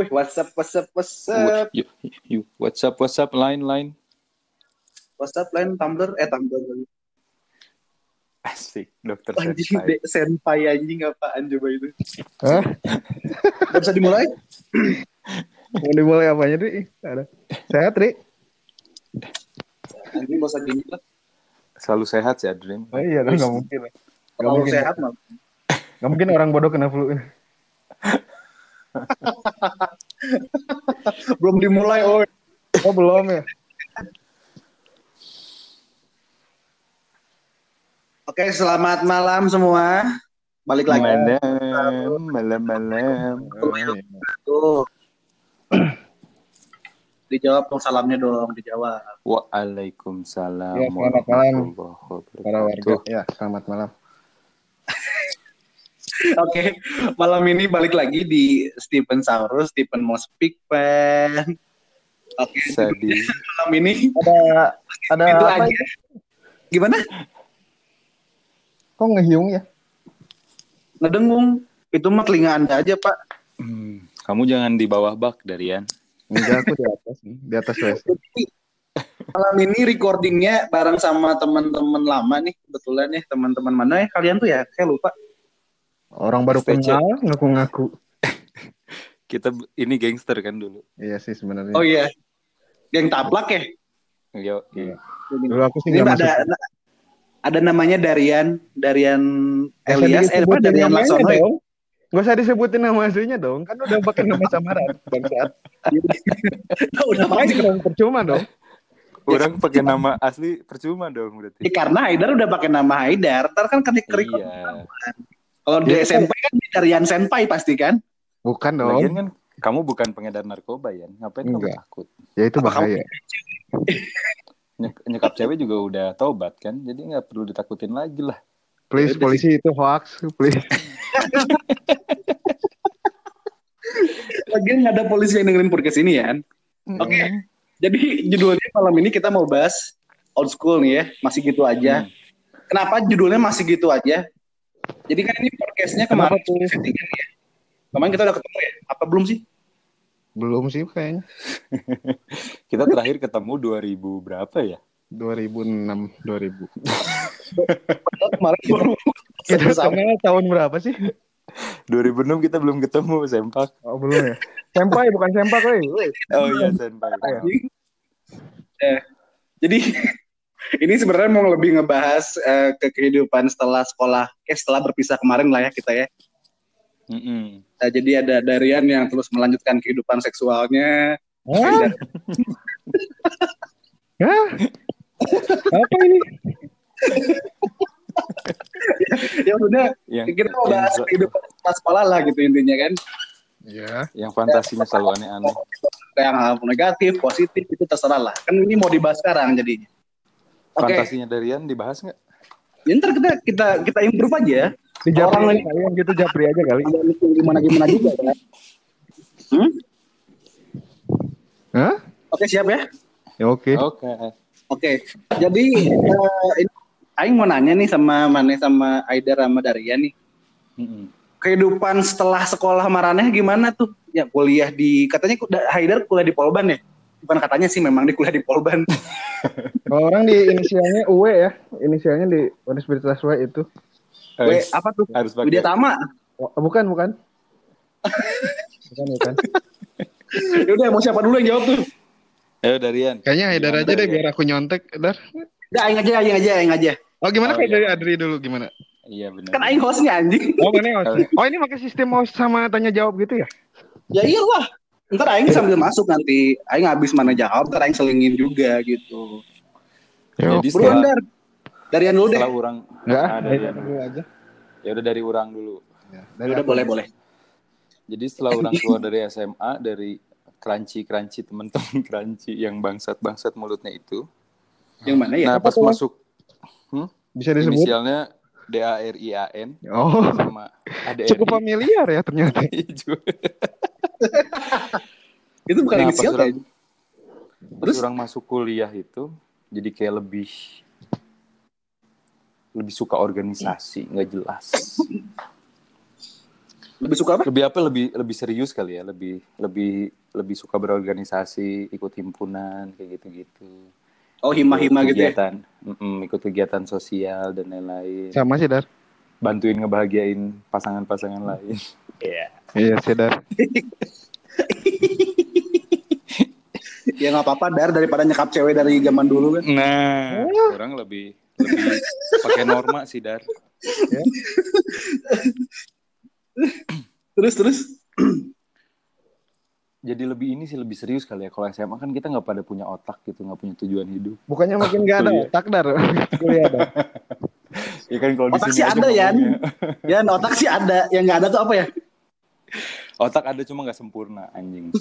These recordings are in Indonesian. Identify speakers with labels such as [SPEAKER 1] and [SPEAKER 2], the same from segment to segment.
[SPEAKER 1] Wih, WhatsApp, WhatsApp, WhatsApp,
[SPEAKER 2] Yuk, yuk. WhatsApp, WhatsApp, line, line.
[SPEAKER 1] WhatsApp, lain Tumblr, eh Tumblr.
[SPEAKER 2] Asik, dokter
[SPEAKER 1] Anjing,
[SPEAKER 2] senpai.
[SPEAKER 1] dek, senpai anjing apaan coba itu?
[SPEAKER 3] Hah?
[SPEAKER 1] Gak bisa dimulai?
[SPEAKER 3] Mau dimulai apanya, Dri? Ada. Sehat, Dri?
[SPEAKER 1] Anjing gak usah gini lah.
[SPEAKER 2] Selalu sehat ya, Dream.
[SPEAKER 3] Oh iya, kan nggak mungkin. Nggak
[SPEAKER 1] Kalau
[SPEAKER 3] mungkin.
[SPEAKER 1] sehat mah.
[SPEAKER 3] Nggak mungkin orang bodoh kena flu.
[SPEAKER 1] Belum dimulai, oh.
[SPEAKER 3] Oh, belum ya?
[SPEAKER 1] Oke, selamat malam semua. Balik lagi.
[SPEAKER 2] Malam, malam, malam.
[SPEAKER 1] Tuh. Dijawab dong salamnya dong, dijawab.
[SPEAKER 2] Waalaikumsalam
[SPEAKER 3] Ya, selamat malam.
[SPEAKER 2] warahmatullahi
[SPEAKER 3] Para warga.
[SPEAKER 2] wabarakatuh.
[SPEAKER 3] Ya, selamat malam.
[SPEAKER 1] Oke, malam ini balik lagi di Stephen Saurus, Stephen Mau Speak Pen. Oke,
[SPEAKER 2] Sedih.
[SPEAKER 1] malam ini
[SPEAKER 3] Ada ada
[SPEAKER 1] itu
[SPEAKER 3] apa?
[SPEAKER 1] aja. Gimana?
[SPEAKER 3] Kok ngehiung ya?
[SPEAKER 1] Ngedengung. Itu mah telinga Anda aja, Pak.
[SPEAKER 2] Hmm, kamu jangan di bawah bak, Darian.
[SPEAKER 3] Enggak, aku di atas nih. Di atas WC.
[SPEAKER 1] Jadi, malam ini recordingnya bareng sama teman-teman lama nih, kebetulan ya teman-teman mana ya kalian tuh ya? Saya lupa.
[SPEAKER 3] Orang baru
[SPEAKER 2] STC.
[SPEAKER 3] kenal, ngaku-ngaku.
[SPEAKER 2] Kita ini gangster kan dulu.
[SPEAKER 3] Iya sih sebenarnya.
[SPEAKER 1] Oh iya, geng taplak ya.
[SPEAKER 2] Yo, iya.
[SPEAKER 3] Dulu aku sih
[SPEAKER 1] ada
[SPEAKER 3] masuk.
[SPEAKER 1] ada namanya Darian, Darian
[SPEAKER 3] usah
[SPEAKER 1] Elias, eh Darian Laksono ya?
[SPEAKER 3] dong. Gak usah disebutin nama aslinya dong. Kan udah pakai nama samaran. Bangsat.
[SPEAKER 1] Udah
[SPEAKER 3] Makanya
[SPEAKER 1] pasti.
[SPEAKER 3] dong percuma dong.
[SPEAKER 2] Orang pakai nama asli percuma dong berarti.
[SPEAKER 1] Ya, karena Haidar udah pakai nama Haidar, ntar kan ketik record.
[SPEAKER 2] Iya.
[SPEAKER 1] Kalau di
[SPEAKER 3] Iya.
[SPEAKER 1] SMP kan Darian Senpai pasti kan?
[SPEAKER 3] Bukan dong.
[SPEAKER 2] Lagian kan kamu bukan pengedar narkoba ya. Ngapain kamu
[SPEAKER 3] Enggak.
[SPEAKER 2] takut?
[SPEAKER 3] Ya itu
[SPEAKER 1] Apa kamu-
[SPEAKER 3] bahaya.
[SPEAKER 2] Nyek- nyekap cewek juga udah tobat kan. Jadi nggak perlu ditakutin lagi lah.
[SPEAKER 3] Please
[SPEAKER 1] Yaudah
[SPEAKER 3] polisi itu hoax, please.
[SPEAKER 1] Lagian nggak ada polisi yang dengerin podcast ini ya. kan? Oke. Jadi judulnya malam ini kita mau bahas old school nih ya, masih gitu aja.
[SPEAKER 2] Hmm.
[SPEAKER 1] Kenapa judulnya masih gitu aja? Jadi kan ini podcastnya kemarin
[SPEAKER 3] Kenapa tuh?
[SPEAKER 1] settingan ya. Kemarin kita udah ketemu ya? Apa belum sih?
[SPEAKER 3] Belum sih kayaknya.
[SPEAKER 2] Kita terakhir ketemu 2000 berapa ya?
[SPEAKER 3] 2006, 2000.
[SPEAKER 1] Padahal kemarin baru
[SPEAKER 3] Kita
[SPEAKER 1] sama.
[SPEAKER 3] kenal tahun berapa sih?
[SPEAKER 2] 2006 kita belum ketemu sempak.
[SPEAKER 3] Oh, belum ya. Sempai bukan sempak, woi.
[SPEAKER 2] Oh iya senpai.
[SPEAKER 3] Ya.
[SPEAKER 1] Eh, jadi ini sebenarnya mau lebih ngebahas eh, ke kehidupan setelah sekolah, eh setelah berpisah kemarin lah ya kita ya.
[SPEAKER 2] Mm-mm.
[SPEAKER 1] Nah, jadi ada Darian yang terus melanjutkan kehidupan seksualnya.
[SPEAKER 3] Hah? Hah? Apa ini?
[SPEAKER 1] ya udah
[SPEAKER 2] Yang
[SPEAKER 1] kita mau
[SPEAKER 2] yang,
[SPEAKER 1] bahas kehidupan setelah sekolah lah gitu intinya kan.
[SPEAKER 3] Ya.
[SPEAKER 2] yang fantasinya selalu aneh-aneh.
[SPEAKER 1] Yang negatif, positif itu terserah lah. Kan ini mau dibahas sekarang jadinya. Oke,
[SPEAKER 2] Fantasinya Darian dibahas nggak?
[SPEAKER 1] ya ntar kita kita kita improve aja.
[SPEAKER 3] Di Japri
[SPEAKER 1] Orang
[SPEAKER 3] aja
[SPEAKER 1] lagi-
[SPEAKER 3] kali yang gitu Japri aja kali.
[SPEAKER 1] Gimana gimana juga kan. Hmm?
[SPEAKER 3] Hah?
[SPEAKER 1] Oke siap ya.
[SPEAKER 3] Ya oke.
[SPEAKER 2] Oke.
[SPEAKER 1] Oke, jadi eh, ini Aing mau nanya nih sama Mane sama Aidar sama Darian nih.
[SPEAKER 2] Mm-mm.
[SPEAKER 1] Kehidupan setelah sekolah Maraneh gimana tuh? Ya kuliah di katanya Haidar kuliah di Polban ya? Bukan katanya sih memang di kuliah di Polban.
[SPEAKER 3] Kalau orang di inisialnya UE ya. Inisialnya di Universitas W itu.
[SPEAKER 1] W
[SPEAKER 2] Harus,
[SPEAKER 1] apa tuh?
[SPEAKER 2] harus pakai.
[SPEAKER 1] Widya Tama.
[SPEAKER 3] Oh, bukan, bukan. bukan, bukan.
[SPEAKER 1] Ya udah mau siapa dulu yang jawab tuh?
[SPEAKER 2] Ayo Darian.
[SPEAKER 3] Kayaknya Haidar aja deh
[SPEAKER 2] Darian?
[SPEAKER 3] biar aku nyontek, Dar.
[SPEAKER 1] Udah Aing aja, Aing aja, Aing aja.
[SPEAKER 3] Oh, gimana
[SPEAKER 2] Oh,
[SPEAKER 3] kalau
[SPEAKER 2] iya.
[SPEAKER 3] dari Adri dulu gimana?
[SPEAKER 2] Iya benar.
[SPEAKER 1] Kan Aing hostnya anjing.
[SPEAKER 3] Oh, mana host? Oh, ini pakai sistem host sama tanya jawab gitu ya?
[SPEAKER 1] Ya iyalah. Ntar Aing sambil masuk nanti. Aing habis mana jawab, ntar Aing selingin juga gitu.
[SPEAKER 2] Jadi
[SPEAKER 1] Buruan
[SPEAKER 2] setelah,
[SPEAKER 1] Dar. Darian dulu deh.
[SPEAKER 2] setelah orang
[SPEAKER 3] Enggak,
[SPEAKER 2] Ah,
[SPEAKER 3] Haidar
[SPEAKER 2] Darian.
[SPEAKER 3] dulu aja.
[SPEAKER 2] ya udah dari orang dulu.
[SPEAKER 3] Ya,
[SPEAKER 1] Ya udah boleh, boleh.
[SPEAKER 2] Jadi setelah orang keluar dari SMA dari crunchy crunchy teman-teman crunchy yang bangsat bangsat mulutnya itu.
[SPEAKER 1] Yang mana ya?
[SPEAKER 2] Nah
[SPEAKER 3] Apa
[SPEAKER 2] pas
[SPEAKER 3] tuh?
[SPEAKER 2] masuk
[SPEAKER 3] Bisa disebut?
[SPEAKER 2] inisialnya D A R I A N
[SPEAKER 3] Oh,
[SPEAKER 2] sama A D R
[SPEAKER 3] cukup familiar ya ternyata.
[SPEAKER 1] Itu bukan
[SPEAKER 2] Nah, pas
[SPEAKER 1] inisial
[SPEAKER 2] orang,
[SPEAKER 1] kan?
[SPEAKER 2] terus orang masuk kuliah itu jadi kayak lebih lebih suka organisasi nggak jelas
[SPEAKER 1] Lebih suka apa?
[SPEAKER 2] Lebih apa? Lebih lebih serius kali ya. Lebih lebih lebih suka berorganisasi, ikut himpunan kayak gitu-gitu.
[SPEAKER 1] Oh, hima-hima gitu ya.
[SPEAKER 2] kegiatan, Mm-mm, ikut kegiatan sosial dan lain-lain.
[SPEAKER 3] Sama sih Dar.
[SPEAKER 2] Bantuin ngebahagiain pasangan-pasangan lain. Iya.
[SPEAKER 3] Iya sih Dar.
[SPEAKER 1] Ya nggak apa-apa, Dar, daripada nyekap cewek dari zaman dulu kan.
[SPEAKER 2] Nah, orang lebih lebih pakai norma sih dar.
[SPEAKER 1] Terus, terus.
[SPEAKER 2] Jadi lebih ini sih lebih serius kali ya. Kalau SMA kan kita nggak pada punya otak gitu, nggak punya tujuan hidup.
[SPEAKER 3] Bukannya makin gak ada
[SPEAKER 2] Kuliah.
[SPEAKER 3] otak Dar. Kuliah Dar.
[SPEAKER 2] Ya kan kalau di
[SPEAKER 1] Otak
[SPEAKER 2] sini
[SPEAKER 1] sih ada,
[SPEAKER 2] ngomongnya.
[SPEAKER 1] Ya, otak sih ada. Yang nggak ada tuh apa ya?
[SPEAKER 2] Otak ada cuma nggak sempurna anjing.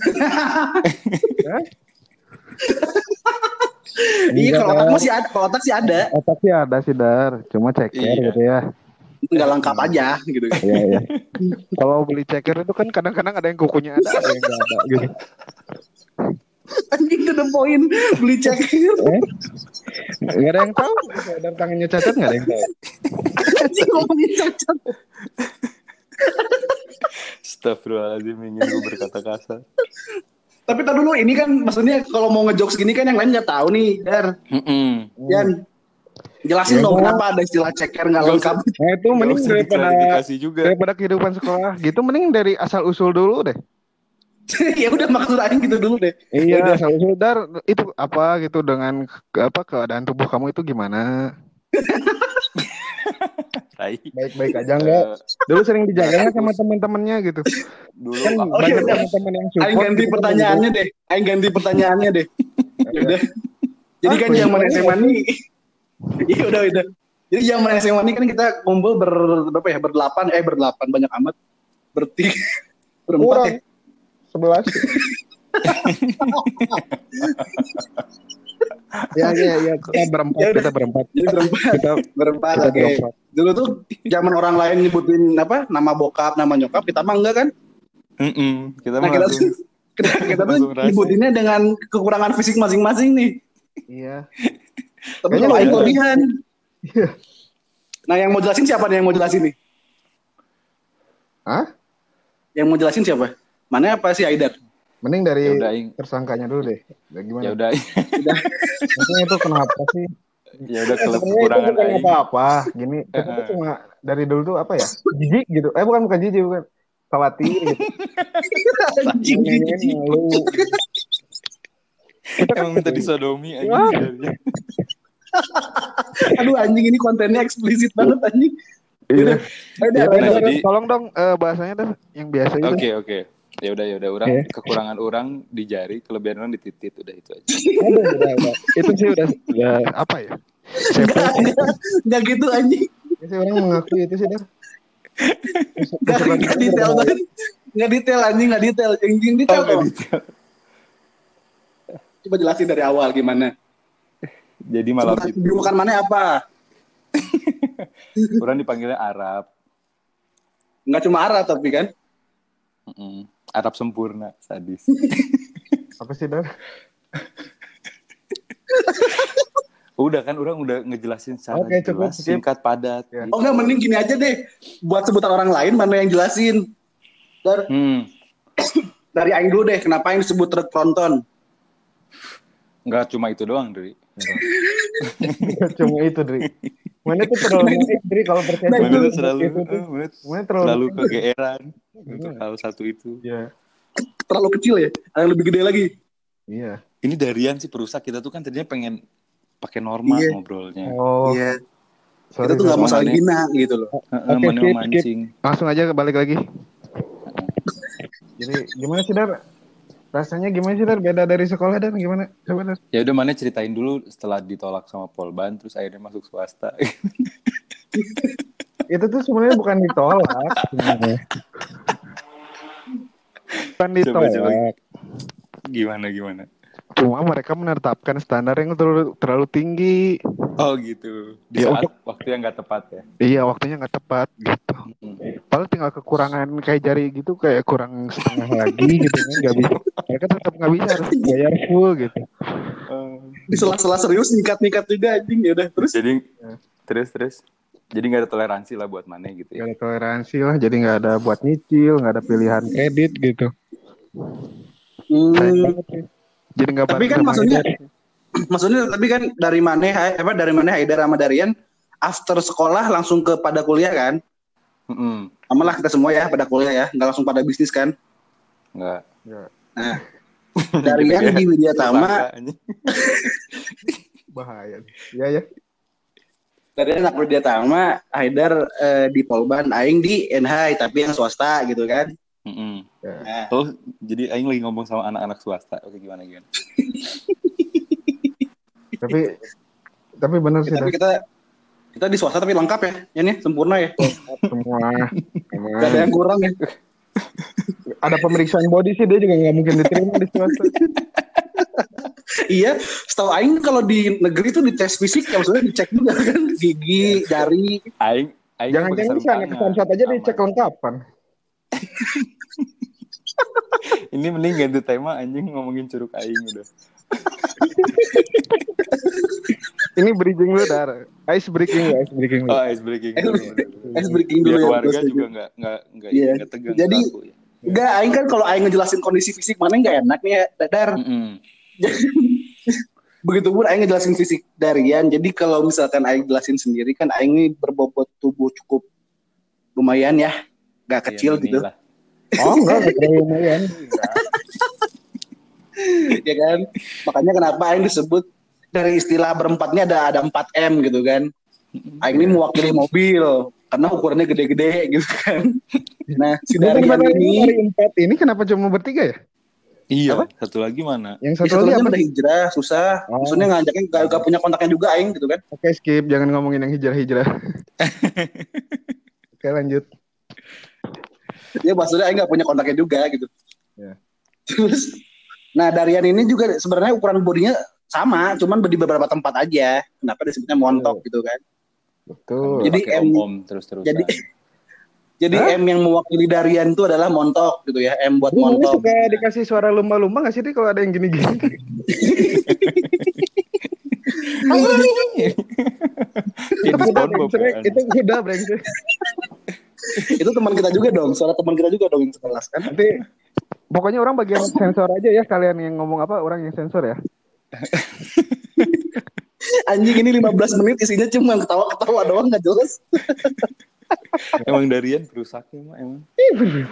[SPEAKER 1] Iya,
[SPEAKER 3] Enggak,
[SPEAKER 1] kalau otak masih ada, kalau otak sih ada.
[SPEAKER 3] Otak sih ada sih Dar. Cuma ceker
[SPEAKER 2] Iya.
[SPEAKER 3] gitu ya.
[SPEAKER 1] Nggak lengkap aja gitu.
[SPEAKER 3] Iya iya. Kalau beli ceker itu kan kadang-kadang ada yang kukunya ada, ada yang nggak ada gitu.
[SPEAKER 1] Anjing to the point. Beli ceker.
[SPEAKER 3] Eh? Nggak ada yang tahu. Dan tangannya cacat nggak ada yang tahu.
[SPEAKER 1] Anjing ngomongin cacat.
[SPEAKER 2] Astagfirullahaladzim ingin gue berkata kasar.
[SPEAKER 1] Tapi tadi dulu ini kan maksudnya kalau mau ngejokes gini kan yang lain nggak tahu nih, Dar.
[SPEAKER 2] Mm-mm.
[SPEAKER 1] Yan, jelasin
[SPEAKER 3] Ya,
[SPEAKER 1] dong
[SPEAKER 3] Bang.
[SPEAKER 1] kenapa ada istilah ceker nggak lengkap.
[SPEAKER 3] Nah itu mending daripada
[SPEAKER 2] juga.
[SPEAKER 3] daripada kehidupan sekolah gitu mending dari asal usul dulu deh.
[SPEAKER 1] ya udah maksud aing gitu dulu deh.
[SPEAKER 3] Iya,
[SPEAKER 1] Yaudah.
[SPEAKER 3] asal usul dar itu apa gitu dengan ke- apa keadaan tubuh kamu itu gimana?
[SPEAKER 2] Tai.
[SPEAKER 3] Baik-baik aja enggak?
[SPEAKER 2] Eh,
[SPEAKER 3] Dulu sering dijaganya sama teman-temannya gitu.
[SPEAKER 2] dulu
[SPEAKER 3] Kan
[SPEAKER 1] Oh,
[SPEAKER 3] banyak
[SPEAKER 1] iya,
[SPEAKER 3] teman-teman yang
[SPEAKER 1] Aing
[SPEAKER 3] support.
[SPEAKER 1] ganti
[SPEAKER 3] gitu,
[SPEAKER 1] pertanyaannya deh. Aing ganti pertanyaannya deh. Ya udah. Jadi kan
[SPEAKER 3] Ah,
[SPEAKER 1] zaman. SMA nih. Iya udah udah. Jadi zaman SMA nih kan kita kumpul ber berapa ya? Berdelapan eh berdelapan banyak amat. Bertiga berempat
[SPEAKER 3] Kurang.
[SPEAKER 1] ya.
[SPEAKER 3] Sebelas. ya ya ya kita berempat
[SPEAKER 1] Ya
[SPEAKER 3] kita berempat
[SPEAKER 1] Jadi berempat
[SPEAKER 3] kita
[SPEAKER 1] berempat
[SPEAKER 3] kita
[SPEAKER 1] oke.
[SPEAKER 3] berempat.
[SPEAKER 1] Dulu tuh zaman orang lain nyebutin apa? Nama bokap, nama nyokap, kita mah enggak kan?
[SPEAKER 2] Mm-mm. Kita
[SPEAKER 1] Nah,
[SPEAKER 2] mah
[SPEAKER 1] kita
[SPEAKER 2] langsung
[SPEAKER 1] Kita, kita tuh nyebutinnya dengan kekurangan fisik masing-masing nih.
[SPEAKER 3] Iya.
[SPEAKER 1] Tapi kalau Aing
[SPEAKER 2] beda.
[SPEAKER 1] kelebihan.
[SPEAKER 3] Iya.
[SPEAKER 1] Nah, yang mau jelasin siapa nih yang mau jelasin nih?
[SPEAKER 3] Hah?
[SPEAKER 1] Yang mau jelasin siapa? Mana apa sih Aidar?
[SPEAKER 3] Mending dari
[SPEAKER 2] ya udah Ing.
[SPEAKER 3] tersangkanya dulu deh. Ya, gimana?
[SPEAKER 2] ya udah
[SPEAKER 3] Maksudnya itu kenapa sih?
[SPEAKER 2] ya udah
[SPEAKER 3] Eh, itu
[SPEAKER 2] kekurangan
[SPEAKER 3] bukan
[SPEAKER 2] aing.
[SPEAKER 3] apa-apa. Gini, kita tuh
[SPEAKER 2] Heeh.
[SPEAKER 3] cuma dari dulu tuh apa ya? Jijik gitu. Eh bukan bukan jijik, bukan. Khawatir gitu.
[SPEAKER 1] Anjing.
[SPEAKER 3] Nyanyiin malu. Kita kan
[SPEAKER 2] Emang minta disodomi
[SPEAKER 3] Wah.
[SPEAKER 2] anjing.
[SPEAKER 1] Aduh anjing ini kontennya eksplisit banget anjing.
[SPEAKER 3] Iya. Ya,
[SPEAKER 1] dah,
[SPEAKER 2] Nah,
[SPEAKER 3] tolong dong eh, bahasanya dah yang biasa itu.
[SPEAKER 2] Oke oke. Ya udah ya udah orang
[SPEAKER 3] Iya.
[SPEAKER 2] kekurangan orang di jari, kelebihan orang di titit udah itu aja.
[SPEAKER 3] Aduh, udah, udah. Itu sih udah, udah apa ya?
[SPEAKER 1] Enggak gitu anjing.
[SPEAKER 3] sih orang mengakui itu sih dah.
[SPEAKER 1] Enggak, enggak detail banget. Enggak detail anjing, enggak detail. Yang yang detail
[SPEAKER 2] Oh, nggak
[SPEAKER 1] dong.
[SPEAKER 2] detail.
[SPEAKER 1] Coba jelasin dari awal gimana.
[SPEAKER 2] Jadi malam
[SPEAKER 1] Sebutan
[SPEAKER 2] itu
[SPEAKER 1] Julukan mana apa?
[SPEAKER 2] orang dipanggilnya Arab.
[SPEAKER 1] Enggak cuma Arab tapi kan.
[SPEAKER 2] Mm-mm. Arab sempurna, sadis.
[SPEAKER 3] Apa sih dah?
[SPEAKER 2] Udah kan orang udah ngejelasin secara
[SPEAKER 3] Oke, cukup,
[SPEAKER 2] jelas,
[SPEAKER 3] skip.
[SPEAKER 2] singkat, padat.
[SPEAKER 3] Ya.
[SPEAKER 2] gitu.
[SPEAKER 1] Oh enggak mending gini aja deh. Buat sebutan orang lain mana yang jelasin. Dar,
[SPEAKER 2] Hmm.
[SPEAKER 1] dari Aing dulu deh, kenapa yang disebut truk tronton?
[SPEAKER 2] Enggak cuma itu doang, Dri.
[SPEAKER 3] Cuma itu, Dri. Mana tuh terlalu Dri, kalau percaya
[SPEAKER 2] Mana
[SPEAKER 3] itu,
[SPEAKER 2] tuh selalu,
[SPEAKER 3] itu tuh.
[SPEAKER 2] eh, mana
[SPEAKER 3] terlalu, naif.
[SPEAKER 2] kegeeran untuk hal satu itu.
[SPEAKER 3] Iya.
[SPEAKER 1] Terlalu kecil ya? Ada yang lebih gede lagi.
[SPEAKER 3] Iya.
[SPEAKER 2] Ini Darian sih perusak kita tuh kan tadinya pengen pakai norma
[SPEAKER 1] Iya.
[SPEAKER 2] ngobrolnya.
[SPEAKER 3] Oh,
[SPEAKER 1] Iya.
[SPEAKER 3] sorry.
[SPEAKER 1] Kita tuh nggak mau saling hina gitu loh.
[SPEAKER 2] Mau mancing.
[SPEAKER 3] Langsung aja balik lagi. Jadi gimana sih Dar? Rasanya gimana sih Dar? Beda dari sekolah dan gimana? Coba Dar.
[SPEAKER 2] Ya udah mana ceritain dulu setelah ditolak sama Polban terus akhirnya masuk swasta.
[SPEAKER 3] Itu tuh sebenarnya bukan ditolak. Bukan
[SPEAKER 2] Coba,
[SPEAKER 3] ditolak.
[SPEAKER 2] coba. gimana gimana?
[SPEAKER 3] Cuma mereka menetapkan standar yang terlalu, terlalu tinggi.
[SPEAKER 2] Oh gitu. Di
[SPEAKER 3] Ya,
[SPEAKER 2] saat
[SPEAKER 3] untuk-
[SPEAKER 2] waktu yang nggak tepat ya.
[SPEAKER 3] Iya waktunya nggak tepat gitu.
[SPEAKER 2] Mm.
[SPEAKER 3] Padahal tinggal kekurangan kayak jari gitu kayak kurang setengah lagi gitu kan nggak bisa. Mereka tetap nggak bisa harus bayar full gitu.
[SPEAKER 2] Eh,
[SPEAKER 1] Di sela-sela serius nikat-nikat juga anjing ya udah terus.
[SPEAKER 2] jadi
[SPEAKER 3] Ya.
[SPEAKER 2] terus terus Jadi nggak ada toleransi lah buat mana gitu
[SPEAKER 3] Gak
[SPEAKER 2] ya.
[SPEAKER 3] ada toleransi lah, jadi nggak ada buat nyicil, nggak ada pilihan kredit gitu. Sayang
[SPEAKER 1] Hmm,
[SPEAKER 3] banget sih. Jadi nggak
[SPEAKER 1] Tapi kan maksudnya- maksudnya tapi kan dari mana apa dari mana Haidar sama Darian after sekolah langsung ke pada kuliah kan?
[SPEAKER 2] Mm-mm.
[SPEAKER 1] Sama lah kita semua ya pada kuliah ya, nggak langsung pada bisnis kan?
[SPEAKER 2] Nggak.
[SPEAKER 1] Darian di Widya Tama,
[SPEAKER 3] bahaya. Iya ya.
[SPEAKER 1] Darian anak Widya Tama, Haidar eh, di Polban, Aing di NH tapi yang swasta gitu kan?
[SPEAKER 2] Mm-mm.
[SPEAKER 1] Nah,
[SPEAKER 2] Oh, jadi Aing lagi ngomong sama anak-anak swasta. Oke, gimana gimana?
[SPEAKER 3] Tapi tapi benar sih
[SPEAKER 1] tapi kita kita di swasta tapi lengkap ya, ya nih sempurna ya,
[SPEAKER 3] semua. semua.
[SPEAKER 1] nggak ada yang kurang ya.
[SPEAKER 3] Ada pemeriksaan body sih dia juga nggak mungkin diterima di swasta.
[SPEAKER 1] Iya, setahu Aing kalau di negeri tuh dites fisik ya maksudnya dicek juga kan gigi, jari.
[SPEAKER 2] Aing Aing
[SPEAKER 3] Jangan jangan bisa anak samsat aja dicek lengkapan.
[SPEAKER 2] Ini mending ganti tema anjing ngomongin curug aing udah.
[SPEAKER 3] Ini bridging lu dar. Ice breaking ice breaking lu.
[SPEAKER 2] Oh, ice breaking.
[SPEAKER 1] Ice
[SPEAKER 2] dulu.
[SPEAKER 1] Ice breaking dulu
[SPEAKER 2] Biar
[SPEAKER 1] ya,
[SPEAKER 2] warga
[SPEAKER 1] terus
[SPEAKER 2] juga nggak nggak nggak
[SPEAKER 1] Iya.
[SPEAKER 2] nggak tegang.
[SPEAKER 1] Jadi-
[SPEAKER 2] aku, ya.
[SPEAKER 1] Enggak, Aing kan kalau Aing ngejelasin kondisi fisik mana nggak enak nih ya, Dadar.
[SPEAKER 2] Mm-mm.
[SPEAKER 1] Begitupun Aing ngejelasin fisik Darian. Jadi kalau misalkan Aing jelasin sendiri kan Aing ini berbobot tubuh cukup lumayan ya, nggak kecil
[SPEAKER 2] Iya,
[SPEAKER 1] gitu,
[SPEAKER 2] inilah.
[SPEAKER 3] Oh enggak, enggak terlalu lumayan.
[SPEAKER 1] ya kan? Makanya kenapa Aing disebut dari istilah berempatnya ada ada 4 M gitu kan? Aing ini mewakili mobil karena ukurannya gede-gede gitu kan. Nah, si
[SPEAKER 3] pada
[SPEAKER 1] ini
[SPEAKER 3] dari empat ini kenapa cuma bertiga ya?
[SPEAKER 2] Iya,
[SPEAKER 3] Apa?
[SPEAKER 2] satu lagi mana?
[SPEAKER 3] Yang
[SPEAKER 1] Ya,
[SPEAKER 3] satu lagi
[SPEAKER 1] hijrah, susah.
[SPEAKER 3] Oh.
[SPEAKER 1] Maksudnya ngajaknya gak, gak punya kontaknya juga Aing gitu kan.
[SPEAKER 3] Oke skip, jangan ngomongin yang hijrah-hijrah. Oke lanjut.
[SPEAKER 1] Ya maksudnya Aing gak punya kontaknya juga gitu.
[SPEAKER 3] Ya.
[SPEAKER 1] Terus, nah Darian ini juga sebenarnya ukuran bodinya sama, cuman di beberapa tempat aja. Kenapa disebutnya montok gitu kan.
[SPEAKER 3] Betul.
[SPEAKER 1] Jadi
[SPEAKER 2] Pakai
[SPEAKER 1] M-
[SPEAKER 2] om-om terus-terusan.
[SPEAKER 1] Jadi jadi
[SPEAKER 3] Hah?
[SPEAKER 1] M yang mewakili Darian itu adalah montok gitu ya. M buat
[SPEAKER 3] mana
[SPEAKER 1] montok.
[SPEAKER 3] suka dikasih suara lumba-lumba gak sih kalau ada yang gini-gini?
[SPEAKER 2] Kayak di
[SPEAKER 3] Itu kuda
[SPEAKER 2] SpongeBob
[SPEAKER 3] brengsek. Itu
[SPEAKER 1] itu teman kita juga dong, suara teman kita juga dong yang sekelas kan.
[SPEAKER 3] Nanti pokoknya orang bagian sensor aja ya kalian yang ngomong apa orang yang sensor ya.
[SPEAKER 1] Anjing ini 15 menit isinya cuma ketawa-ketawa doang nggak jelas.
[SPEAKER 2] Emang Darian rusaknya mah emang.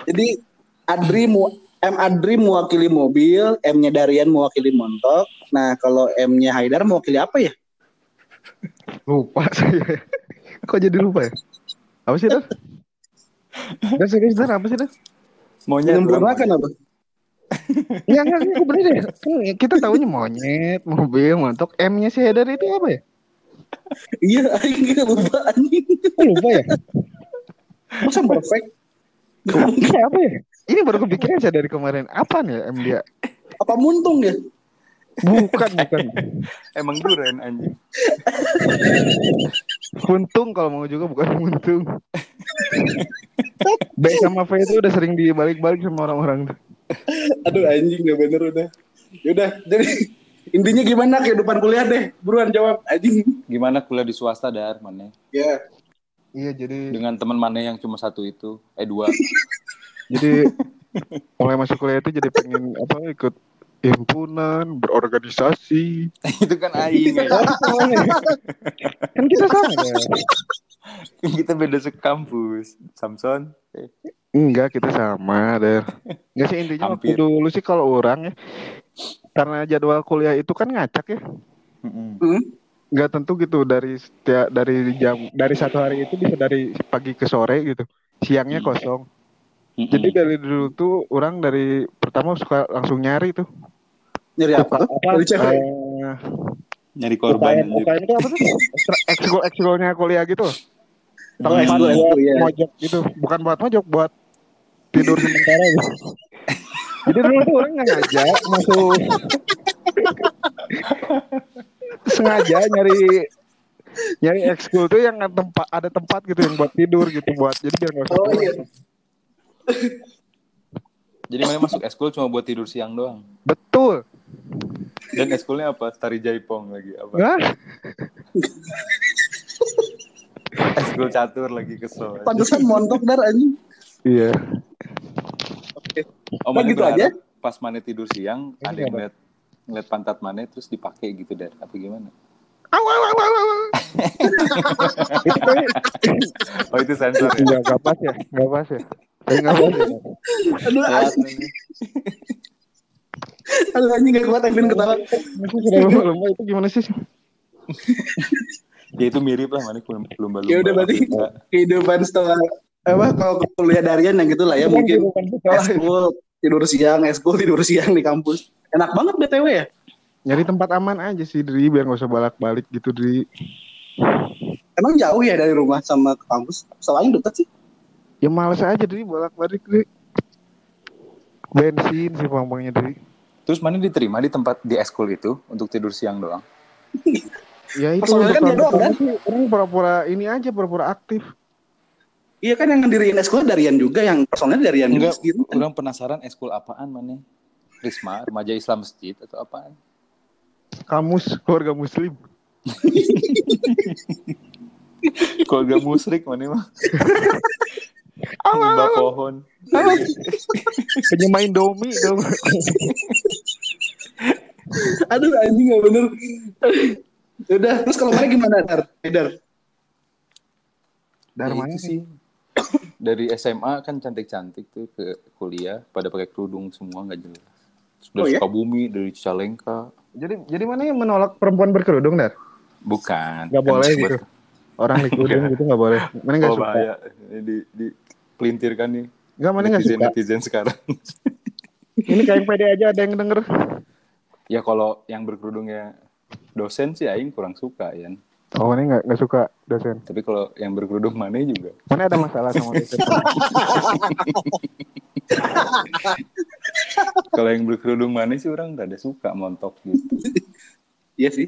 [SPEAKER 1] Jadi Adri mu M Adri mewakili mobil, M-nya Darian mewakili montok. Nah, kalau M-nya Haidar mewakili apa ya?
[SPEAKER 3] Lupa saya. Kok jadi lupa ya? Apa sih Dar? Dar serius Dar apa sih Dar?
[SPEAKER 2] Maunya
[SPEAKER 1] Menyempurnakan apa?
[SPEAKER 3] Enggak, enggak, enggak, bener ya. Kan kita tahunya monyet, mobil, montok. M-nya si Hedar itu apa ya?
[SPEAKER 1] Iya, aing lupa anjing.
[SPEAKER 3] Lupa ya?
[SPEAKER 1] Masa perfect?
[SPEAKER 3] Ini apa ya? Ini baru kepikiran saya dari kemarin. Apa nih ya M dia?
[SPEAKER 1] Apa muntung ya?
[SPEAKER 3] Bukan, bukan.
[SPEAKER 2] emang duren anjing.
[SPEAKER 3] Kuntung kalau mau juga bukan muntung. B sama V itu udah sering dibalik-balik sama orang-orang tuh.
[SPEAKER 1] Aduh anjing nggak bener udah. Yaudah, jadi intinya gimana kehidupan kuliah deh? Buruan jawab anjing.
[SPEAKER 2] Gimana kuliah di swasta dar mana?
[SPEAKER 1] Ya,
[SPEAKER 3] Iya, jadi
[SPEAKER 2] Dengan teman mana yang cuma satu itu? Eh dua.
[SPEAKER 3] jadi mulai masuk kuliah itu jadi pengen apa ikut himpunan, berorganisasi.
[SPEAKER 2] itu kan aing ya.
[SPEAKER 3] kan kita sama ya.
[SPEAKER 2] Kita beda sekampus. Samson.
[SPEAKER 3] Enggak, kita sama deh. Enggak sih intinya waktu
[SPEAKER 2] Hampir.
[SPEAKER 3] dulu sih kalau orang ya karena jadwal kuliah itu kan ngacak ya.
[SPEAKER 2] mm-mm.
[SPEAKER 1] hmm?
[SPEAKER 3] Enggak tentu gitu dari setiap dari jam dari satu hari itu bisa dari pagi ke sore gitu. Siangnya
[SPEAKER 2] Hmm.
[SPEAKER 3] kosong.
[SPEAKER 2] Mm-mm.
[SPEAKER 3] Jadi dari dulu tuh orang dari pertama suka langsung nyari tuh.
[SPEAKER 1] nyari apa tuh? Dari cewek.
[SPEAKER 3] Eh,
[SPEAKER 2] nyari korban anjir.
[SPEAKER 3] UKM itu apa tuh? Ekskul ekskulnya kuliah gitu.
[SPEAKER 1] Ekskul,
[SPEAKER 3] buat
[SPEAKER 1] ekskul, iya.
[SPEAKER 3] mojok gitu. Bukan buat mojok, buat tidur sementara gitu. Jadi dulu tuh orang nggak ngajak masuk sengaja nyari nyari ekskul tuh yang tempat ada tempat gitu yang buat tidur gitu buat jadi biar nggak usah
[SPEAKER 1] Oh iya.
[SPEAKER 2] Jadi mana masuk eskul cuma buat tidur siang doang.
[SPEAKER 3] betul
[SPEAKER 2] Dan eskulnya apa? Tari jaipong lagi apa?
[SPEAKER 3] Hah?
[SPEAKER 2] Eskul catur lagi kesel.
[SPEAKER 1] Pantesan montok dar anjing.
[SPEAKER 3] Iya.
[SPEAKER 2] Oh,
[SPEAKER 1] Nah, gitu aja?
[SPEAKER 2] Pas mana tidur siang, ada yang ngeliat, ngeliat pantat mana terus dipakai gitu dar. Apa gimana?
[SPEAKER 3] Aw, aw, aw, aw, aw. Itu kayak-
[SPEAKER 2] Oh itu sensor ya?
[SPEAKER 3] Enggak, enggak pas ya. Enggak pas ya. Ya.
[SPEAKER 1] Aduh, aduh anjing gak kuat Edwin ketawa.
[SPEAKER 3] Lomba-lomba itu gimana sih?
[SPEAKER 2] Ya itu mirip lah mana lumba-lumba.
[SPEAKER 1] Ya udah berarti kehidupan setelah apa kalau kuliah darian yang gitu lah ya mungkin eskul tidur siang, eskul tidur siang di kampus. Enak banget BTW ya.
[SPEAKER 3] Nyari tempat aman aja sih, Dri, biar nggak usah balak-balik gitu, Dri.
[SPEAKER 1] Emang jauh ya dari rumah sama ke kampus? Selain deket sih.
[SPEAKER 3] Ya males aja, Dri, balak-balik, Dri. Bensin sih pang-pangnya, Dri.
[SPEAKER 2] Terus mana diterima di tempat di eskul itu untuk tidur siang doang?
[SPEAKER 3] Ya itu
[SPEAKER 1] kan dia doang, kan?
[SPEAKER 3] Orang pura-pura ini aja, pura-pura aktif.
[SPEAKER 1] Iya kan yang ngediriin eskul darian juga, yang personalnya darian juga gitu.
[SPEAKER 2] Kurang penasaran eskul apaan mana? Risma, remaja Islam masjid atau apaan?
[SPEAKER 3] Kamus, keluarga muslim.
[SPEAKER 2] Keluarga musrik mana mah? Mbak pohon.
[SPEAKER 3] Penyemain domi dong.
[SPEAKER 1] Aduh anjing gak bener. Udah, terus kalau mana gimana Dar? Eh, Dar?
[SPEAKER 3] Dari
[SPEAKER 2] Ya
[SPEAKER 3] mana sih?
[SPEAKER 2] Dari SMA kan cantik-cantik tuh ke kuliah pada pakai kerudung semua nggak jelas. Terus Dari
[SPEAKER 1] Oh, ya?
[SPEAKER 2] Sukabumi, dari Cicalengka.
[SPEAKER 3] Jadi jadi mana yang menolak perempuan berkerudung, Dar?
[SPEAKER 2] Bukan.
[SPEAKER 3] Nggak
[SPEAKER 2] Kan
[SPEAKER 3] boleh
[SPEAKER 2] buat-
[SPEAKER 3] gitu. Orang di kerudung gitu nggak boleh. Mana nggak
[SPEAKER 2] Oh
[SPEAKER 3] suka?
[SPEAKER 2] bahaya. Ini di, di pelintirkan nih
[SPEAKER 3] Nggak, mana nggak
[SPEAKER 2] netizen
[SPEAKER 3] suka.
[SPEAKER 2] netizen sekarang.
[SPEAKER 3] Ini kayak pede aja ada yang denger.
[SPEAKER 2] ya kalau yang berkerudungnya dosen sih Aing kurang suka ya.
[SPEAKER 3] Oh, ini nggak nggak suka dosen.
[SPEAKER 2] Tapi kalau yang berkerudung mana juga.
[SPEAKER 3] Mana ada masalah sama dosen?
[SPEAKER 2] Kalau yang berkerudung mana sih orang rada suka montok gitu.
[SPEAKER 1] Iya sih.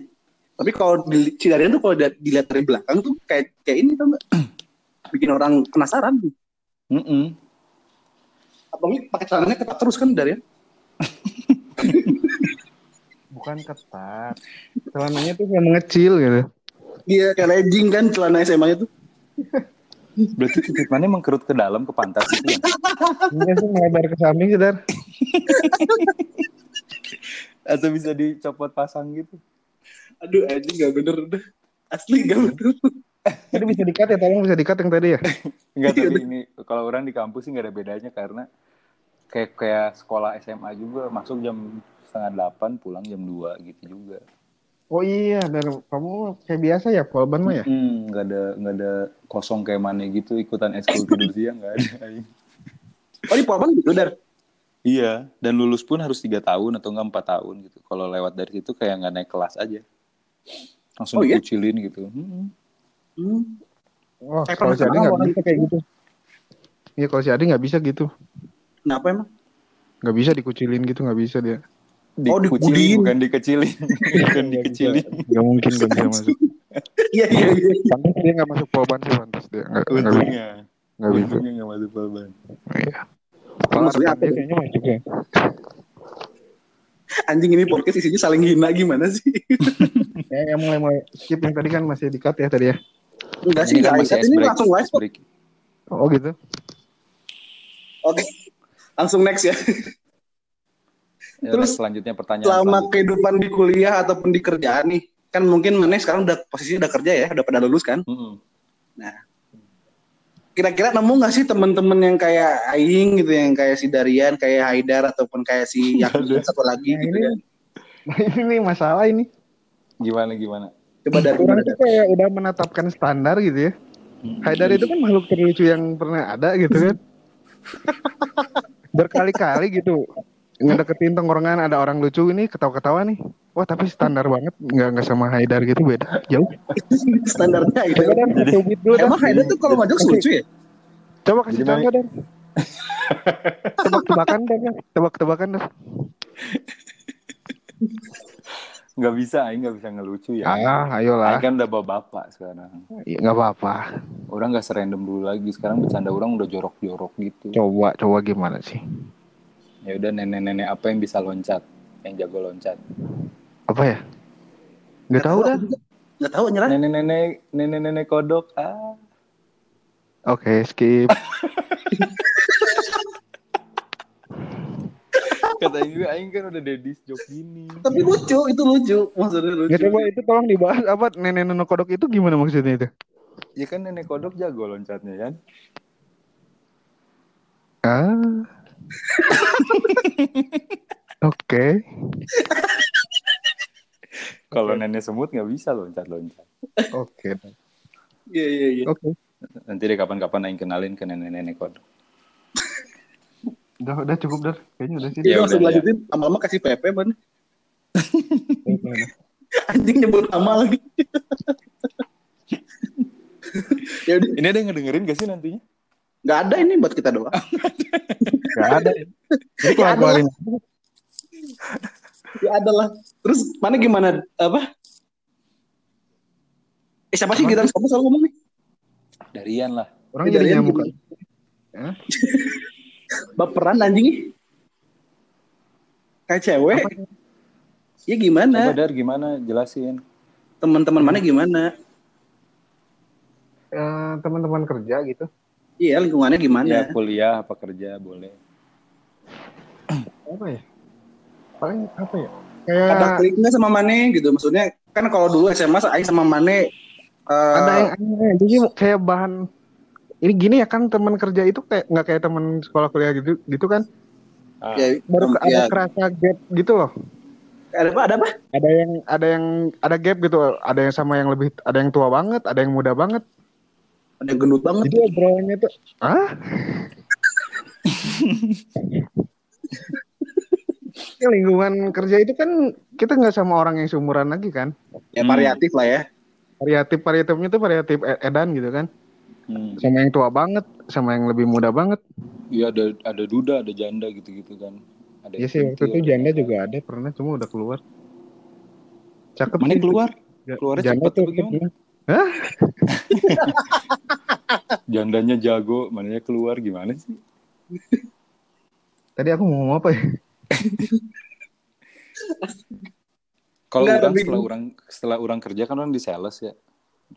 [SPEAKER 1] Tapi kalau Cidarian tuh kalau dilihat dari belakang tuh kayak kayak ini tuh bikin orang penasaran.
[SPEAKER 2] Mm-mm.
[SPEAKER 1] Apalagi pakai celananya ketat terus kan Darian?
[SPEAKER 3] Bukan ketat. Celananya tuh kayak mengecil gitu.
[SPEAKER 1] Iya kayak legging kan celana SMA-nya tuh.
[SPEAKER 2] Berarti titik mana emang kerut ke dalam ke pantat gitu ya?
[SPEAKER 3] Enggak sih melebar ke samping sih, Dar.
[SPEAKER 2] Atau bisa dicopot pasang gitu?
[SPEAKER 1] Aduh anjing gak bener udah. Asli gak bener.
[SPEAKER 3] Tadi bisa dikat ya, tolong bisa dikat yang tadi ya.
[SPEAKER 2] Enggak
[SPEAKER 1] Iya,
[SPEAKER 2] tapi ini kalau orang di kampus sih nggak ada bedanya karena kayak kayak sekolah SMA juga masuk jam setengah delapan pulang jam 2 gitu juga.
[SPEAKER 3] Oh iya, dan kamu kayak biasa ya, polban mah ya?
[SPEAKER 2] Hmm, nggak ada nggak ada kosong kayak mana gitu ikutan eskul tidur siang nggak ada.
[SPEAKER 1] Oh di Polban gitu Dar?
[SPEAKER 2] iya, dan lulus pun harus tiga tahun atau enggak empat tahun gitu. Kalau lewat dari situ kayak nggak naik kelas aja, langsung
[SPEAKER 1] Oh, iya?
[SPEAKER 2] dikucilin gitu. Hmm.
[SPEAKER 1] Hmm.
[SPEAKER 3] Oh,
[SPEAKER 1] Kayak
[SPEAKER 3] kalau si Adi nggak bisa kayak gitu. Iya, kalau si Adi nggak bisa gitu.
[SPEAKER 1] Kenapa emang?
[SPEAKER 3] Nggak bisa dikucilin gitu, nggak bisa dia.
[SPEAKER 1] Oh,
[SPEAKER 2] Dikucilin bukan dikecilin, bukan dikecilin.
[SPEAKER 3] Nggak mungkin nggak bisa masuk.
[SPEAKER 1] Iya iya iya.
[SPEAKER 3] Pantas dia nggak masuk polban sih, pantas dia. Nggak, nggak bisa.
[SPEAKER 2] Untungnya,
[SPEAKER 3] Nggak bisa.
[SPEAKER 2] untungnya nggak masuk polban.
[SPEAKER 3] Iya. Kalau dia kayaknya masuk ya.
[SPEAKER 1] Anjing ini podcast isinya saling hina gimana sih?
[SPEAKER 3] Ya, yang mulai mulai skip yang tadi kan masih dikat ya tadi ya.
[SPEAKER 1] Enggak sih,
[SPEAKER 2] kan
[SPEAKER 1] enggak.
[SPEAKER 2] masih
[SPEAKER 1] Ini
[SPEAKER 2] break,
[SPEAKER 1] langsung live
[SPEAKER 2] break.
[SPEAKER 3] Oh gitu.
[SPEAKER 1] Oke. Langsung next ya.
[SPEAKER 2] Ya,
[SPEAKER 1] Terus,
[SPEAKER 2] selanjutnya pertanyaan
[SPEAKER 1] Selama
[SPEAKER 2] selanjutnya.
[SPEAKER 1] kehidupan di kuliah ataupun di kerjaan nih, kan mungkin mana sekarang udah posisinya udah kerja ya, udah pada lulus kan?
[SPEAKER 2] Mm-mm.
[SPEAKER 1] Kira-kira nemu nggak sih temen-temen yang kayak Aing gitu, yang kayak si Darian, kayak Haidar ataupun kayak si Yakin satu lagi
[SPEAKER 3] Nah,
[SPEAKER 1] gitu
[SPEAKER 3] ini-
[SPEAKER 1] ya?
[SPEAKER 3] Nah, ini nih masalah ini.
[SPEAKER 2] Gimana gimana?
[SPEAKER 1] Coba dari
[SPEAKER 3] Orang
[SPEAKER 1] Dar?
[SPEAKER 3] kayak udah menetapkan standar gitu ya. Haidar itu kan makhluk terlucu yang pernah ada gitu kan. Berkali-kali gitu ngedeketin tongkrongan ada orang lucu ini ketawa-ketawa nih. Wah tapi standar banget nggak nggak sama Haidar gitu beda jauh.
[SPEAKER 1] Standarnya gitu.
[SPEAKER 3] Coba dan kasih beat dulu.
[SPEAKER 1] Emang Haidar tuh kalau ngajak lucu ya?
[SPEAKER 3] Coba kasih
[SPEAKER 2] Jadi
[SPEAKER 3] contoh dan. Tebak-tebakan dan tebak-tebakan dan.
[SPEAKER 2] Nggak bisa, Aing nggak bisa ngelucu ya.
[SPEAKER 3] Ah, ayolah.
[SPEAKER 2] Aing kan udah bawa bapak sekarang.
[SPEAKER 3] Ya, nggak apa-apa.
[SPEAKER 2] Orang nggak serandom dulu lagi. Sekarang bercanda orang udah jorok-jorok gitu.
[SPEAKER 3] Coba, coba gimana sih?
[SPEAKER 2] Ya udah nenek-nenek apa yang bisa loncat, yang jago loncat.
[SPEAKER 3] Apa ya? Nggak tahu dah.
[SPEAKER 1] Nggak tahu nyerah.
[SPEAKER 2] Nenek-nenek, nenek-nenek kodok. Ah,
[SPEAKER 3] Oke, skip.
[SPEAKER 2] Kata juga aing kan udah dedis joke gini.
[SPEAKER 1] Tapi lucu, itu lucu. Maksudnya lucu.
[SPEAKER 3] Ya coba itu tolong dibahas apa nenek nenek kodok itu gimana maksudnya itu?
[SPEAKER 2] Ya kan nenek kodok jago loncatnya kan.
[SPEAKER 3] Ah. Oke.
[SPEAKER 2] Kalau nenek semut nggak bisa loncat-loncat.
[SPEAKER 3] Oke.
[SPEAKER 1] Iya, iya, iya.
[SPEAKER 3] Oke.
[SPEAKER 2] Nanti deh kapan-kapan aing kenalin ke nenek-nenek kodok.
[SPEAKER 3] Udah udah cukup dah. Kayaknya udah sih.
[SPEAKER 1] Jadi
[SPEAKER 2] Ya
[SPEAKER 1] langsung
[SPEAKER 2] udah,
[SPEAKER 1] lanjutin, lama-lama kasih PP, ban. Anjing nyebut nama lagi. ya udah,
[SPEAKER 2] Ini ada yang ngedengerin gak sih nantinya?
[SPEAKER 1] nggak ada ini buat kita doang.
[SPEAKER 3] Gak ada. Jadi
[SPEAKER 1] Ya, ada
[SPEAKER 3] keluarin.
[SPEAKER 1] Ya ada lah. Terus mana gimana apa? Eh siapa sih kita siapa selalu ngomong nih?
[SPEAKER 2] Darian lah.
[SPEAKER 3] Orang
[SPEAKER 1] Ya,
[SPEAKER 3] jadi
[SPEAKER 1] dari
[SPEAKER 3] nyamuk.
[SPEAKER 1] yang Baperan anjing. Kayak cewek. Ya
[SPEAKER 2] Coba
[SPEAKER 1] gimana?
[SPEAKER 2] Dar gimana jelasin.
[SPEAKER 1] Teman-teman mana gimana?
[SPEAKER 3] Eh, teman-teman kerja gitu.
[SPEAKER 1] Iya lingkungannya
[SPEAKER 2] Ya
[SPEAKER 1] gimana?
[SPEAKER 2] kuliah apa kerja boleh.
[SPEAKER 3] Apa ya? Paling apa ya?
[SPEAKER 1] Ada
[SPEAKER 3] Kayak
[SPEAKER 1] klik nggak sama Mane gitu? Maksudnya kan kalau dulu SMA Aing sama Mane eh,
[SPEAKER 3] ada yang aneh. Jadi kayak bahan ini gini ya kan teman kerja itu kayak nggak kayak teman sekolah kuliah gitu gitu kan
[SPEAKER 2] Ah,
[SPEAKER 1] ya,
[SPEAKER 3] baru
[SPEAKER 1] em,
[SPEAKER 3] ada
[SPEAKER 1] ya,
[SPEAKER 3] kerasa gap gitu loh
[SPEAKER 1] ada apa? Ada apa?
[SPEAKER 3] ada yang ada yang ada gap gitu ada yang sama yang lebih ada yang tua banget ada yang muda banget
[SPEAKER 1] Ada yang gendut banget.
[SPEAKER 3] jadi obrolannya tuh ah ya, lingkungan kerja itu kan kita nggak sama orang yang seumuran lagi kan
[SPEAKER 1] Ya
[SPEAKER 2] Hmm.
[SPEAKER 1] variatif lah ya.
[SPEAKER 3] variatif variatifnya tuh variatif e- edan gitu kan
[SPEAKER 2] hmm.
[SPEAKER 3] sama yang tua banget sama yang lebih muda banget
[SPEAKER 2] Iya ada ada duda, ada janda gitu-gitu kan. Ada
[SPEAKER 3] Iya sih waktu itu
[SPEAKER 2] ada-
[SPEAKER 3] janda juga ada pernah cuma udah keluar cakep
[SPEAKER 2] Mana
[SPEAKER 3] sih.
[SPEAKER 2] keluar? Keluarnya
[SPEAKER 3] janda
[SPEAKER 2] cepet
[SPEAKER 3] tuh
[SPEAKER 2] gimana?
[SPEAKER 3] keluar. Hah?
[SPEAKER 2] Jandanya jago, mananya keluar gimana sih?
[SPEAKER 3] Tadi aku mau ngomong apa ya?
[SPEAKER 2] Kalau orang setelah orang setelah orang kerja kan orang di sales ya.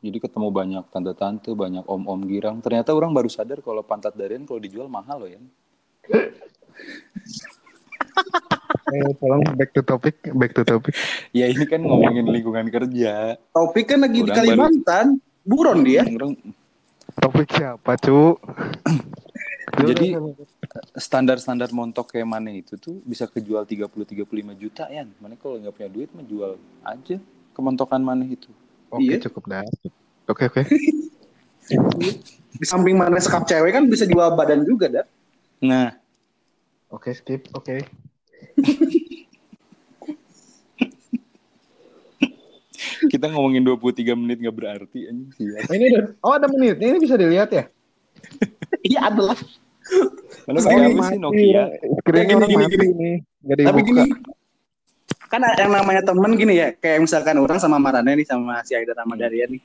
[SPEAKER 2] Jadi ketemu banyak tante-tante, banyak om-om girang. Ternyata orang baru sadar kalau pantat darian kalau dijual mahal loh ya.
[SPEAKER 3] Eh, tolong back to topic, back to topic.
[SPEAKER 2] Ya ini kan ngomongin lingkungan kerja.
[SPEAKER 1] Topik kan lagi di
[SPEAKER 2] Orang
[SPEAKER 1] Kalimantan. Buron dia.
[SPEAKER 2] Orang
[SPEAKER 3] Topik siapa, Cu?
[SPEAKER 2] Jadi- standar-standar montok kayak mana itu tuh bisa kejual 30-35 juta ya. Mana kalau nggak punya duit mah jual aja kemontokan mana itu.
[SPEAKER 3] Oke,
[SPEAKER 1] Iya.
[SPEAKER 3] cukup dah. Oke, oke.
[SPEAKER 1] Di samping mana sekap cewek kan bisa jual badan juga dah.
[SPEAKER 2] Nah,
[SPEAKER 3] Oke, skip. Oke.
[SPEAKER 2] kita ngomongin 23 menit nggak berarti anjing sih.
[SPEAKER 3] Oh, ini udah. Oh, ada menit. Ini bisa dilihat ya?
[SPEAKER 1] Iya.
[SPEAKER 2] Mana pakai
[SPEAKER 1] gini,
[SPEAKER 2] apa sih Nokia?
[SPEAKER 3] Screen
[SPEAKER 1] Gini,
[SPEAKER 3] orang
[SPEAKER 1] gini,
[SPEAKER 3] mati
[SPEAKER 1] gini.
[SPEAKER 3] nih. Gak
[SPEAKER 1] Tapi
[SPEAKER 3] dibuka.
[SPEAKER 1] gini, kan yang namanya temen gini ya, kayak misalkan orang sama Marane nih, sama si Aida sama Daria nih.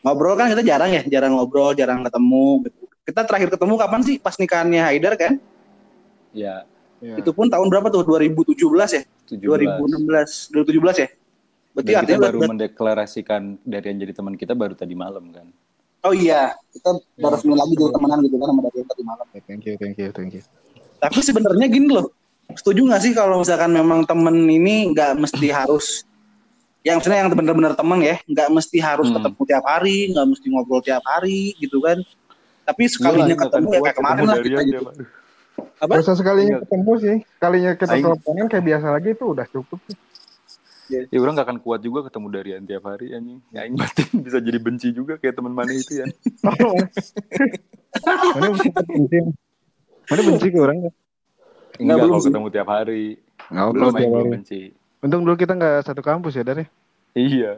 [SPEAKER 1] Ngobrol kan kita jarang ya, jarang ngobrol, jarang ketemu. gitu. Kita terakhir ketemu kapan sih? Pas nikahannya Haidar kan?
[SPEAKER 2] Ya,
[SPEAKER 3] Ya.
[SPEAKER 1] Itu pun tahun berapa tuh? 2017 ya?
[SPEAKER 2] 17.
[SPEAKER 1] 2016, 2017 ya? Berarti
[SPEAKER 2] Dan kita
[SPEAKER 1] artinya
[SPEAKER 2] baru
[SPEAKER 1] ber-
[SPEAKER 2] mendeklarasikan dari yang jadi teman kita baru tadi malam kan.
[SPEAKER 1] Oh iya, kita udah
[SPEAKER 3] Ya.
[SPEAKER 1] resmi lagi jadi temenan gitu kan sama Daria tadi malam.
[SPEAKER 3] Thank you, thank you, thank you.
[SPEAKER 1] Tapi sebenarnya gini loh, setuju nggak sih kalau misalkan memang temen ini nggak mesti harus, yang maksudnya yang benar-benar temen ya, nggak mesti harus
[SPEAKER 2] Hmm.
[SPEAKER 1] ketemu tiap hari, nggak mesti ngobrol tiap hari gitu kan. Tapi sekalinya
[SPEAKER 2] Gila, nggak
[SPEAKER 1] ketemu ya kayak kemarin
[SPEAKER 2] ketemu
[SPEAKER 1] lah kita gitu.
[SPEAKER 2] Pak.
[SPEAKER 1] Apa?
[SPEAKER 3] Gak usah sekalinya
[SPEAKER 2] Enggak.
[SPEAKER 3] ketemu sih. Kalinya kita teleponan kayak biasa lagi itu udah cukup sih.
[SPEAKER 2] Ya orang gak akan kuat juga ketemu Darian tiap hari anjing. Ya aing batin bisa jadi benci juga kayak teman mana itu ya.
[SPEAKER 3] Mana benci benci. Mana benci ke orang?
[SPEAKER 2] Enggak
[SPEAKER 1] belum
[SPEAKER 2] kalau
[SPEAKER 1] sih.
[SPEAKER 2] ketemu tiap hari.
[SPEAKER 3] Nggak,
[SPEAKER 2] Belum
[SPEAKER 3] kalau
[SPEAKER 2] aing
[SPEAKER 3] tiap hari.
[SPEAKER 2] benci.
[SPEAKER 3] Untung dulu kita nggak satu kampus ya, Dar ya?
[SPEAKER 2] Iya.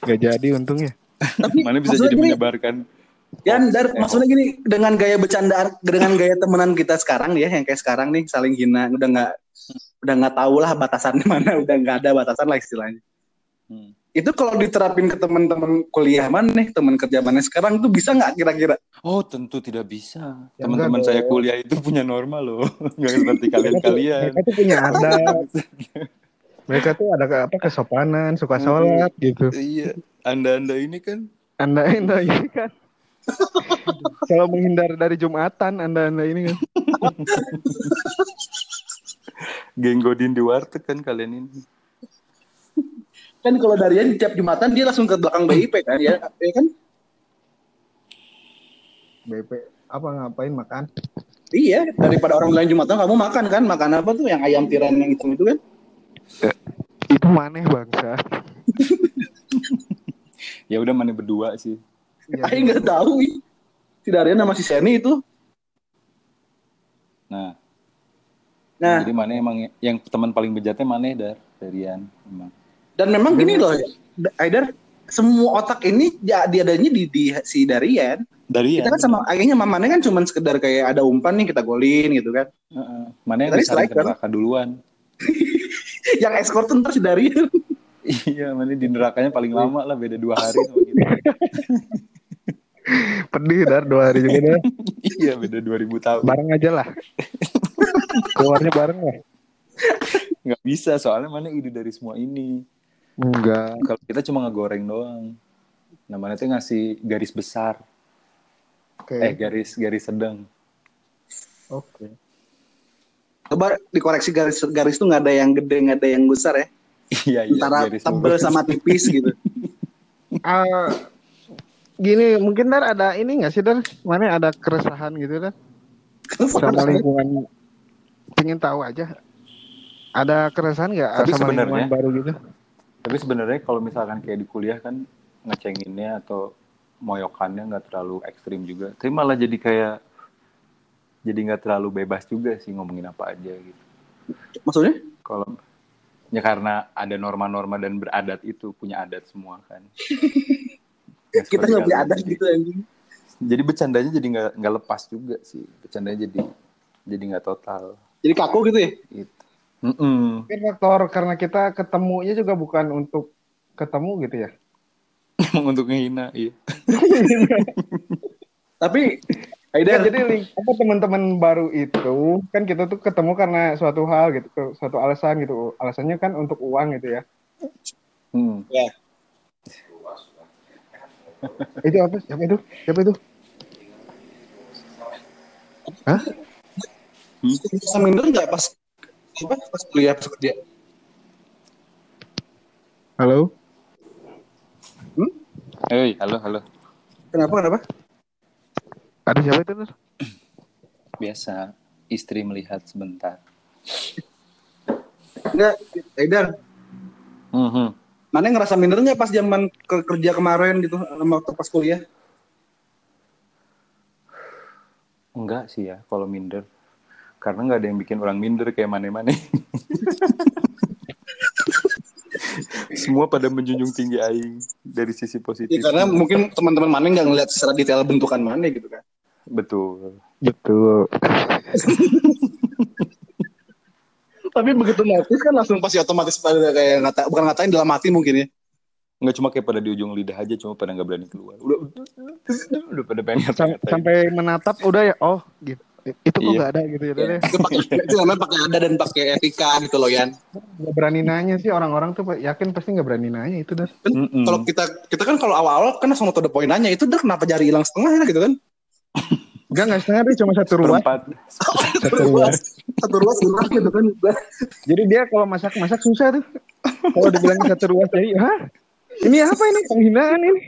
[SPEAKER 3] Gak jadi untungnya.
[SPEAKER 2] Mana bisa jadi
[SPEAKER 1] gini-
[SPEAKER 2] menyebarkan
[SPEAKER 1] Yan, dar,
[SPEAKER 2] Eh,
[SPEAKER 1] maksudnya gini dengan gaya bercandaan, dengan gaya temenan kita sekarang ya, yang kayak sekarang nih saling hina, udah nggak udah nggak tahu lah batasannya mana, udah nggak ada batasan lah istilahnya.
[SPEAKER 2] Hmm.
[SPEAKER 1] Itu kalau diterapin ke teman-teman kuliah mana nih, teman kerja mana sekarang tuh bisa nggak kira-kira?
[SPEAKER 2] Oh tentu tidak bisa.
[SPEAKER 3] Ya,
[SPEAKER 2] Teman-teman saya
[SPEAKER 3] dong.
[SPEAKER 2] kuliah itu punya norma loh. Nggak seperti kalian-kalian.
[SPEAKER 3] Mereka tuh punya adat. Mereka tuh ada ke- apa kesopanan, suka sholat gitu.
[SPEAKER 2] iya. Anda-anda ini kan
[SPEAKER 3] Anda anda ini kan Kalau menghindar dari Jumatan Anda-anda ini kan.
[SPEAKER 2] Geng Godin di warteg kan kalian ini.
[SPEAKER 1] Kan kalau Darian tiap Jumatan dia langsung ke belakang BIP kan ya, ya kan?
[SPEAKER 3] BP apa ngapain makan?
[SPEAKER 1] Iya, daripada orang lain Jumatan kamu makan kan? Makan apa tuh yang ayam tiran yang hitam itu kan?
[SPEAKER 3] Itu maneh bangsa.
[SPEAKER 2] Ya udah mana berdua sih.
[SPEAKER 3] Iya.
[SPEAKER 1] Aing nggak tahu. Si Darian sama si Seni itu.
[SPEAKER 2] Nah,
[SPEAKER 1] Nah,
[SPEAKER 2] jadi mana emang yang teman paling bejatnya mana dar Darian emang.
[SPEAKER 1] Dan memang gini loh, Aidar, semua otak ini ya, diadanya di, di si Darian.
[SPEAKER 2] Darian.
[SPEAKER 1] Kita kan sama akhirnya mamanya kan cuman sekedar kayak ada umpan nih kita golin gitu kan.
[SPEAKER 2] Heeh. Mana yang bisa neraka duluan.
[SPEAKER 1] Yang escort tuh ntar si Darian.
[SPEAKER 2] iya, mana di nerakanya paling lama lah beda dua hari sama kita.
[SPEAKER 3] Pedih dar dua hari juga dah.
[SPEAKER 2] iya, beda 2000 tahun.
[SPEAKER 3] Bareng aja lah. Keluarnya bareng lah.
[SPEAKER 2] Nggak bisa soalnya mana ide dari semua ini.
[SPEAKER 3] Enggak.
[SPEAKER 2] Kalau kita cuma ngegoreng doang. Namanya tuh ngasih garis besar,
[SPEAKER 3] Oke.
[SPEAKER 2] eh garis garis sedang.
[SPEAKER 3] Oke.
[SPEAKER 1] Coba dikoreksi garis garis tuh nggak ada yang gede nggak ada yang besar ya.
[SPEAKER 2] iya iya.
[SPEAKER 1] Antara
[SPEAKER 2] garis
[SPEAKER 1] tebel sama tipis gitu.
[SPEAKER 3] Ah, gini mungkin dar ada ini nggak sih dar? Mana ada keresahan gitu dar? Sama lingkungan. Pengen tahu aja. Ada keresahan nggak sama
[SPEAKER 2] sebenarnya-
[SPEAKER 3] lingkungan baru gitu?
[SPEAKER 2] Tapi sebenarnya kalau misalkan kayak di kuliah kan ngecenginnya atau moyokannya nggak terlalu ekstrim juga. Tapi malah jadi kayak jadi nggak terlalu bebas juga sih ngomongin apa aja gitu.
[SPEAKER 1] Maksudnya?
[SPEAKER 2] Kalau ya karena ada norma-norma dan beradat itu punya adat semua kan. Nggak
[SPEAKER 1] Kita nggak punya adat gitu anjing.
[SPEAKER 2] Jadi bercandanya jadi nggak nggak lepas juga sih. Bercandanya jadi jadi nggak total.
[SPEAKER 1] Jadi kaku gitu ya.
[SPEAKER 2] Gitu. Mm-mm.
[SPEAKER 3] Mungkin faktor karena kita ketemunya juga bukan untuk ketemu gitu ya.
[SPEAKER 2] Emang untuk ngehina, iya.
[SPEAKER 1] Tapi
[SPEAKER 3] Ya,
[SPEAKER 1] Aidar,
[SPEAKER 3] jadi apa teman-teman baru itu kan kita tuh ketemu karena suatu hal gitu, suatu alasan gitu. Alasannya kan untuk uang gitu ya.
[SPEAKER 2] Hmm.
[SPEAKER 3] Itu apa? Siapa itu? Siapa itu? Hah?
[SPEAKER 1] bisa minder nggak pas apa pas kuliah pas kerja?
[SPEAKER 3] Halo?
[SPEAKER 2] Hei, halo, halo.
[SPEAKER 1] Kenapa kenapa?
[SPEAKER 3] Ada siapa itu? Nur?
[SPEAKER 2] Biasa istri melihat sebentar.
[SPEAKER 1] Enggak, Aidar.
[SPEAKER 2] Mhm.
[SPEAKER 1] Mana ngerasa minder nggak pas zaman ke kerja kemarin gitu waktu pas kuliah?
[SPEAKER 2] Enggak sih ya kalau minder. Karena nggak ada yang bikin orang minder kayak mana-mana. Semua pada menjunjung tinggi aing dari sisi positif.
[SPEAKER 1] Ya, karena mungkin teman-teman mana nggak ngeliat secara detail bentukan mana gitu kan.
[SPEAKER 2] Betul.
[SPEAKER 3] Betul.
[SPEAKER 1] Tapi begitu notice kan langsung pasti otomatis pada kayak ngata, bukan ngatain dalam hati mungkin ya.
[SPEAKER 2] Nggak cuma kayak pada di ujung lidah aja, cuma pada nggak berani keluar. Udah, udah pada pengen
[SPEAKER 3] sampai menatap udah ya. Oh, gitu. Itu kok
[SPEAKER 2] Iya.
[SPEAKER 3] nggak ada gitu ya. Deh.
[SPEAKER 1] Itu pakai itu namanya pakai ada dan pakai etika gitu loh Yan.
[SPEAKER 3] Nggak berani nanya sih orang-orang tuh yakin pasti nggak berani nanya itu dah.
[SPEAKER 1] Kan. Kalau kita kita kan kalau awal-awal kan langsung to the point nanya itu udah kenapa jari hilang setengah ya gitu kan.
[SPEAKER 3] Enggak nggak setengah deh cuma satu ruas.
[SPEAKER 2] Perempat.
[SPEAKER 3] Satu ruas.
[SPEAKER 1] Satu ruas hilang gitu kan.
[SPEAKER 3] Jadi dia kalau masak-masak susah tuh. Kalau dibilang satu ruas jadi, hah? Ini apa ini penghinaan ini?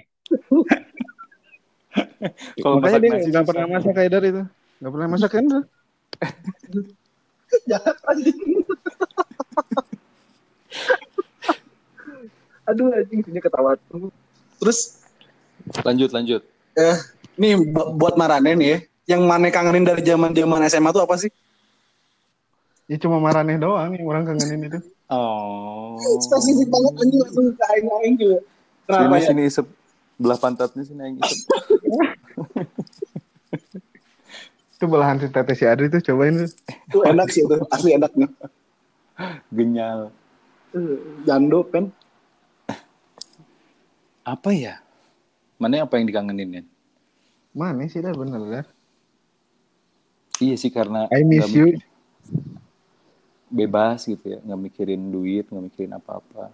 [SPEAKER 2] Kalau
[SPEAKER 3] Makanya
[SPEAKER 2] masak
[SPEAKER 3] dia nggak pernah masak kayak dari itu. Nggak pernah masak kan?
[SPEAKER 1] Jahat anjing. Aduh anjing sini ketawa. Terus
[SPEAKER 2] Lanjut, lanjut.
[SPEAKER 1] eh nih bu- buat Marane nih ya, yang Mane kangenin dari zaman-zaman SMA tuh apa sih?
[SPEAKER 3] Ya cuma marane doang nih orang kangenin itu.
[SPEAKER 2] Oh.
[SPEAKER 1] Spesifik banget anjing langsung ke aing-aing juga. Kenapa
[SPEAKER 2] Sini,
[SPEAKER 1] ya?
[SPEAKER 2] sini isep. Belah pantatnya sini aing.
[SPEAKER 3] Itu belahan si Tete si Adri tuh cobain tuh.
[SPEAKER 1] Itu enak sih itu, asli enak nih.
[SPEAKER 2] Genyal.
[SPEAKER 1] Jando kan.
[SPEAKER 2] Apa ya? Mana apa yang dikangenin ya?
[SPEAKER 3] Mana sih dah bener dah.
[SPEAKER 2] Iya sih karena
[SPEAKER 3] I miss you.
[SPEAKER 2] bebas gitu ya, nggak mikirin duit, nggak mikirin apa-apa.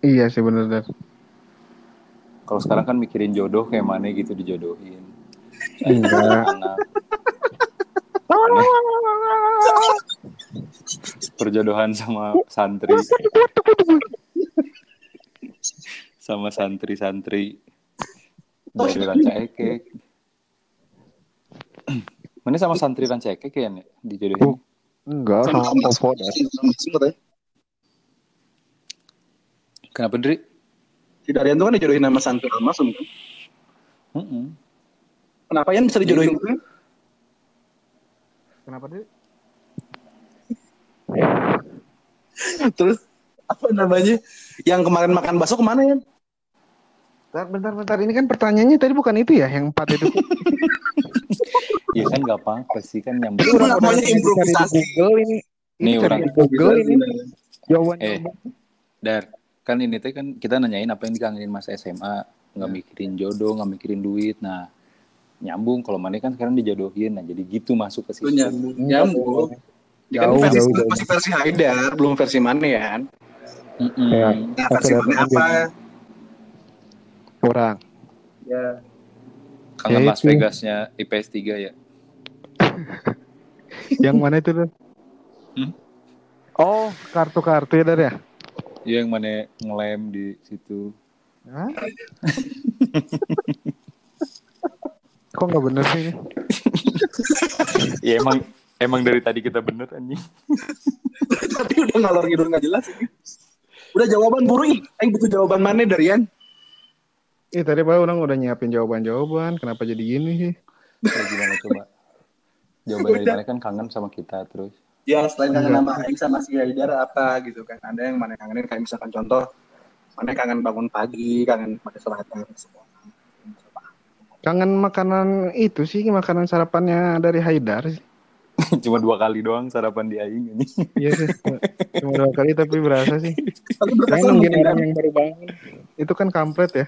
[SPEAKER 3] Iya sih bener dah.
[SPEAKER 2] Kalau sekarang kan mikirin jodoh kayak mana gitu dijodohin.
[SPEAKER 3] Enggak.
[SPEAKER 2] perjodohan sama santri sama santri-santri dari Ranca Ekek mana sama santri Ranca Ekek ya dijodohin
[SPEAKER 3] Enggak, sama Popo.
[SPEAKER 1] Sebenarnya.
[SPEAKER 2] kenapa Dri?
[SPEAKER 1] Si Darian tuh kan dijodohin sama Santur Almasum kan.
[SPEAKER 2] Mm-mm.
[SPEAKER 1] Kenapa Yan bisa dijodohin gitu?
[SPEAKER 3] Kenapa dia?
[SPEAKER 1] Terus apa namanya? Yang kemarin makan bakso ke mana ya?
[SPEAKER 3] Bentar, bentar, bentar. Ini kan pertanyaannya tadi bukan itu ya, yang empat itu.
[SPEAKER 2] Iya kan nggak apa-apa sih kan yang
[SPEAKER 1] Itu namanya improvisasi.
[SPEAKER 3] Google ini. Ini cari
[SPEAKER 2] orang.
[SPEAKER 3] Google ini. Jawaban
[SPEAKER 2] Eh. Dar, kan ini teh kan kita nanyain apa yang dikangenin masa SMA, nggak mikirin jodoh, nggak mikirin duit. Nah, nyambung kalau mana kan sekarang dijodohin. Nah, jadi gitu masuk ke
[SPEAKER 1] Itu
[SPEAKER 2] situ.
[SPEAKER 1] nyambung. Nyambung. Dia kan
[SPEAKER 3] Jauh,
[SPEAKER 1] versi,
[SPEAKER 3] jauh, jauh.
[SPEAKER 1] masih versi Haidar, belum versi mana ya?
[SPEAKER 2] Mm-mm.
[SPEAKER 3] Ya.
[SPEAKER 1] Nah, versi mana apa?
[SPEAKER 3] Orang.
[SPEAKER 1] Ya.
[SPEAKER 2] Kangen
[SPEAKER 3] Ya
[SPEAKER 2] Las. Vegasnya IPS 3 ya.
[SPEAKER 3] yang mana itu, Dan?
[SPEAKER 2] Hmm?
[SPEAKER 3] Oh, kartu-kartu ya, Dar ya?
[SPEAKER 2] Iya yang mana ngelem di situ.
[SPEAKER 3] Hah? Kok nggak bener sih?
[SPEAKER 2] Ya emang emang dari tadi kita bener anjing.
[SPEAKER 1] Tapi udah ngalor ngidul nggak jelas ini. Udah jawaban buru ih. Aing butuh jawaban mana Darian?
[SPEAKER 3] Ih, tadi Pak orang udah nyiapin jawaban-jawaban. Kenapa jadi gini sih?
[SPEAKER 2] Ya, gimana coba? Jawaban dari mana kan kangen sama kita terus.
[SPEAKER 1] Ya selain kangen sama Aing sama si Haidar apa gitu kan. Ada yang mana kangenin kayak misalkan contoh mana kangen bangun pagi, kangen pakai selatan semua.
[SPEAKER 3] Kangen makanan itu sih, makanan sarapannya dari Haidar sih.
[SPEAKER 2] Cuma dua kali doang sarapan di aing anjing.
[SPEAKER 3] Iya sih. Cuma dua kali tapi berasa sih.
[SPEAKER 1] Tapi berasa
[SPEAKER 3] nungguin orang
[SPEAKER 1] kan?
[SPEAKER 3] yang baru bangun. Itu kan kampret ya.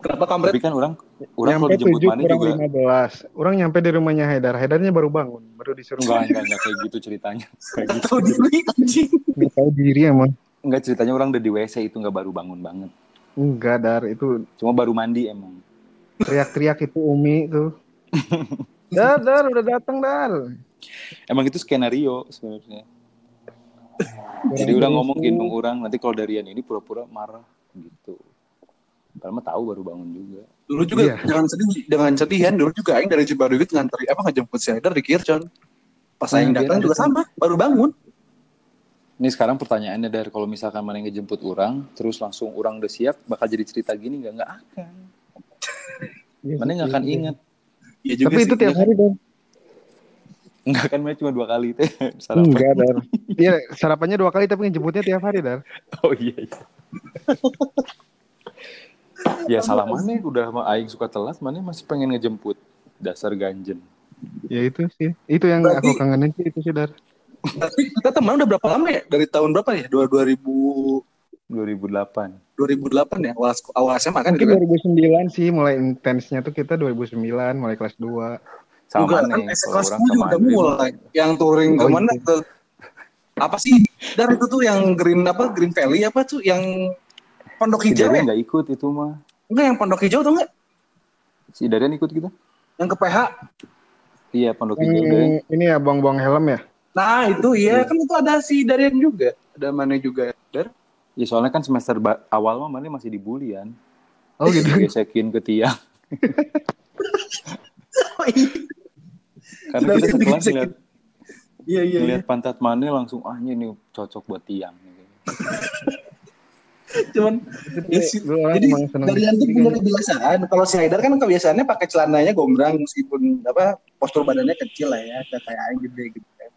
[SPEAKER 1] Kenapa kampret?
[SPEAKER 2] Tapi kan orang orang kalau
[SPEAKER 3] nyampe
[SPEAKER 2] dijemput
[SPEAKER 3] tujuh
[SPEAKER 2] mana
[SPEAKER 3] kurang
[SPEAKER 2] juga
[SPEAKER 3] lima belas. Orang nyampe di rumahnya Haidar. Haidarnya baru bangun, baru disuruh
[SPEAKER 2] enggak enggak enggak kayak gitu ceritanya. Kayak gitu.
[SPEAKER 1] Tahu diri anjing.
[SPEAKER 3] nggak tahu diri emang.
[SPEAKER 2] Enggak ceritanya orang udah di WC itu enggak baru bangun banget.
[SPEAKER 3] Enggak dar itu
[SPEAKER 2] Cuma baru mandi emang.
[SPEAKER 3] Teriak-teriak itu Umi tuh. Dar, dar, udah datang dar.
[SPEAKER 2] Emang itu skenario sebenarnya. Jadi udah ngomong gendong orang nanti kalau Darian ini pura-pura marah gitu. Padahal mah tahu baru bangun juga.
[SPEAKER 1] Dulu juga
[SPEAKER 3] Iya.
[SPEAKER 1] jangan sedih, jangan sedihan. Dulu juga Aing dari Cibaruyut ngantri apa ngejemput si Haidar di Kircon. Pas Aing
[SPEAKER 2] Nah,
[SPEAKER 1] datang juga sama, baru bangun.
[SPEAKER 2] Ini sekarang pertanyaannya dari kalau misalkan mana yang ngejemput orang, terus langsung orang udah siap, bakal jadi cerita gini nggak? Nggak akan. Mana nggak akan ingat.
[SPEAKER 1] Iya juga
[SPEAKER 3] Tapi
[SPEAKER 1] sih.
[SPEAKER 3] itu tiap hari dar.
[SPEAKER 2] Nggak kan mana cuma dua kali teh sarapan.
[SPEAKER 3] Enggak dar. Iya sarapannya dua kali tapi ngejemputnya tiap hari dar.
[SPEAKER 2] Oh iya. iya. ya salah mana udah sama Aing suka telat, mana masih pengen ngejemput dasar ganjen.
[SPEAKER 3] Ya itu sih. Itu yang
[SPEAKER 1] Berarti-
[SPEAKER 3] aku kangenin sih itu sih dar.
[SPEAKER 1] Tapi kita teman udah berapa lama ya? Dari tahun berapa ya? Dua 2000
[SPEAKER 2] 2008.
[SPEAKER 1] 2008 ya? Awal, awal SMA kan
[SPEAKER 3] Mungkin
[SPEAKER 1] gitu kan?
[SPEAKER 3] 2009 sih mulai intensnya tuh kita 2009 mulai kelas 2.
[SPEAKER 2] Sama
[SPEAKER 1] Juga
[SPEAKER 2] mana?
[SPEAKER 1] kan kelas
[SPEAKER 2] orang
[SPEAKER 1] 10
[SPEAKER 2] sama
[SPEAKER 1] juga udah mulai. Yang touring
[SPEAKER 3] Oh,
[SPEAKER 1] ke mana
[SPEAKER 3] iya.
[SPEAKER 1] ke apa sih? Dan itu tuh yang Green apa? Green Valley apa tuh? Yang Pondok
[SPEAKER 2] Si
[SPEAKER 1] Hijau ya?
[SPEAKER 2] Darian nggak ikut itu mah.
[SPEAKER 1] Enggak yang Pondok Hijau tuh enggak?
[SPEAKER 2] Si Darian ikut gitu?
[SPEAKER 1] Yang ke PH.
[SPEAKER 2] Iya, Pondok Hijau.
[SPEAKER 3] Yang ini ya buang-buang helm ya.
[SPEAKER 1] Nah itu iya kan itu ada si Darian juga. Ada mana juga. Dar?
[SPEAKER 2] Ya soalnya kan semester awal mah mana masih dibully kan.
[SPEAKER 3] Oh gitu.
[SPEAKER 2] Gesekin ke tiang.
[SPEAKER 1] Oh, iya.
[SPEAKER 2] Karena kita sekelas ngeliat,
[SPEAKER 1] Iya iya. iya.
[SPEAKER 2] ngeliat pantat mana langsung ah ini cocok buat tiang.
[SPEAKER 1] Cuman ya, jadi tuh
[SPEAKER 3] gitu
[SPEAKER 1] punya kebiasaan. Kalau si Haidar kan kebiasaannya pakai celananya gombrang meskipun apa postur badannya kecil lah ya, kayak kayak Aing gede gitu kan.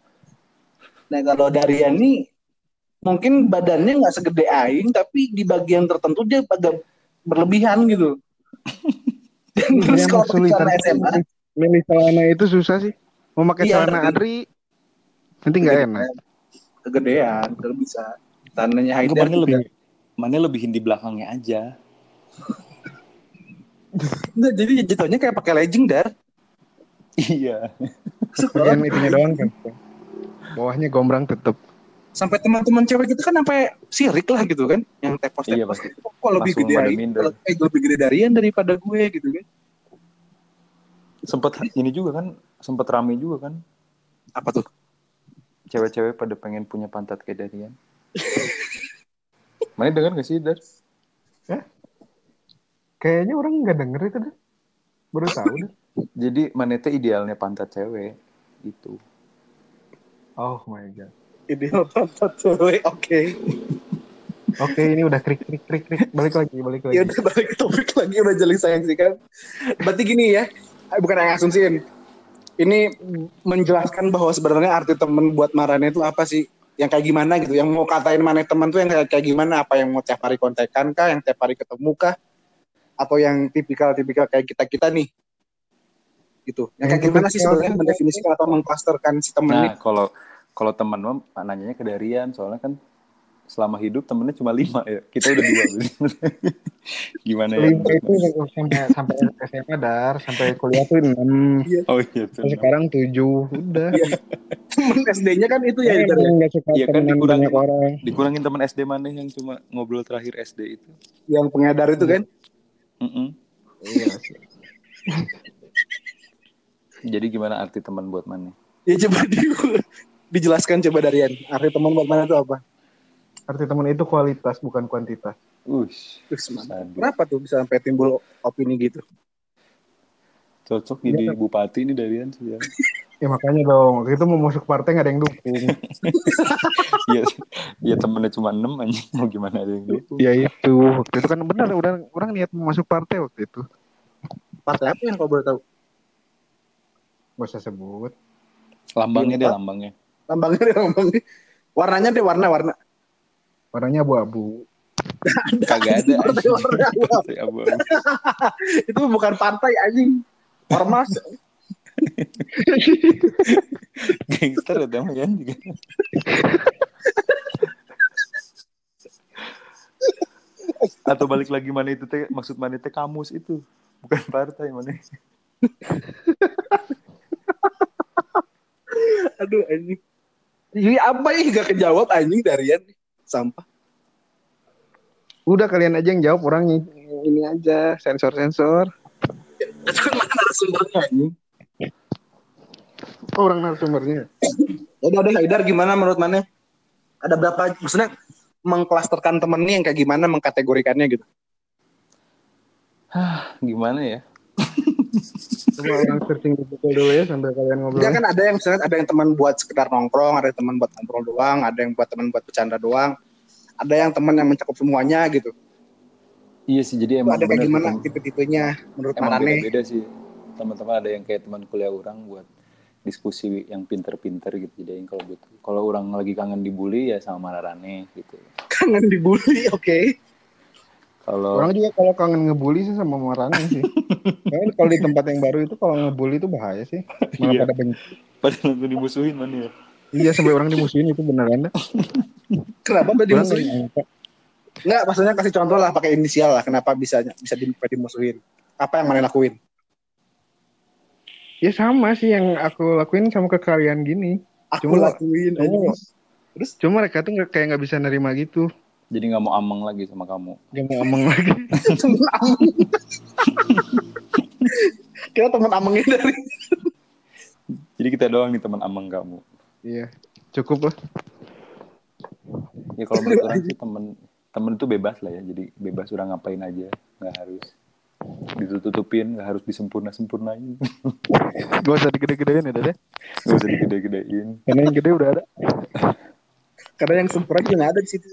[SPEAKER 1] Nah kalau Darian nih mungkin badannya nggak segede Aing, tapi di bagian tertentu dia agak berlebihan gitu. Dan terus
[SPEAKER 3] Yang
[SPEAKER 1] kalau pakai
[SPEAKER 3] kesulitan
[SPEAKER 1] celana SMA,
[SPEAKER 3] milih celana itu susah sih. Mau pakai
[SPEAKER 1] Iya,
[SPEAKER 3] celana Adri nanti nggak enak.
[SPEAKER 1] kegedean, terus bisa. Tanahnya Haidar
[SPEAKER 2] mana lebih mana lebihin di belakangnya aja.
[SPEAKER 1] Nggak, jadi jatuhnya kayak pakai legging dar.
[SPEAKER 2] Iya.
[SPEAKER 3] Bagian itunya doang kan. Bawahnya gombrang tetep.
[SPEAKER 1] Sampai teman-teman cewek kita kan sampai sirik lah gitu kan yang tepos
[SPEAKER 2] Iya,
[SPEAKER 1] tepos
[SPEAKER 2] pasti.
[SPEAKER 1] kok lebih
[SPEAKER 2] Langsung
[SPEAKER 1] gede
[SPEAKER 2] minder.
[SPEAKER 1] eh lebih gede Darian daripada gue gitu kan
[SPEAKER 2] sempet ini juga kan sempet rame juga kan
[SPEAKER 1] Apa tuh?
[SPEAKER 2] cewek-cewek pada pengen punya pantat kayak Darian mana dengar gak sih Dar?
[SPEAKER 3] Kayaknya orang nggak denger itu deh. Baru tahu deh.
[SPEAKER 2] jadi mana teh idealnya pantat cewek itu
[SPEAKER 3] Oh my god.
[SPEAKER 1] Ideal pantat cewek, oke.
[SPEAKER 3] Oke, ini udah krik krik krik krik. Balik lagi, balik lagi.
[SPEAKER 1] Ya udah balik ke topik lagi udah jeling sayang sih kan. Berarti gini ya, bukan yang asumsiin. Ini menjelaskan bahwa sebenarnya arti temen buat Marane itu apa sih? Yang kayak gimana gitu? Yang mau katain mana teman tuh yang kayak, kayak gimana? Apa yang mau tiap hari kontekan kah? Yang tiap hari ketemu kah? Atau yang tipikal-tipikal kayak kita-kita nih? Gitu. Yang kayak gimana sih sebenarnya mendefinisikan atau mengklasterkan si temen ini?
[SPEAKER 2] nah kalau kalau teman mah nanyanya ke Darian soalnya kan selama hidup temennya cuma lima ya kita udah dua gimana ya
[SPEAKER 3] Lima itu sampai sampai SMA dar, sampai kuliah tuh enam.
[SPEAKER 2] oh iya tuh
[SPEAKER 3] sekarang tujuh, udah.
[SPEAKER 1] Temen SD-nya kan itu ya. SayaIter, ya?
[SPEAKER 3] suka
[SPEAKER 2] Iya kan, dikurangin.
[SPEAKER 3] orang.
[SPEAKER 2] dikurangin teman SD mana yang cuma ngobrol terakhir SD itu
[SPEAKER 1] Yang pengedar itu kan?
[SPEAKER 2] Mm-mm.
[SPEAKER 3] Iya sih.
[SPEAKER 2] jadi gimana arti teman buat mana
[SPEAKER 1] Ya coba di- dijelaskan coba Darian. Arti teman buat mana itu apa?
[SPEAKER 3] Arti teman itu kualitas bukan kuantitas.
[SPEAKER 2] Ush,
[SPEAKER 1] Terus mana?
[SPEAKER 2] sadis.
[SPEAKER 1] Kenapa tuh bisa sampai timbul opini gitu?
[SPEAKER 2] cocok jadi bupati ini Darian sih ya.
[SPEAKER 3] Ya makanya dong, waktu itu mau masuk partai nggak ada yang dukung.
[SPEAKER 2] Iya, ya temennya cuma enam aja mau gimana ada yang gitu.
[SPEAKER 3] ya itu, waktu itu kan benar udah orang niat mau masuk partai waktu itu.
[SPEAKER 1] Partai apa yang kau boleh tahu?
[SPEAKER 3] Gak usah sebut.
[SPEAKER 2] Lambangnya deh
[SPEAKER 1] Iya,
[SPEAKER 2] lambangnya.
[SPEAKER 1] Lambangnya deh, lambangnya. Warnanya deh warna-warna.
[SPEAKER 3] Warnanya abu-abu.
[SPEAKER 2] Kagak ada.
[SPEAKER 1] Partai warna
[SPEAKER 2] abu-abu.
[SPEAKER 1] Itu bukan partai anjing. Ormas.
[SPEAKER 2] Gangster ya teman kan juga. Atau balik lagi mana itu teh maksud mana teh kamus itu bukan partai mana.
[SPEAKER 1] Aduh anjing. Ini apa ya gak kejawab anjing Darian? Sampah.
[SPEAKER 3] Udah kalian aja yang jawab orang yang ini aja sensor-sensor.
[SPEAKER 1] Itu kan mana narasumbernya anjing.
[SPEAKER 3] Oh, orang narasumbernya.
[SPEAKER 1] Udah udah Haidar gimana menurut mana? Ada berapa maksudnya mengklasterkan temen nih yang kayak gimana mengkategorikannya gitu.
[SPEAKER 2] Gimana ya?
[SPEAKER 3] Coba orang searching di Google dulu ya sambil kalian ngobrol.
[SPEAKER 1] Ya kan ada yang misalnya ada yang teman buat sekedar nongkrong, ada yang teman buat ngobrol doang, ada yang buat teman buat bercanda doang, ada yang teman yang mencakup semuanya gitu.
[SPEAKER 2] Iya sih jadi
[SPEAKER 1] Itu
[SPEAKER 2] emang
[SPEAKER 1] ada kayak gimana tipe-tipenya menurut
[SPEAKER 2] emang
[SPEAKER 1] Marane?
[SPEAKER 2] beda-beda sih teman-teman ada yang kayak teman kuliah orang buat diskusi yang pinter-pinter gitu jadi yang kalau butuh kalau orang lagi kangen dibully ya sama Mararane gitu
[SPEAKER 1] Kangen dibully, oke.
[SPEAKER 2] Kalau
[SPEAKER 3] Orang juga kalau kangen ngebully sih sama Marane sih. Karena kalau di tempat yang baru itu kalau ngebully itu bahaya sih. Malah
[SPEAKER 2] Iya.
[SPEAKER 3] pada benci.
[SPEAKER 2] pada langsung dimusuhin mana ya
[SPEAKER 3] Iya sampai orang dimusuhin itu beneran dah.
[SPEAKER 1] Kenapa
[SPEAKER 3] Orang
[SPEAKER 1] dimusuhin? Enggak, maksudnya kasih contoh lah pakai inisial lah. Kenapa bisa bisa di- dimusuhin? Apa yang mana lakuin?
[SPEAKER 3] Ya sama sih yang aku lakuin sama ke kalian gini.
[SPEAKER 1] Aku
[SPEAKER 3] Cuma-
[SPEAKER 1] lakuin.
[SPEAKER 3] cuma-
[SPEAKER 1] anjing.
[SPEAKER 3] Cuma mereka tuh nggak- kayak nggak bisa nerima gitu.
[SPEAKER 2] Jadi nggak mau ameng lagi sama kamu
[SPEAKER 3] Gak mau ngomong lagi.
[SPEAKER 1] Temen ameng. Kita temen amengnya dari
[SPEAKER 2] jadi kita doang nih teman ameng kamu
[SPEAKER 3] Iya. Cukup lah.
[SPEAKER 2] ya kalau menurut orang sih temen temen itu bebas lah ya jadi bebas orang ngapain aja nggak harus ditutupin nggak harus disempurna sempurnain
[SPEAKER 3] Gak usah digede-gedein ya deh.
[SPEAKER 2] nggak usah digede-gedein
[SPEAKER 3] Karena yang gede udah ada.
[SPEAKER 1] karena yang sempurna juga ada di situ.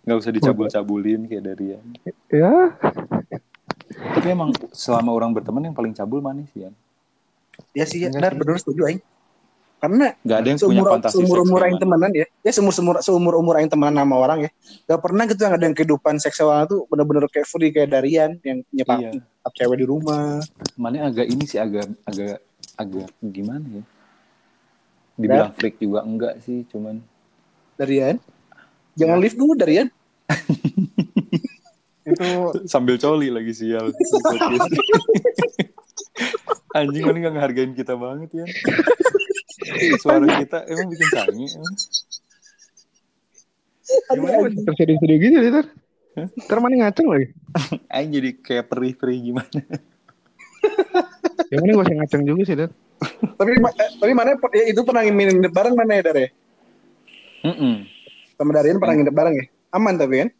[SPEAKER 2] Nggak usah dicabul-cabulin kayak Darian
[SPEAKER 3] Ya.
[SPEAKER 2] tapi emang selama orang berteman yang paling cabul manis ya
[SPEAKER 1] Ya sih, ya. Benar
[SPEAKER 3] sih.
[SPEAKER 1] benar setuju aing. Karena
[SPEAKER 2] nggak ada yang punya fantasi
[SPEAKER 1] seumur umur aing
[SPEAKER 2] mana.
[SPEAKER 1] temenan ya. Ya seumur seumur seumur umur aing temenan sama orang ya. Gak pernah gitu yang ada yang kehidupan seksual tuh bener-bener kayak free kayak Darian yang nyepak
[SPEAKER 2] Iya.
[SPEAKER 1] cewek di rumah.
[SPEAKER 2] mana agak ini sih agak agak agak gimana ya dibilang freak juga enggak sih cuman
[SPEAKER 1] Darian. Jangan lift dulu Darian.
[SPEAKER 3] Itu
[SPEAKER 2] sambil coli lagi sial anjing mana nggak ngehargain kita banget ya suara kita emang bikin sange emang.
[SPEAKER 3] gimana tersedia-sedia gitu ya, Tar? Ntar mana ngaceng lagi.
[SPEAKER 2] Aing jadi kayak perih-perih gimana
[SPEAKER 3] Yang ini gak usah ngaceng juga sih, Dan.
[SPEAKER 1] tapi eh, tapi mana ya, itu pernah nginep bareng mana ya Dar ya? Sama Darian pernah nginep bareng ya? Aman tapi kan?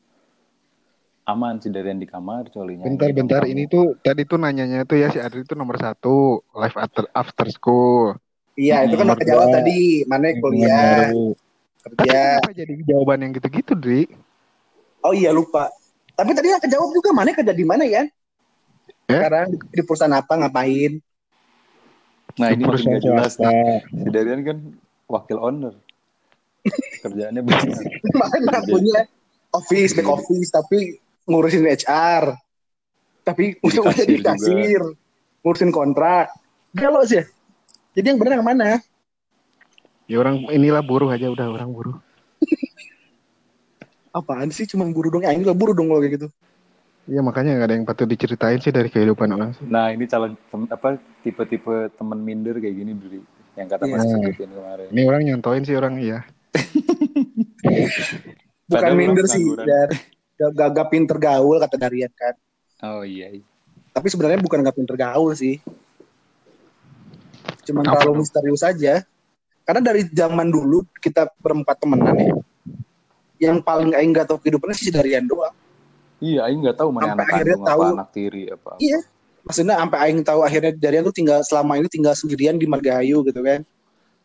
[SPEAKER 2] Aman sih dari yang di kamar colinya.
[SPEAKER 3] Bentar, bentar. Ini tuh tadi tuh nanyanya tuh ya si Adri itu nomor satu live after after school.
[SPEAKER 1] Iya, itu kan
[SPEAKER 2] Hmm,
[SPEAKER 1] udah kejawab
[SPEAKER 3] iya.
[SPEAKER 1] tadi. Mana kuliah.
[SPEAKER 3] Tapi
[SPEAKER 1] kerja.
[SPEAKER 3] kenapa jadi jawaban yang gitu-gitu, Dri?
[SPEAKER 1] Oh iya lupa. Tapi tadi yang kejawab juga mana kerja di mana ya?
[SPEAKER 3] Ya?
[SPEAKER 1] Sekarang di perusahaan apa ngapain?
[SPEAKER 2] Nah ini makin jelas nih. Si Darian kan wakil owner. Kerjaannya besar.
[SPEAKER 1] Mana punya office, back office, tapi ngurusin HR. Tapi
[SPEAKER 2] Jadi
[SPEAKER 1] untuk
[SPEAKER 2] kasir
[SPEAKER 1] jadi
[SPEAKER 2] juga.
[SPEAKER 1] kasir, ngurusin kontrak. Galau sih. ya. Jadi yang benar yang mana?
[SPEAKER 3] Ya orang inilah buruh aja udah orang buruh.
[SPEAKER 1] Apaan sih cuma buru dong? Ya, ini buru dong kalau kayak gitu.
[SPEAKER 3] Iya makanya nggak ada yang patut diceritain sih dari kehidupan orang sih.
[SPEAKER 2] Nah ini calon tem- apa tipe-tipe teman minder kayak gini dulu yang kata
[SPEAKER 1] Iya.
[SPEAKER 2] Mas kemarin.
[SPEAKER 3] Ini orang nyontoin sih orang iya.
[SPEAKER 1] Bukan
[SPEAKER 2] Padahal
[SPEAKER 1] minder sih, dan gak, gak pinter gaul kata Darian kan.
[SPEAKER 2] Oh iya. iya.
[SPEAKER 1] Tapi sebenarnya bukan gak pinter gaul sih. Cuman
[SPEAKER 3] Apa
[SPEAKER 1] terlalu misterius aja. Karena dari zaman dulu kita berempat temenan ya. Yang paling aing gak tahu kehidupannya sih si Darian doang.
[SPEAKER 2] Iya, Aing nggak tahu mana
[SPEAKER 1] Sampai
[SPEAKER 2] anak
[SPEAKER 1] akhirnya
[SPEAKER 2] kandung apa
[SPEAKER 1] tahu.
[SPEAKER 2] anak tiri apa.
[SPEAKER 1] Iya. Maksudnya sampai aing tahu akhirnya Darian tuh tinggal selama ini tinggal sendirian di Margahayu gitu kan.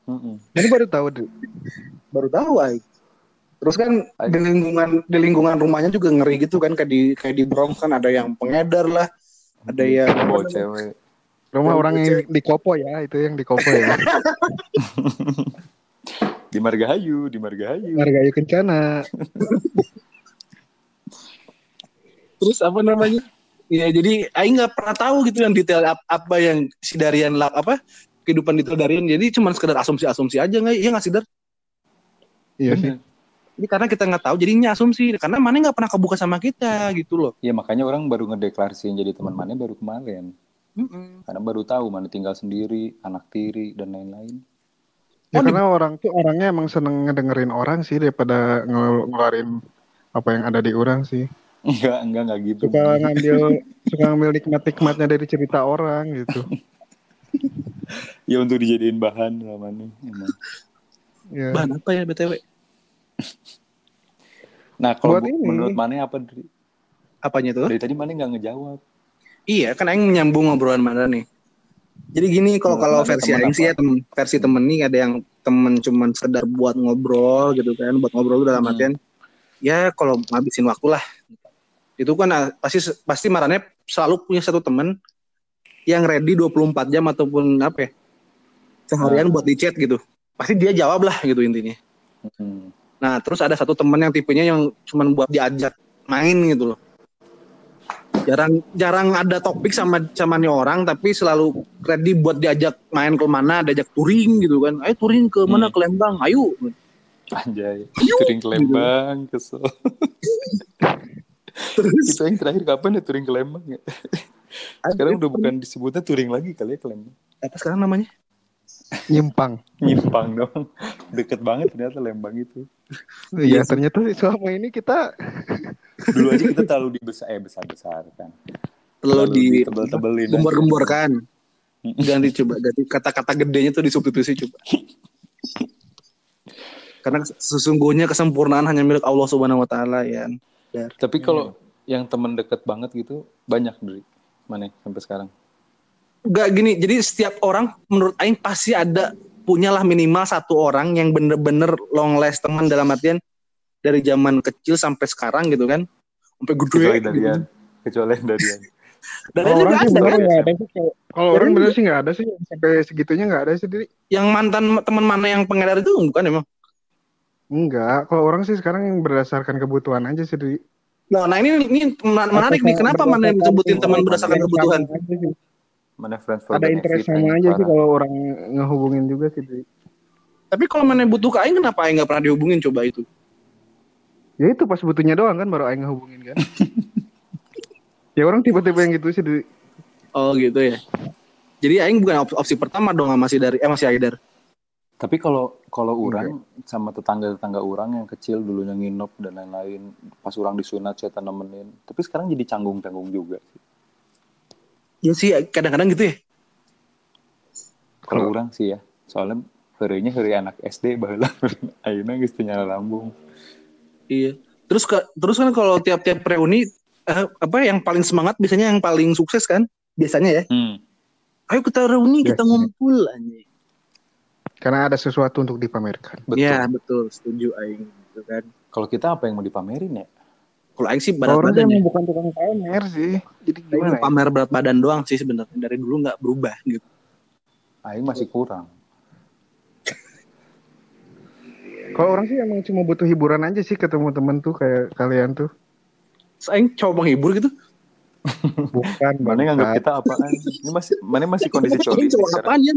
[SPEAKER 2] Mm-mm.
[SPEAKER 3] Ini baru tahu Dri.
[SPEAKER 1] Baru tahu aing. Terus kan
[SPEAKER 2] Aing-
[SPEAKER 1] di lingkungan di lingkungan rumahnya juga ngeri gitu kan kayak di kayak di Bronx kan ada yang pengedar lah, ada yang
[SPEAKER 2] bawa cewek.
[SPEAKER 3] Rumah orang yang di Kopo ya, itu yang di Kopo ya.
[SPEAKER 2] Di Margahayu, di Margahayu.
[SPEAKER 3] Margayu Kencana.
[SPEAKER 1] terus apa namanya ya jadi Aing nggak pernah tahu gitu yang detail ap- apa yang si Darian lak apa kehidupan detail Darian jadi cuma sekedar asumsi-asumsi aja nggak iya nggak sih Dar
[SPEAKER 3] Iya sih.
[SPEAKER 1] ini karena kita nggak tahu jadinya asumsi karena mana nggak pernah kebuka sama kita gitu loh
[SPEAKER 2] Iya makanya orang baru ngedeklarasiin jadi teman mana baru kemarin. Karena baru tahu mana tinggal sendiri, anak tiri dan lain-lain.
[SPEAKER 3] Ya,
[SPEAKER 1] Oh, di-
[SPEAKER 3] karena orang tuh orangnya emang seneng ngedengerin orang sih daripada ngel- ngeluarin apa yang ada di orang sih.
[SPEAKER 2] Enggak, enggak, enggak gitu.
[SPEAKER 3] Suka ngambil suka ngambil nikmat-nikmatnya dari cerita orang gitu.
[SPEAKER 2] Ya untuk dijadiin bahan namanya. Emang.
[SPEAKER 3] Ya.
[SPEAKER 1] bahan apa ya btw
[SPEAKER 2] Nah kalau
[SPEAKER 3] Buat
[SPEAKER 2] bu-
[SPEAKER 3] ini.
[SPEAKER 2] menurut mana apa dari,
[SPEAKER 1] apanya tuh
[SPEAKER 2] dari tadi mana nggak ngejawab?
[SPEAKER 1] iya kan Aing nyambung ngobrolan mana nih jadi gini kalau
[SPEAKER 2] Menurut
[SPEAKER 1] kalau versi Aing sih ya temen, versi temen nih ada yang temen cuman sekedar buat ngobrol gitu kan buat ngobrol dalam
[SPEAKER 2] Hmm.
[SPEAKER 1] artian ya kalau ngabisin waktu lah itu kan ah, pasti pasti marahnya selalu punya satu temen yang ready 24 jam ataupun apa ya seharian buat di chat gitu pasti dia jawab lah gitu intinya
[SPEAKER 2] Hmm.
[SPEAKER 1] nah terus ada satu temen yang tipenya yang cuman buat diajak main gitu loh jarang jarang ada topik sama sama nih orang tapi selalu ready buat diajak main ke mana diajak touring gitu kan ayo touring ke mana
[SPEAKER 2] Hmm.
[SPEAKER 1] ke Lembang ayo
[SPEAKER 2] Anjay,
[SPEAKER 1] Ayo,
[SPEAKER 2] touring ke Lembang, kesel.
[SPEAKER 1] terus
[SPEAKER 2] Itu yang terakhir kapan ya touring ke Lembang ya? Sekarang udah bukan disebutnya touring lagi kali ya ke Lembang.
[SPEAKER 1] apa sekarang namanya
[SPEAKER 3] Nyimpang.
[SPEAKER 2] Nyimpang dong. Deket banget ternyata Lembang itu.
[SPEAKER 3] Iya, ternyata selama ini kita
[SPEAKER 2] Dulu aja kita terlalu dibesar eh besar-besar kan.
[SPEAKER 1] lo di
[SPEAKER 2] tebel-tebelin. aja.
[SPEAKER 1] gembor-gembor kan ganti coba ganti kata-kata gedenya tuh disubstitusi coba karena sesungguhnya kesempurnaan hanya milik Allah Subhanahu wa taala ya
[SPEAKER 2] Tapi kalau yang temen deket banget gitu banyak dari mana ya, sampai sekarang.
[SPEAKER 1] Gak gini, jadi setiap orang menurut Aing pasti ada punyalah minimal satu orang yang bener-bener long last teman dalam artian dari zaman kecil sampai sekarang gitu kan, sampai gede.
[SPEAKER 2] Kecuali
[SPEAKER 1] gitu.
[SPEAKER 2] Darian. Kecuali Darian.
[SPEAKER 1] Dan
[SPEAKER 3] kalau
[SPEAKER 1] itu
[SPEAKER 3] orang
[SPEAKER 1] ada
[SPEAKER 3] bener
[SPEAKER 1] kan?
[SPEAKER 3] nggak ada sih. Kalau- orang bener sih nggak ada sih sampai segitunya nggak ada sih diri.
[SPEAKER 1] Yang mantan teman mana yang pengedar itu bukan emang?
[SPEAKER 3] Enggak, kalau orang sih sekarang yang berdasarkan kebutuhan aja sih diri.
[SPEAKER 1] Nah, nah ini ini menarik nih. Kenapa mana yang sebutin teman berdasarkan kebutuhan?
[SPEAKER 2] Mana friends for
[SPEAKER 3] Ada interest sama aja sih kalau orang ngehubungin juga sih diri.
[SPEAKER 1] Tapi kalau mana butuh ke Aing, kenapa Aing nggak pernah dihubungin coba itu?
[SPEAKER 3] Ya itu pas butuhnya doang kan baru aing ngehubungin kan. ya orang tipe-tipe yang gitu sih diri.
[SPEAKER 1] Oh gitu ya. Jadi Aing bukan op- opsi pertama dong sama si dari eh masih Aidar.
[SPEAKER 2] Tapi kalau kalau orang sama tetangga-tetangga orang yang kecil dulunya nginep dan lain-lain, pas orang disunat saya nemenin. Tapi sekarang jadi canggung-canggung juga sih.
[SPEAKER 1] Ya sih kadang-kadang gitu ya.
[SPEAKER 2] kalau orang sih ya soalnya harinya hari anak SD baheula ayeuna geus teu nyala lambung
[SPEAKER 1] Iya. Terus ke, terus kan kalau tiap-tiap reuni eh, apa yang paling semangat biasanya yang paling sukses kan? Biasanya ya.
[SPEAKER 2] hmm.
[SPEAKER 1] Ayo kita reuni,
[SPEAKER 3] Iya.
[SPEAKER 1] kita ngumpul anjing.
[SPEAKER 3] Karena ada sesuatu untuk dipamerkan.
[SPEAKER 2] betul
[SPEAKER 1] Iya, betul, setuju aing gitu kan.
[SPEAKER 2] kalau kita apa yang mau dipamerin ya
[SPEAKER 1] Kalau aing sih
[SPEAKER 3] Kalau
[SPEAKER 1] berat
[SPEAKER 3] orang
[SPEAKER 1] badan ya.
[SPEAKER 3] bukan tukang pamer sih. Jadi
[SPEAKER 1] Aing
[SPEAKER 3] gimana? ya?
[SPEAKER 1] pamer berat badan doang sih sebenarnya dari dulu nggak berubah gitu.
[SPEAKER 2] aing masih kurang
[SPEAKER 3] Kalau orang sih emang cuma butuh hiburan aja sih ketemu temen tuh kayak kalian tuh.
[SPEAKER 1] Aing coba menghibur gitu.
[SPEAKER 3] Bukan,
[SPEAKER 2] mana nganggap kita apaan ini masih mana masih kondisi
[SPEAKER 1] Aing
[SPEAKER 2] coli
[SPEAKER 1] coba
[SPEAKER 2] sekarang
[SPEAKER 1] apaan ya?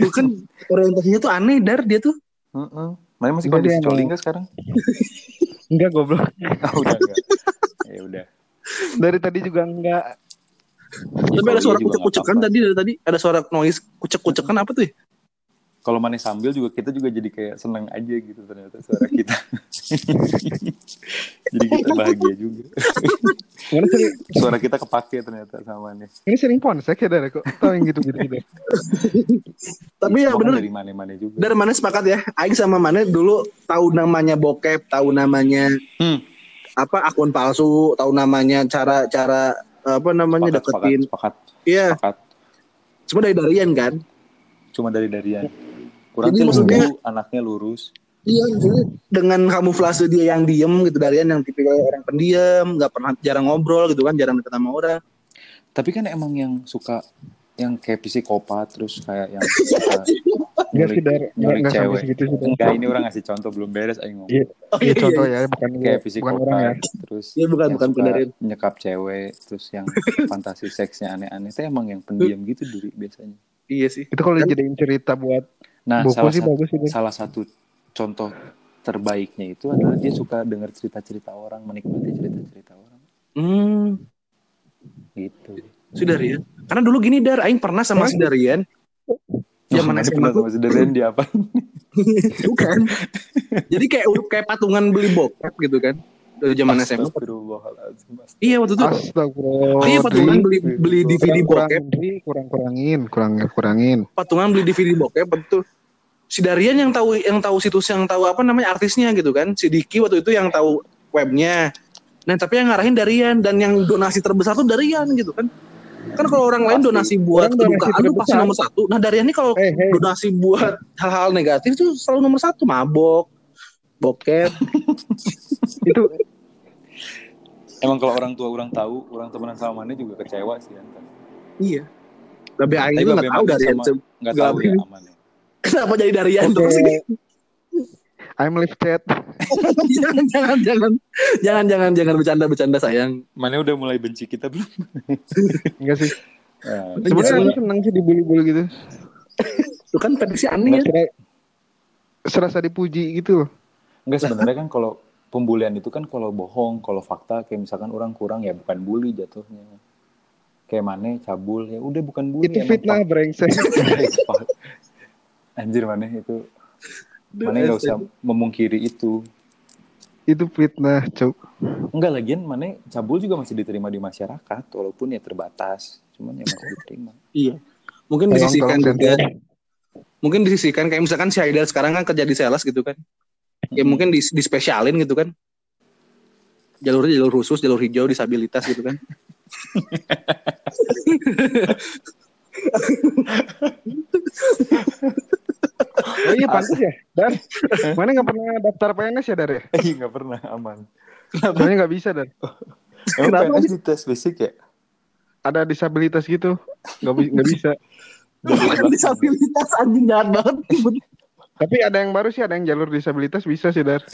[SPEAKER 1] Tuh kan orientasinya tuh aneh dar dia tuh.
[SPEAKER 2] Heeh. mana masih kondisi nggak sekarang
[SPEAKER 3] Enggak goblok.
[SPEAKER 2] oh, udah enggak ya udah
[SPEAKER 3] Dari tadi juga enggak.
[SPEAKER 1] Tapi ada suara kucek-kucekan tadi dari tadi ada suara noise kucek-kucekan apa tuh? ya?
[SPEAKER 2] Kalau mana sambil juga kita juga jadi kayak seneng aja gitu ternyata suara kita jadi kita bahagia juga
[SPEAKER 3] Mana
[SPEAKER 2] suara kita kepake ternyata sama nih
[SPEAKER 3] ini sering ponsek ya dari kok. Tahu yang gitu-gitu. gitu.
[SPEAKER 1] Tapi ya bener
[SPEAKER 2] dari mana-mana juga
[SPEAKER 1] dari mana sepakat ya Aing sama mana dulu tahu namanya bokep tahu namanya
[SPEAKER 2] Hmm.
[SPEAKER 1] apa akun palsu tahu namanya cara cara apa namanya
[SPEAKER 2] sepakat, sepakat,
[SPEAKER 1] deketin
[SPEAKER 2] sepakat,
[SPEAKER 1] iya
[SPEAKER 2] sepakat.
[SPEAKER 1] semua dari Darian kan
[SPEAKER 2] cuma dari darian kurang
[SPEAKER 1] Jadi maksudnya-
[SPEAKER 2] anaknya lurus.
[SPEAKER 1] Iya maksudnya dengan kamuflase dia yang diem gitu Darian yang tipikal orang pendiam nggak pernah jarang ngobrol gitu kan jarang deket sama orang.
[SPEAKER 2] Tapi kan emang yang suka yang kayak psikopat terus kayak yang suka
[SPEAKER 3] Enggak sih dar, enggak, sampai
[SPEAKER 2] cewek.
[SPEAKER 3] segitu sih.
[SPEAKER 2] Enggak ini orang ngasih contoh belum beres aing ngomong.
[SPEAKER 3] Iya.
[SPEAKER 1] oh,
[SPEAKER 3] Iya contoh ya, bukan
[SPEAKER 2] kayak
[SPEAKER 3] bukan
[SPEAKER 2] psikopat
[SPEAKER 3] orang ya.
[SPEAKER 2] terus
[SPEAKER 1] Iya, bukan- bukan Darian.
[SPEAKER 2] nyekap cewek terus yang fantasi seksnya aneh-aneh. Itu emang yang pendiam gitu duri biasanya
[SPEAKER 1] iya sih.
[SPEAKER 3] Itu kalau dijadiin cerita buat
[SPEAKER 2] nah
[SPEAKER 3] buku
[SPEAKER 2] salah
[SPEAKER 3] sih
[SPEAKER 2] satu
[SPEAKER 3] bagus sih. Dar.
[SPEAKER 2] salah satu contoh terbaiknya itu adalah dia suka dengar cerita-cerita orang menikmati cerita-cerita orang.
[SPEAKER 1] Hmm.
[SPEAKER 2] Gitu.
[SPEAKER 1] Si Darian. Karena dulu gini Dar Aing pernah sama si Darian. Zaman
[SPEAKER 2] Mana
[SPEAKER 1] SMA
[SPEAKER 2] pernah sama si Darian dia apa?
[SPEAKER 1] Bukan. Jadi kayak kayak patungan beli bokep gitu kan dari zaman SMA iya waktu itu
[SPEAKER 3] Astagfirullah.
[SPEAKER 1] iya patungan beli beli DVD bokep.
[SPEAKER 3] kurang kurangin, kurang kurangin.
[SPEAKER 1] patungan beli DVD bokep betul si Darian yang tahu yang tahu situs yang tahu apa namanya artisnya gitu kan. Si Diki waktu itu yang tahu webnya. Nah tapi yang ngarahin Darian dan yang donasi terbesar tuh Darian gitu kan. Kan kalau orang lain
[SPEAKER 2] Pasti.
[SPEAKER 1] donasi buat kedukaan tuh pasti nomor satu. Nah Darian ini kalau
[SPEAKER 3] hey,
[SPEAKER 1] donasi buat hal-hal negatif tuh selalu nomor satu mabok bokep.
[SPEAKER 3] Itu
[SPEAKER 2] Emang kalau orang tua orang tahu, orang temenan sama mana juga kecewa sih. Antar.
[SPEAKER 1] iya Babe Aing
[SPEAKER 2] Tapi
[SPEAKER 1] itu nggak tahu
[SPEAKER 2] sama-
[SPEAKER 1] Se-
[SPEAKER 2] Nggak
[SPEAKER 1] Gak
[SPEAKER 2] tahu ya aman ya.
[SPEAKER 1] kenapa jadi Darian
[SPEAKER 3] Oke.
[SPEAKER 1] terus ini
[SPEAKER 3] I'm lifted.
[SPEAKER 1] jangan jangan jangan jangan jangan jangan bercanda bercanda sayang
[SPEAKER 2] Mana udah mulai benci kita belum?
[SPEAKER 3] Enggak sih.
[SPEAKER 2] Nah,
[SPEAKER 3] Sebenarnya senang sih dibully-bully gitu.
[SPEAKER 1] itu kan prediksi aneh ya
[SPEAKER 3] serasa dipuji gitu loh.
[SPEAKER 2] Enggak sebenarnya kan kalau pembulian itu kan kalau bohong, kalau fakta kayak misalkan orang kurang ya bukan bully jatuhnya. Kayak mana cabul ya udah bukan bully.
[SPEAKER 3] Itu fitnah brengsek.
[SPEAKER 2] Anjir mana itu mana nggak usah memungkiri itu.
[SPEAKER 3] itu fitnah, cuk.
[SPEAKER 2] Enggak lagian mana cabul juga masih diterima di masyarakat walaupun ya terbatas. Cuman ya masih diterima.
[SPEAKER 1] iya mungkin
[SPEAKER 3] tolong,
[SPEAKER 1] juga mungkin disisihkan kayak misalkan si Haidar sekarang kan kerja di sales gitu kan ya mungkin dis dispesialin gitu kan jalurnya jalur khusus jalur hijau disabilitas gitu kan
[SPEAKER 3] Oh iya pantas ya, Dar. Mana nggak pernah daftar PNS ya, Dar ya?
[SPEAKER 2] Iya nggak pernah aman.
[SPEAKER 3] Soalnya nggak bisa, Dar.
[SPEAKER 2] Emang
[SPEAKER 1] Kenapa?
[SPEAKER 2] PNS di tes basic ya?
[SPEAKER 3] Ada disabilitas gitu, nggak bi- nggak bisa.
[SPEAKER 1] bukan disabilitas anjing jahat banget
[SPEAKER 3] Tapi ada yang baru sih, ada yang jalur disabilitas bisa sih, Dar.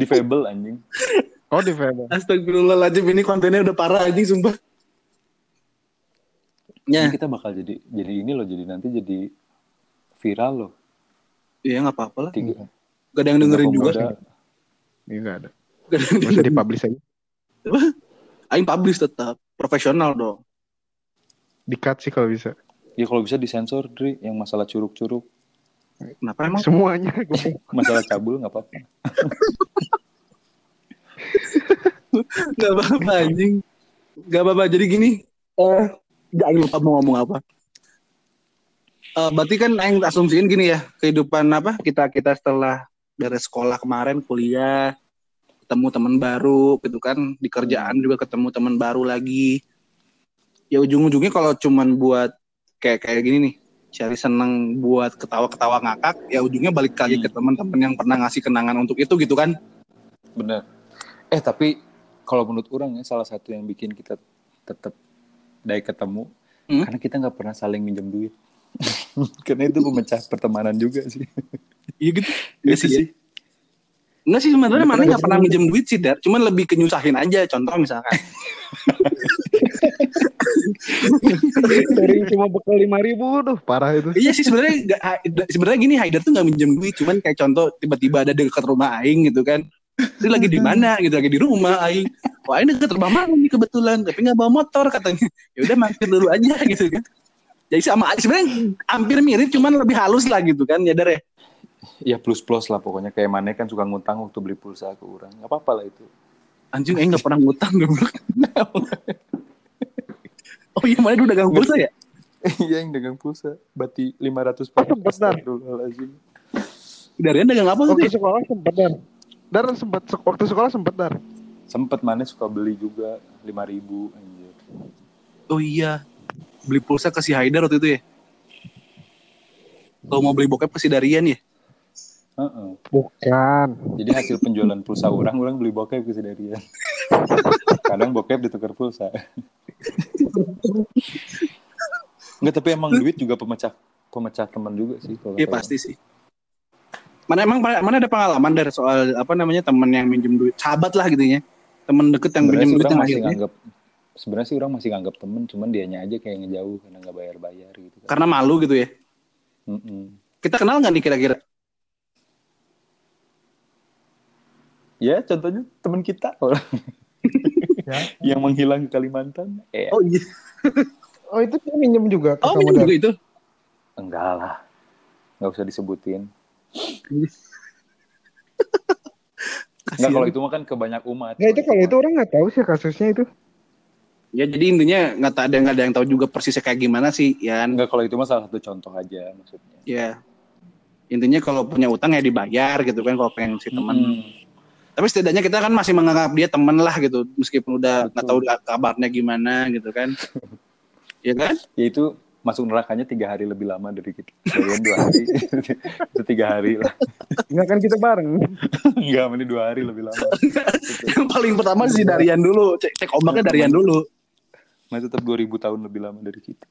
[SPEAKER 2] Difabel anjing.
[SPEAKER 3] Oh di Febel.
[SPEAKER 1] Astagfirullahaladzim ini kontennya udah parah anjing sumpah
[SPEAKER 2] Ini
[SPEAKER 1] Ya,
[SPEAKER 2] kita bakal jadi jadi ini loh jadi nanti jadi viral loh.
[SPEAKER 1] iya nggak apa-apa lah.
[SPEAKER 2] Tiga.
[SPEAKER 1] Gak ada yang dengerin juga.
[SPEAKER 2] pemuda.
[SPEAKER 3] Iya nggak ada.
[SPEAKER 1] Gak ada yang dengerin.
[SPEAKER 3] dipublish aja.
[SPEAKER 1] Aing publish tetap profesional dong.
[SPEAKER 3] Di cut sih kalau bisa.
[SPEAKER 2] Ya kalau bisa disensor Dri yang masalah curug-curug,
[SPEAKER 1] Kenapa emang?
[SPEAKER 3] Semuanya. gue-
[SPEAKER 2] masalah cabul nggak apa-apa.
[SPEAKER 1] Gak apa-apa anjing. Gak apa-apa. Jadi gini. Eh, Aing lupa mau ngomong apa. Eh, berarti kan yang asumsiin gini ya kehidupan apa kita kita setelah dari sekolah kemarin kuliah ketemu teman baru gitu kan di kerjaan juga ketemu teman baru lagi ya ujung-ujungnya kalau cuman buat kayak kayak gini nih cari seneng buat ketawa-ketawa ngakak ya ujungnya balik lagi ke teman-teman yang pernah ngasih kenangan untuk itu gitu kan
[SPEAKER 2] Bener. Eh tapi kalau menurut orang ya salah satu yang bikin kita tetap dari ketemu
[SPEAKER 1] Hmm.
[SPEAKER 2] karena kita nggak pernah saling minjem duit. karena itu pemecah pertemanan juga sih.
[SPEAKER 1] iya gitu Iya
[SPEAKER 2] Itu
[SPEAKER 1] sih. Enggak sih sebenarnya mana nggak pernah minjem duit sih Dar cuman lebih kenyusahin aja contoh misalkan
[SPEAKER 3] Dari cuma bekal lima ribu tuh parah itu.
[SPEAKER 1] Iya sih sebenarnya sebenarnya gini Haidar tuh nggak minjem duit, cuman kayak contoh tiba-tiba ada dekat rumah Aing gitu kan. Dia lagi di mana gitu, lagi di rumah Aing. Wah ini dekat rumah mana nih kebetulan, tapi nggak bawa motor katanya. Ya udah mampir dulu aja gitu kan. Jadi sama sebenarnya hampir mirip, cuman lebih halus lah gitu kan, ya Dar ya.
[SPEAKER 2] Ya plus plus lah pokoknya kayak mana kan suka ngutang waktu beli pulsa ke orang. Gak apa-apa lah itu.
[SPEAKER 1] Anjing Aing nggak pernah ngutang goblok. Oh iya mana dulu dagang pulsa ya?
[SPEAKER 2] Iya yang dagang pulsa. Bati 500 perak.
[SPEAKER 3] Sempet, Dar.
[SPEAKER 2] Astagfirullahaladzim.
[SPEAKER 1] Darian dagang apa
[SPEAKER 3] Waktu
[SPEAKER 1] sih?
[SPEAKER 3] sekolah sempet dar. Dar sempet waktu sekolah sempet dar.
[SPEAKER 2] Sempet mana suka beli juga 5000 ribu anjir.
[SPEAKER 1] Oh iya, beli pulsa ke si Haidar waktu itu ya. Kalau mau beli bokep ke si Darian ya.
[SPEAKER 2] Heeh.
[SPEAKER 3] Bukan.
[SPEAKER 2] Jadi hasil penjualan pulsa orang, orang beli bokep ke si Darian. Kadang bokep ditukar pulsa. Enggak, tapi emang duit juga pemecah pemecah teman juga sih. kalau
[SPEAKER 1] Iya pasti sih. Mana emang mana ada pengalaman dari soal apa namanya temen yang minjem duit, sahabat lah gitu ya, temen deket yang
[SPEAKER 2] Sebenarnya
[SPEAKER 1] minjem duit yang
[SPEAKER 2] masih
[SPEAKER 1] akhirnya
[SPEAKER 2] nganggap sebenarnya sih orang masih nganggap temen, cuman dianya aja kayak ngejauh karena nggak bayar-bayar gitu kan.
[SPEAKER 1] karena malu gitu ya.
[SPEAKER 2] Mm-mm.
[SPEAKER 1] Kita kenal nggak nih kira-kira?
[SPEAKER 2] Ya, contohnya teman kita
[SPEAKER 3] Ya.
[SPEAKER 2] yang menghilang ke Kalimantan. Eh,
[SPEAKER 1] Oh iya.
[SPEAKER 3] Oh itu dia minjem juga ke
[SPEAKER 1] Oh minjem juga itu.
[SPEAKER 2] enggak lah. Nggak usah disebutin. Enggak kalau itu mah kan ke banyak umat.
[SPEAKER 3] Nggak itu kalau itu orang nggak tahu sih kasusnya itu.
[SPEAKER 1] Ya jadi intinya nggak ada nggak ada yang tahu juga persisnya kayak gimana sih, ya.
[SPEAKER 2] Enggak kalau itu mah salah satu contoh aja maksudnya.
[SPEAKER 1] Ya. Intinya kalau punya utang ya dibayar gitu kan kalau pengen si teman.
[SPEAKER 2] Mm-mm.
[SPEAKER 1] Tapi setidaknya kita kan masih menganggap dia teman lah gitu, meskipun udah nggak tahu kabarnya gimana gitu kan. ya kan?
[SPEAKER 2] Ya itu masuk nerakanya tiga hari lebih lama dari kita. Dari yang dua hari. itu tiga hari lah.
[SPEAKER 3] Nggak kan kita bareng.
[SPEAKER 2] Enggak, ini dua hari lebih lama.
[SPEAKER 1] yang paling pertama si Darian dulu, cek, cek ombaknya Darian dulu.
[SPEAKER 2] Masih tetap 2000 tahun lebih lama dari kita.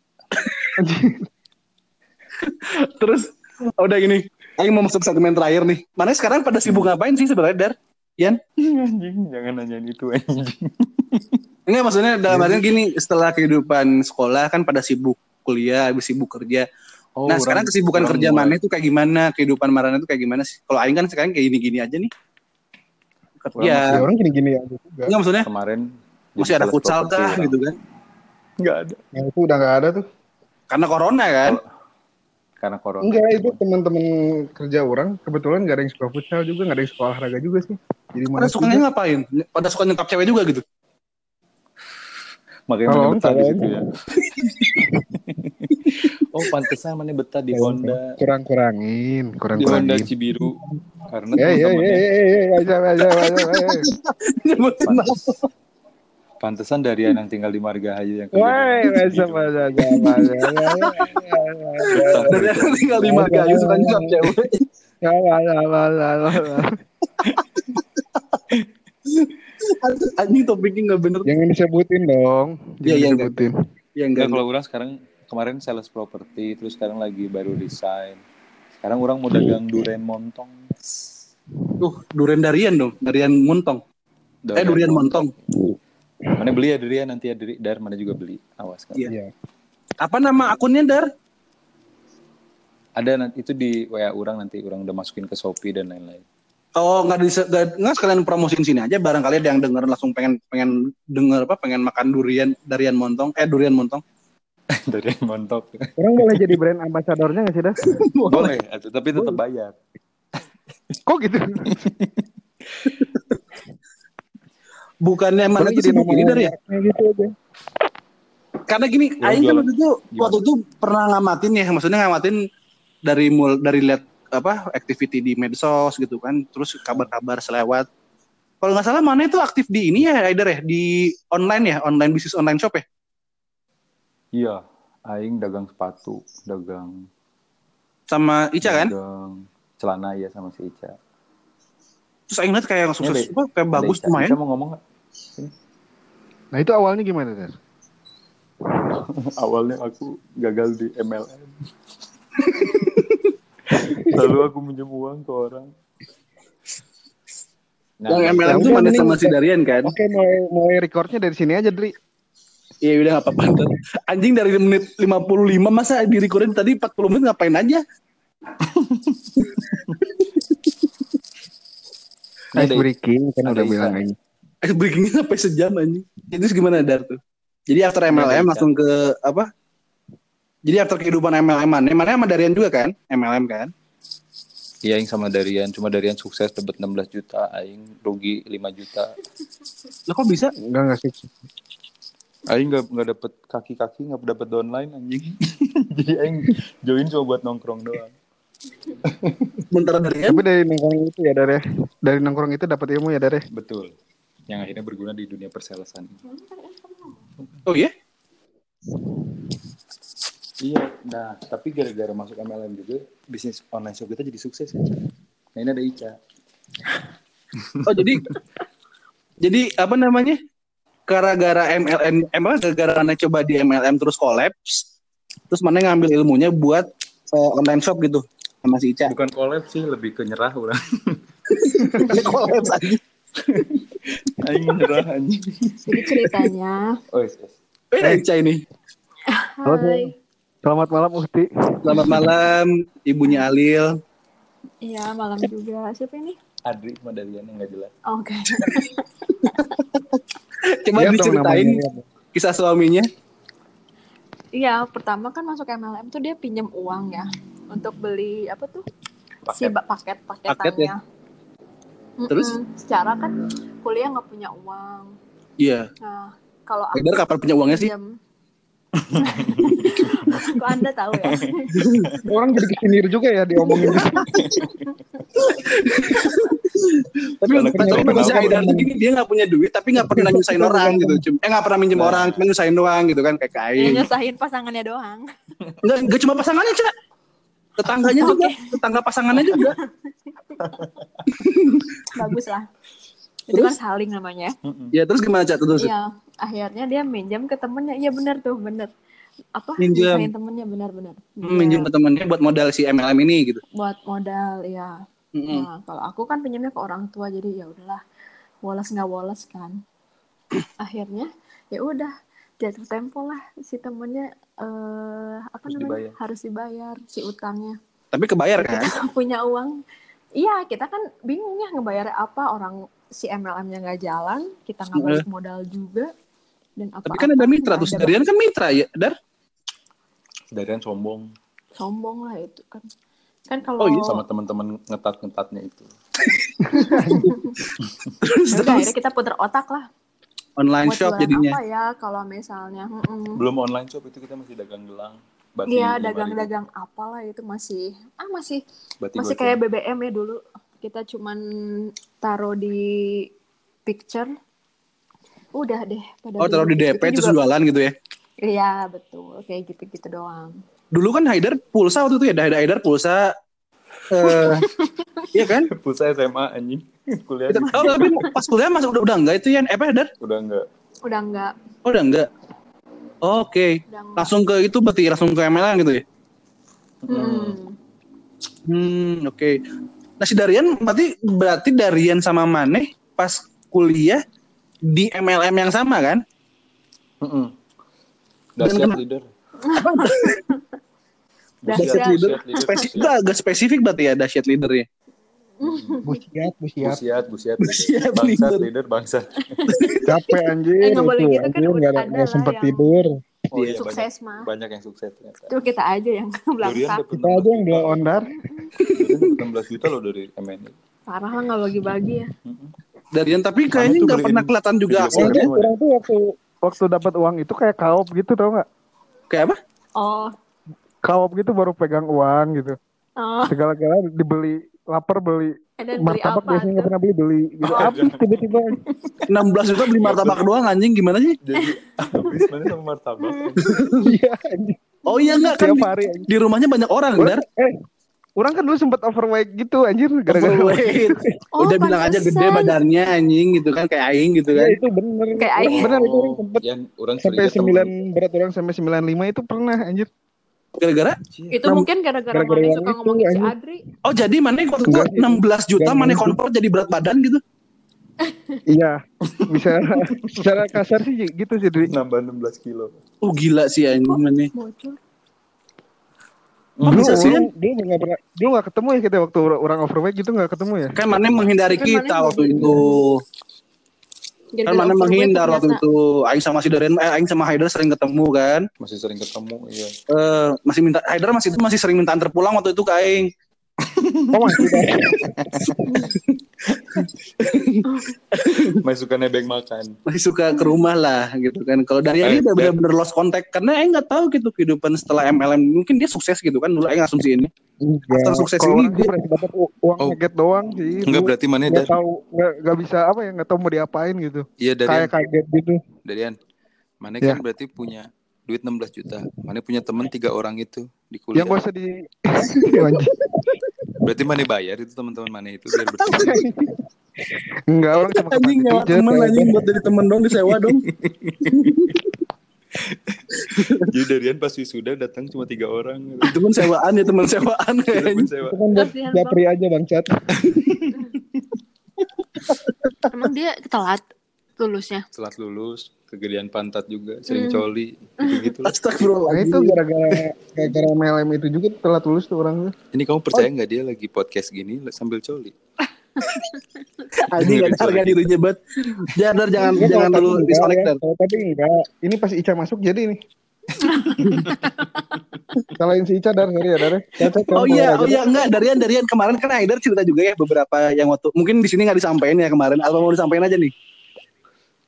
[SPEAKER 1] Terus udah gini, Aing mau masuk segmen terakhir nih. Mana sekarang pada sibuk ngapain sih sebenarnya Dar? Yan?
[SPEAKER 2] anjing, jangan nanyain itu anjing.
[SPEAKER 1] Enggak maksudnya dalam artian gini, setelah kehidupan sekolah kan pada sibuk kuliah, habis sibuk kerja.
[SPEAKER 2] Oh,
[SPEAKER 1] nah sekarang kesibukan
[SPEAKER 2] orang
[SPEAKER 1] kerja
[SPEAKER 2] mulai-
[SPEAKER 1] mana itu kayak gimana? Kehidupan Marana itu kayak gimana sih? Kalau Aing kan sekarang kayak gini-gini aja nih.
[SPEAKER 2] Orang
[SPEAKER 1] Kerja.
[SPEAKER 3] Ya orang gini-gini aja juga.
[SPEAKER 1] Enggak maksudnya
[SPEAKER 2] kemarin
[SPEAKER 1] masih ada futsal kah gitu kan?
[SPEAKER 2] Enggak ada.
[SPEAKER 3] Yang itu udah nggak ada tuh.
[SPEAKER 1] Karena corona kan?
[SPEAKER 2] Karena corona.
[SPEAKER 3] Enggak itu teman-teman kerja orang kebetulan nggak ada yang suka futsal juga nggak ada yang suka olahraga juga sih. Jadi
[SPEAKER 1] Pada
[SPEAKER 3] mana
[SPEAKER 1] sukanya ngapain? Pada suka nyekap cewek juga gitu?
[SPEAKER 2] Makanya
[SPEAKER 3] Tolong,
[SPEAKER 2] mana betah di situ ya. oh, pantesan mana betah di Honda.
[SPEAKER 3] kurang-kurangin,
[SPEAKER 2] Di Honda
[SPEAKER 3] kurang-kurangin.
[SPEAKER 2] Cibiru. Karena
[SPEAKER 3] Ya ya ya
[SPEAKER 2] teman-temannya
[SPEAKER 3] ya ya aja aja aja.
[SPEAKER 1] Nyebutin nama.
[SPEAKER 2] Pantesan dari yang tinggal di Margahayu yang kerja
[SPEAKER 3] Wah, aja.
[SPEAKER 2] Betah
[SPEAKER 1] Dari yang tinggal di Margahayu suka nyekap cewek.
[SPEAKER 3] Ya ya ya ya ya.
[SPEAKER 1] Anjing topiknya nggak bener.
[SPEAKER 3] Jangan disebutin dong.
[SPEAKER 1] Iya, iya,
[SPEAKER 3] disebutin.
[SPEAKER 1] Ya
[SPEAKER 2] Enggak, kalau orang sekarang kemarin sales properti, terus sekarang lagi baru resign. Sekarang orang mau dagang duren montong.
[SPEAKER 1] Tuh, durian Darian dong, Darian Muntong. Eh, durian montong.
[SPEAKER 2] Mana beli ya durian nanti ya dari Dar mana juga beli. Awas kan.
[SPEAKER 1] Iya.
[SPEAKER 3] Iya.
[SPEAKER 1] Apa nama akunnya Dar?
[SPEAKER 2] Ada nanti itu di WA orang nanti orang udah masukin ke Shopee dan lain-lain.
[SPEAKER 1] Oh, nggak di nggak sekalian promosiin sini aja. Barangkali ada yang denger langsung pengen pengen denger apa? Pengen makan durian Darian Montong. Eh, durian Montong.
[SPEAKER 2] dari montok.
[SPEAKER 3] Orang boleh jadi brand ambasadornya nggak sih dah?
[SPEAKER 2] Boleh, tapi tetap bayar.
[SPEAKER 3] Kok gitu?
[SPEAKER 1] Bukannya mana itu sibuk ini Dar ya?
[SPEAKER 3] gitu aja.
[SPEAKER 1] Karena gini,
[SPEAKER 2] Ya,
[SPEAKER 1] Aing kan waktu itu
[SPEAKER 2] Gimana?
[SPEAKER 1] waktu itu pernah ngamatin ya, maksudnya ngamatin dari mul dari lihat apa activity di medsos gitu kan, terus kabar-kabar selewat. Kalau nggak salah mana itu aktif di ini ya, Aider ya, di online ya, online bisnis online shop ya.
[SPEAKER 2] Iya, aing dagang sepatu, dagang
[SPEAKER 1] Sama Ica kan?
[SPEAKER 2] dagang celana ya sama si Ica.
[SPEAKER 1] Terus Aing lihat kayak apa, kayak bagus lumayan.
[SPEAKER 2] Ica mau ngomong nggak?
[SPEAKER 3] Nah itu awalnya gimana Dar?
[SPEAKER 2] Awalnya aku gagal di MLM. Lalu aku minjem uang ke orang. Nah,
[SPEAKER 1] Yang MLM
[SPEAKER 3] Ya
[SPEAKER 1] itu
[SPEAKER 3] udah,
[SPEAKER 1] mana sama si Darian kan?
[SPEAKER 3] Oke mulai mulai recordnya dari sini aja Dri.
[SPEAKER 1] Iya udah apa-apa. ntar. Anjing dari menit 55 masa di recording tadi 40 menit ngapain aja?
[SPEAKER 3] Ice
[SPEAKER 2] ada-
[SPEAKER 3] breaking kan udah bilang aja.
[SPEAKER 1] Eh, breakingnya sampai sejam anjing. Jadi terus gimana Dar tuh? Jadi after MLM langsung ke apa? Jadi after kehidupan MLM mana? Mana sama Darian juga kan? MLM kan?
[SPEAKER 2] Iya, Aing sama Darian. Cuma Darian sukses dapat 16 juta, Aing rugi 5 juta.
[SPEAKER 1] Lah kok bisa?
[SPEAKER 3] Enggak enggak sih.
[SPEAKER 2] Aing nggak nggak dapet kaki-kaki, nggak dapet downline anjing. Jadi Aing join cuma buat nongkrong doang.
[SPEAKER 1] Sementara Darian
[SPEAKER 3] Tapi dari nongkrong itu ya Dar ya. Dari nongkrong itu dapat ilmu ya Dar ya.
[SPEAKER 2] Betul. Yang akhirnya berguna di dunia persalesan.
[SPEAKER 1] Oh iya?
[SPEAKER 2] Iya, nah tapi gara-gara masuk MLM juga bisnis online shop kita jadi sukses ya. Nah ini ada Ica.
[SPEAKER 1] Oh jadi jadi apa namanya? Gara-gara MLM emang gara-gara mana coba di MLM terus collapse terus mana ngambil ilmunya buat eh, online shop gitu sama si Ica.
[SPEAKER 2] Bukan collab sih, lebih ke nyerah udah.
[SPEAKER 1] collapse aja.
[SPEAKER 2] Aing nyerah anjing.
[SPEAKER 4] Jadi ceritanya,
[SPEAKER 2] Oh, yes, yes.
[SPEAKER 1] Eh, Ica ini.
[SPEAKER 4] hai,
[SPEAKER 3] Selamat malam Uhti.
[SPEAKER 1] Selamat malam, ibunya Alil.
[SPEAKER 4] iya malam juga. Siapa ini?
[SPEAKER 2] Adri sama Darian yang nggak jelas.
[SPEAKER 4] Oke.
[SPEAKER 1] Coba
[SPEAKER 3] Iya, dong
[SPEAKER 1] diceritain kisah suaminya.
[SPEAKER 4] Iya, pertama kan masuk MLM tuh dia pinjam uang ya untuk beli apa tuh si
[SPEAKER 2] Paket.
[SPEAKER 4] ba- paket
[SPEAKER 1] Paket ya?
[SPEAKER 4] Mm-mm.
[SPEAKER 1] Terus?
[SPEAKER 4] secara kan kuliah nggak punya uang.
[SPEAKER 1] Iya.
[SPEAKER 4] Nah, kalau aku
[SPEAKER 1] kapan punya uangnya sih?
[SPEAKER 4] pinjam Kok Anda tahu ya?
[SPEAKER 3] Orang jadi kesindir juga ya diomongin.
[SPEAKER 1] Tapi
[SPEAKER 2] Kalau
[SPEAKER 1] tapi si
[SPEAKER 2] kenal-
[SPEAKER 1] Haidar tuh gini, dia nggak punya duit tapi nggak pernah nyusahin orang gitu. Cuma, eh nggak pernah minjem
[SPEAKER 2] Nah.
[SPEAKER 1] orang, cuma nyusahin doang gitu kan kayak kain.
[SPEAKER 4] nyusahin pasangannya doang.
[SPEAKER 1] Nggak, nggak cuma pasangannya cak. Tetangganya juga, tetangga pasangannya juga.
[SPEAKER 4] Bagus lah. Itu kan saling namanya.
[SPEAKER 1] Ya terus gimana cak terus?
[SPEAKER 4] Iya, akhirnya dia minjam ke temennya. Iya benar tuh, benar. Apa? Nyusahin temennya benar-benar.
[SPEAKER 1] Hmm, minjem ke temennya buat modal si MLM ini gitu.
[SPEAKER 4] buat modal ya.
[SPEAKER 1] Mm-mm.
[SPEAKER 4] Nah, kalau aku kan pinjamnya ke orang tua jadi ya udahlah. Woles nggak woles kan. Akhirnya ya udah jatuh tempo lah si temennya eh apa
[SPEAKER 2] Harus
[SPEAKER 4] namanya
[SPEAKER 2] dibayar.
[SPEAKER 4] harus dibayar si utangnya.
[SPEAKER 1] Tapi kebayar kan?
[SPEAKER 4] Kita punya uang. Iya, kita kan bingung ya ngebayar apa orang si MLM-nya nggak jalan, kita nggak balik modal juga. Dan apa
[SPEAKER 1] Tapi kan ada mitra tuh. Darian kan mitra ya, Dar.
[SPEAKER 2] Darian sombong
[SPEAKER 4] sombong lah itu kan. Kan
[SPEAKER 1] Oh
[SPEAKER 4] kalau
[SPEAKER 1] iya,
[SPEAKER 2] sama teman-teman ngetat-ngetatnya itu.
[SPEAKER 1] Terus
[SPEAKER 4] Udah,
[SPEAKER 1] terus
[SPEAKER 4] akhirnya kita puter otak lah.
[SPEAKER 1] Online
[SPEAKER 4] Mau
[SPEAKER 1] shop jadinya.
[SPEAKER 4] apa ya kalau misalnya mm-mm.
[SPEAKER 2] Belum online shop itu kita masih dagang gelang.
[SPEAKER 4] Iya
[SPEAKER 2] 5.000.
[SPEAKER 4] dagang-dagang apalah itu masih ah masih
[SPEAKER 2] Bati
[SPEAKER 4] masih kayak BBM ya dulu kita cuman taruh di picture udah deh pada
[SPEAKER 1] Oh taruh di. DP
[SPEAKER 4] Itu
[SPEAKER 1] terus
[SPEAKER 4] juga-
[SPEAKER 1] jualan gitu ya.
[SPEAKER 4] iya betul kayak gitu-gitu doang
[SPEAKER 1] Dulu kan Haidar pulsa waktu itu ya, Haidar, Haidar pulsa. eh iya kan?
[SPEAKER 2] Pulsa SMA anjing. Kuliah
[SPEAKER 1] oh, tapi pas kuliah masuk udah udah enggak itu ya? Eh, apa Haidar?
[SPEAKER 2] udah enggak.
[SPEAKER 4] udah enggak
[SPEAKER 1] Oh, udah enggak. Oke.
[SPEAKER 4] enggak
[SPEAKER 1] Langsung ke itu berarti langsung ke MLM gitu ya?
[SPEAKER 4] Hmm.
[SPEAKER 1] Hmm, oke. Nah si Darian berarti berarti Darian sama Maneh pas kuliah di MLM yang sama kan?
[SPEAKER 2] Heeh.
[SPEAKER 1] Dan
[SPEAKER 2] Dahsyat
[SPEAKER 1] kena-
[SPEAKER 2] leader.
[SPEAKER 4] Dahsyat
[SPEAKER 1] leader.
[SPEAKER 2] Leader.
[SPEAKER 1] Spesifik, agak spesifik berarti ya dahsyat leadernya.
[SPEAKER 3] Busiat, busiat.
[SPEAKER 2] Busiat, busiat,
[SPEAKER 1] Busiat
[SPEAKER 2] bangsat,
[SPEAKER 1] leader.
[SPEAKER 2] leader, bangsat.
[SPEAKER 3] Capek anjir.
[SPEAKER 4] Eh, nggak boleh
[SPEAKER 3] itu,
[SPEAKER 4] gitu kan,
[SPEAKER 3] anjir, nggak ada
[SPEAKER 4] lah
[SPEAKER 3] sempat
[SPEAKER 4] yang-
[SPEAKER 3] tidur.
[SPEAKER 2] Oh iya,
[SPEAKER 4] sukses
[SPEAKER 2] banyak,
[SPEAKER 4] mah
[SPEAKER 2] banyak yang sukses ternyata.
[SPEAKER 4] itu kita aja yang
[SPEAKER 2] dapat
[SPEAKER 3] Kita aja yang belum ondar.
[SPEAKER 2] Durian dapat 16 juta loh dari MNI.
[SPEAKER 4] parah lah nggak bagi-bagi ya
[SPEAKER 1] Darian tapi kayaknya nggak pernah kelihatan juga.
[SPEAKER 2] Iya,
[SPEAKER 3] Orang tuh, orang tuh waktu waktu dapat uang itu kayak kaop gitu tau nggak?
[SPEAKER 1] Kayak apa?
[SPEAKER 4] Oh,
[SPEAKER 3] Kaop gitu baru pegang uang gitu.
[SPEAKER 4] oh,
[SPEAKER 3] Segala-gala dibeli lapar beli
[SPEAKER 4] beli
[SPEAKER 3] martabak
[SPEAKER 4] apa
[SPEAKER 3] biasanya nggak pernah beli beli gitu
[SPEAKER 2] Oh,
[SPEAKER 3] habis tiba-tiba
[SPEAKER 1] 16 juta beli martabak doang anjing gimana sih?
[SPEAKER 2] Jadi habis mana sama martabak.
[SPEAKER 3] iya anjing.
[SPEAKER 1] Oh iya enggak kan
[SPEAKER 3] tiap
[SPEAKER 1] di,
[SPEAKER 3] hari anjing.
[SPEAKER 1] di rumahnya banyak orang, Dar.
[SPEAKER 3] eh orang kan dulu sempet overweight gitu anjir gara-gara
[SPEAKER 1] Overweight.
[SPEAKER 4] Oh,
[SPEAKER 1] Udah bilang aja gede badannya anjing gitu kan kayak aing gitu
[SPEAKER 3] ya
[SPEAKER 1] kan.
[SPEAKER 3] itu bener
[SPEAKER 4] Kayak aing.
[SPEAKER 3] bener itu orang sempet
[SPEAKER 2] Yang orang
[SPEAKER 3] sampai
[SPEAKER 2] curiga temen-
[SPEAKER 3] 9 berat orang sampai 95 itu pernah anjir
[SPEAKER 1] Gara-gara
[SPEAKER 4] Itu mungkin gara-gara
[SPEAKER 3] yang
[SPEAKER 4] suka ngomongin si. Adri.
[SPEAKER 1] Oh jadi mana waktu itu
[SPEAKER 3] Enggak sih.
[SPEAKER 1] 16 juta mana convert jadi berat badan gitu?
[SPEAKER 3] iya bisa secara kasar sih gitu sih Dri
[SPEAKER 2] nambah 16 kilo.
[SPEAKER 1] Oh gila sih anjing mana. Oh,
[SPEAKER 3] dulu
[SPEAKER 1] bisa sih,
[SPEAKER 3] dulu nggak pernah dulu nggak ketemu ya kita waktu orang overweight gitu nggak ketemu ya
[SPEAKER 1] Kan mana menghindari
[SPEAKER 4] Kan
[SPEAKER 1] kita waktu itu.
[SPEAKER 4] Jadi
[SPEAKER 1] Kan mana menghindar waktu itu. Aing sama si Daren, eh Aing sama Haider sering ketemu kan.
[SPEAKER 2] Masih sering ketemu, iya.
[SPEAKER 1] Eh masih minta Haider masih itu masih sering minta antar pulang waktu itu ke Aing.
[SPEAKER 3] Oh masih.
[SPEAKER 2] Masih suka nebeng makan.
[SPEAKER 1] Masih suka ke rumah lah gitu kan. Kalau dari
[SPEAKER 2] Eh,
[SPEAKER 1] ini udah bener-bener lost contact karena Aing nggak tahu gitu kehidupan setelah MLM. Mungkin dia sukses gitu kan dulu Aing asumsi ini.
[SPEAKER 3] Enggak.
[SPEAKER 1] After sukses
[SPEAKER 3] Kalau
[SPEAKER 1] ini dia-
[SPEAKER 3] dapat uang
[SPEAKER 2] Oh.
[SPEAKER 3] kaget doang sih
[SPEAKER 2] Enggak berarti mana
[SPEAKER 3] nggak
[SPEAKER 2] dari
[SPEAKER 3] tahu nggak bisa apa ya nggak tahu mau diapain gitu
[SPEAKER 2] Iya dari
[SPEAKER 3] kayak kaget gitu
[SPEAKER 2] Darian. Mana
[SPEAKER 3] Ya.
[SPEAKER 2] kan berarti punya duit 16 juta. Mana punya temen tiga orang itu di
[SPEAKER 3] yang
[SPEAKER 2] kuliah.
[SPEAKER 3] gak usah di Anjing.
[SPEAKER 2] Berarti mana bayar itu teman-teman mana itu biar berteman.
[SPEAKER 3] enggak orang cuma
[SPEAKER 1] Anjing nyawa
[SPEAKER 3] ya.
[SPEAKER 1] anjing buat jadi temen dong disewa dong.
[SPEAKER 2] Jadi Darian pas wisuda datang cuma tiga orang.
[SPEAKER 1] itu pun sewaan ya teman sewaan.
[SPEAKER 2] Temen sewa.
[SPEAKER 3] itu kan buat
[SPEAKER 4] Kasihan
[SPEAKER 3] japri aja bang chat
[SPEAKER 4] Emang dia telat lulusnya.
[SPEAKER 2] Setelah lulus, kegedean pantat juga, sering
[SPEAKER 4] Hmm.
[SPEAKER 2] coli, gitu-gitu lah.
[SPEAKER 3] nah itu gara-gara gara-gara MLM itu juga telat lulus tuh orangnya
[SPEAKER 2] Ini kamu percaya nggak dia lagi podcast gini sambil coli?
[SPEAKER 1] Anjing gak ada harga dirinya banget. Jangan jangan
[SPEAKER 3] Enggak,
[SPEAKER 1] jangan
[SPEAKER 3] kalau
[SPEAKER 1] dulu disconnect
[SPEAKER 3] ya. Tadi enggak ini pas Ica masuk jadi nih Kalahin si Ica dar sorry ya dar Cacat,
[SPEAKER 1] Oh iya, oh iya enggak Darian Darian kemarin kan Aider cerita juga ya beberapa yang waktu mungkin di sini nggak disampaikan ya kemarin. Apa mau disampaikan aja nih?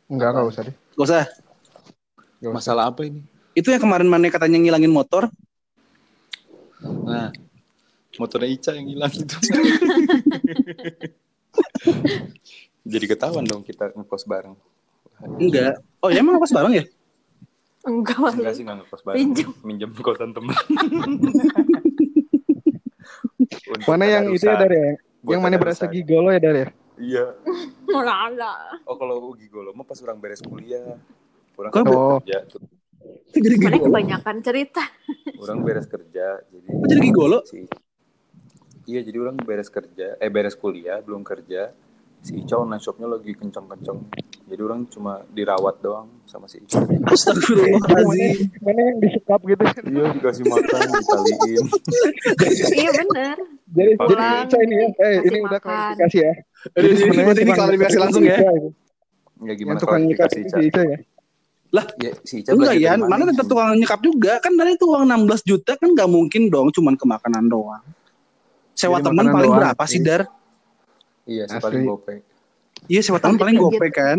[SPEAKER 3] Enggak enggak usah deh
[SPEAKER 1] Gak usah.
[SPEAKER 3] Nggak usah.
[SPEAKER 2] Masalah apa ini?
[SPEAKER 1] Itu yang kemarin mana katanya ngilangin motor.
[SPEAKER 2] Nah, motornya Ica yang hilang itu. Jadi ketahuan dong kita ngekos bareng.
[SPEAKER 1] Enggak. Oh ya emang pas bareng ya?
[SPEAKER 4] Enggak.
[SPEAKER 2] Enggak sih nggak ngekos bareng.
[SPEAKER 4] Pinjam.
[SPEAKER 2] Minjem kosan teman. Untuk
[SPEAKER 3] Mana yang itu ya
[SPEAKER 2] tadarusan.
[SPEAKER 3] dar ya Yang mana berasa gigolo ya dar ya
[SPEAKER 2] Iya.
[SPEAKER 4] Ada.
[SPEAKER 2] Oh kalau gigolo mah pas orang beres kuliah. Orang kan
[SPEAKER 3] Oh.
[SPEAKER 2] kerja
[SPEAKER 1] gigolo?
[SPEAKER 4] kebanyakan cerita.
[SPEAKER 2] Orang beres kerja jadi
[SPEAKER 1] Kok jadi gigolo?
[SPEAKER 2] si Iya jadi orang beres kerja eh beres kuliah belum kerja si Ica online shopnya lagi kencang-kencang jadi orang cuma dirawat doang sama si Ica
[SPEAKER 1] Astagfirullahaladzim.
[SPEAKER 3] Mana yang disekap gitu
[SPEAKER 2] iya dikasih makan ditaliin
[SPEAKER 4] iya bener.
[SPEAKER 3] Jadi jadi Ica ini ya Eh ini udah klarifikasi ya
[SPEAKER 1] Ini
[SPEAKER 3] sebenarnya
[SPEAKER 1] ini klarifikasi langsung ya.
[SPEAKER 2] Ya gimana klarifikasi
[SPEAKER 3] itu
[SPEAKER 2] Ica
[SPEAKER 3] si Ica ya
[SPEAKER 2] ya si Ica
[SPEAKER 1] Enggak ya, mana tetap
[SPEAKER 2] sih?
[SPEAKER 1] tukang nyekap juga kan dari itu uang 16 juta kan nggak mungkin dong cuman ke makanan doang. Sewa
[SPEAKER 3] Jadi
[SPEAKER 1] teman paling
[SPEAKER 3] doang,
[SPEAKER 1] berapa sih. Dar?
[SPEAKER 2] iya
[SPEAKER 3] Asli.
[SPEAKER 2] paling gopek
[SPEAKER 1] Iya sewa teman paling
[SPEAKER 4] Kaget-kaget.
[SPEAKER 1] gope kan.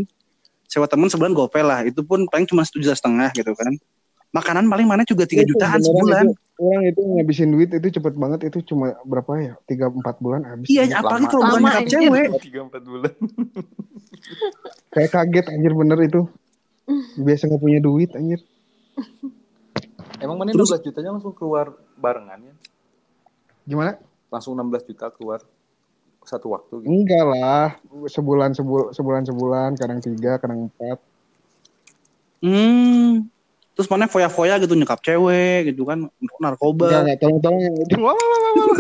[SPEAKER 1] Sewa teman sebulan gope lah. Itu pun paling cuma satu juta setengah gitu kan. Makanan paling mana juga 3
[SPEAKER 3] Itu
[SPEAKER 1] jutaan sebulan.
[SPEAKER 3] itu, orang itu ngabisin duit itu cepet banget. Itu cuma berapa ya? Tiga empat bulan habis.
[SPEAKER 1] Iya, apalagi kalau bukan
[SPEAKER 4] anjir.
[SPEAKER 1] cewek.
[SPEAKER 2] tiga empat bulan.
[SPEAKER 3] Kayak kaget anjir bener itu. Biasa nggak punya duit anjir.
[SPEAKER 2] Emang mana
[SPEAKER 1] Terus-
[SPEAKER 2] 16 jutanya langsung keluar barengan ya?
[SPEAKER 3] Gimana?
[SPEAKER 2] Langsung 16 juta keluar satu waktu gitu.
[SPEAKER 3] Enggak lah. Sebulan sebulan sebulan sebulan kadang tiga kadang empat.
[SPEAKER 1] Hmm. Terus mana foya-foya gitu nyekap cewek gitu kan narkoba.
[SPEAKER 3] enggak tolong tolong yang wah, wah, wah, wah, wah.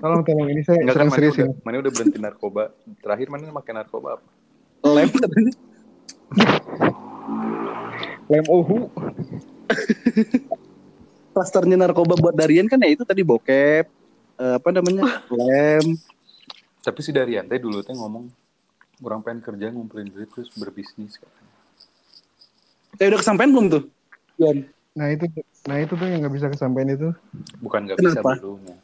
[SPEAKER 3] tolong tolong ini saya
[SPEAKER 2] Enggak kan
[SPEAKER 3] serius
[SPEAKER 2] udah,
[SPEAKER 3] ini
[SPEAKER 2] mana udah berhenti narkoba terakhir mana makan narkoba apa
[SPEAKER 1] Lem katanya.
[SPEAKER 3] lem ohu
[SPEAKER 1] Klasternya narkoba buat Darian kan ya itu tadi bokep. eh, apa namanya? Lem.
[SPEAKER 2] tapi si Darian teh dulu teh ngomong orang pengen kerja ngumpulin duit terus berbisnis katanya.
[SPEAKER 1] Eh udah kesampaian belum tuh? Belum.
[SPEAKER 3] nah itu nah itu tuh yang nggak bisa kesampaian itu
[SPEAKER 2] bukan nggak bisa
[SPEAKER 1] Kenapa?
[SPEAKER 2] belum ya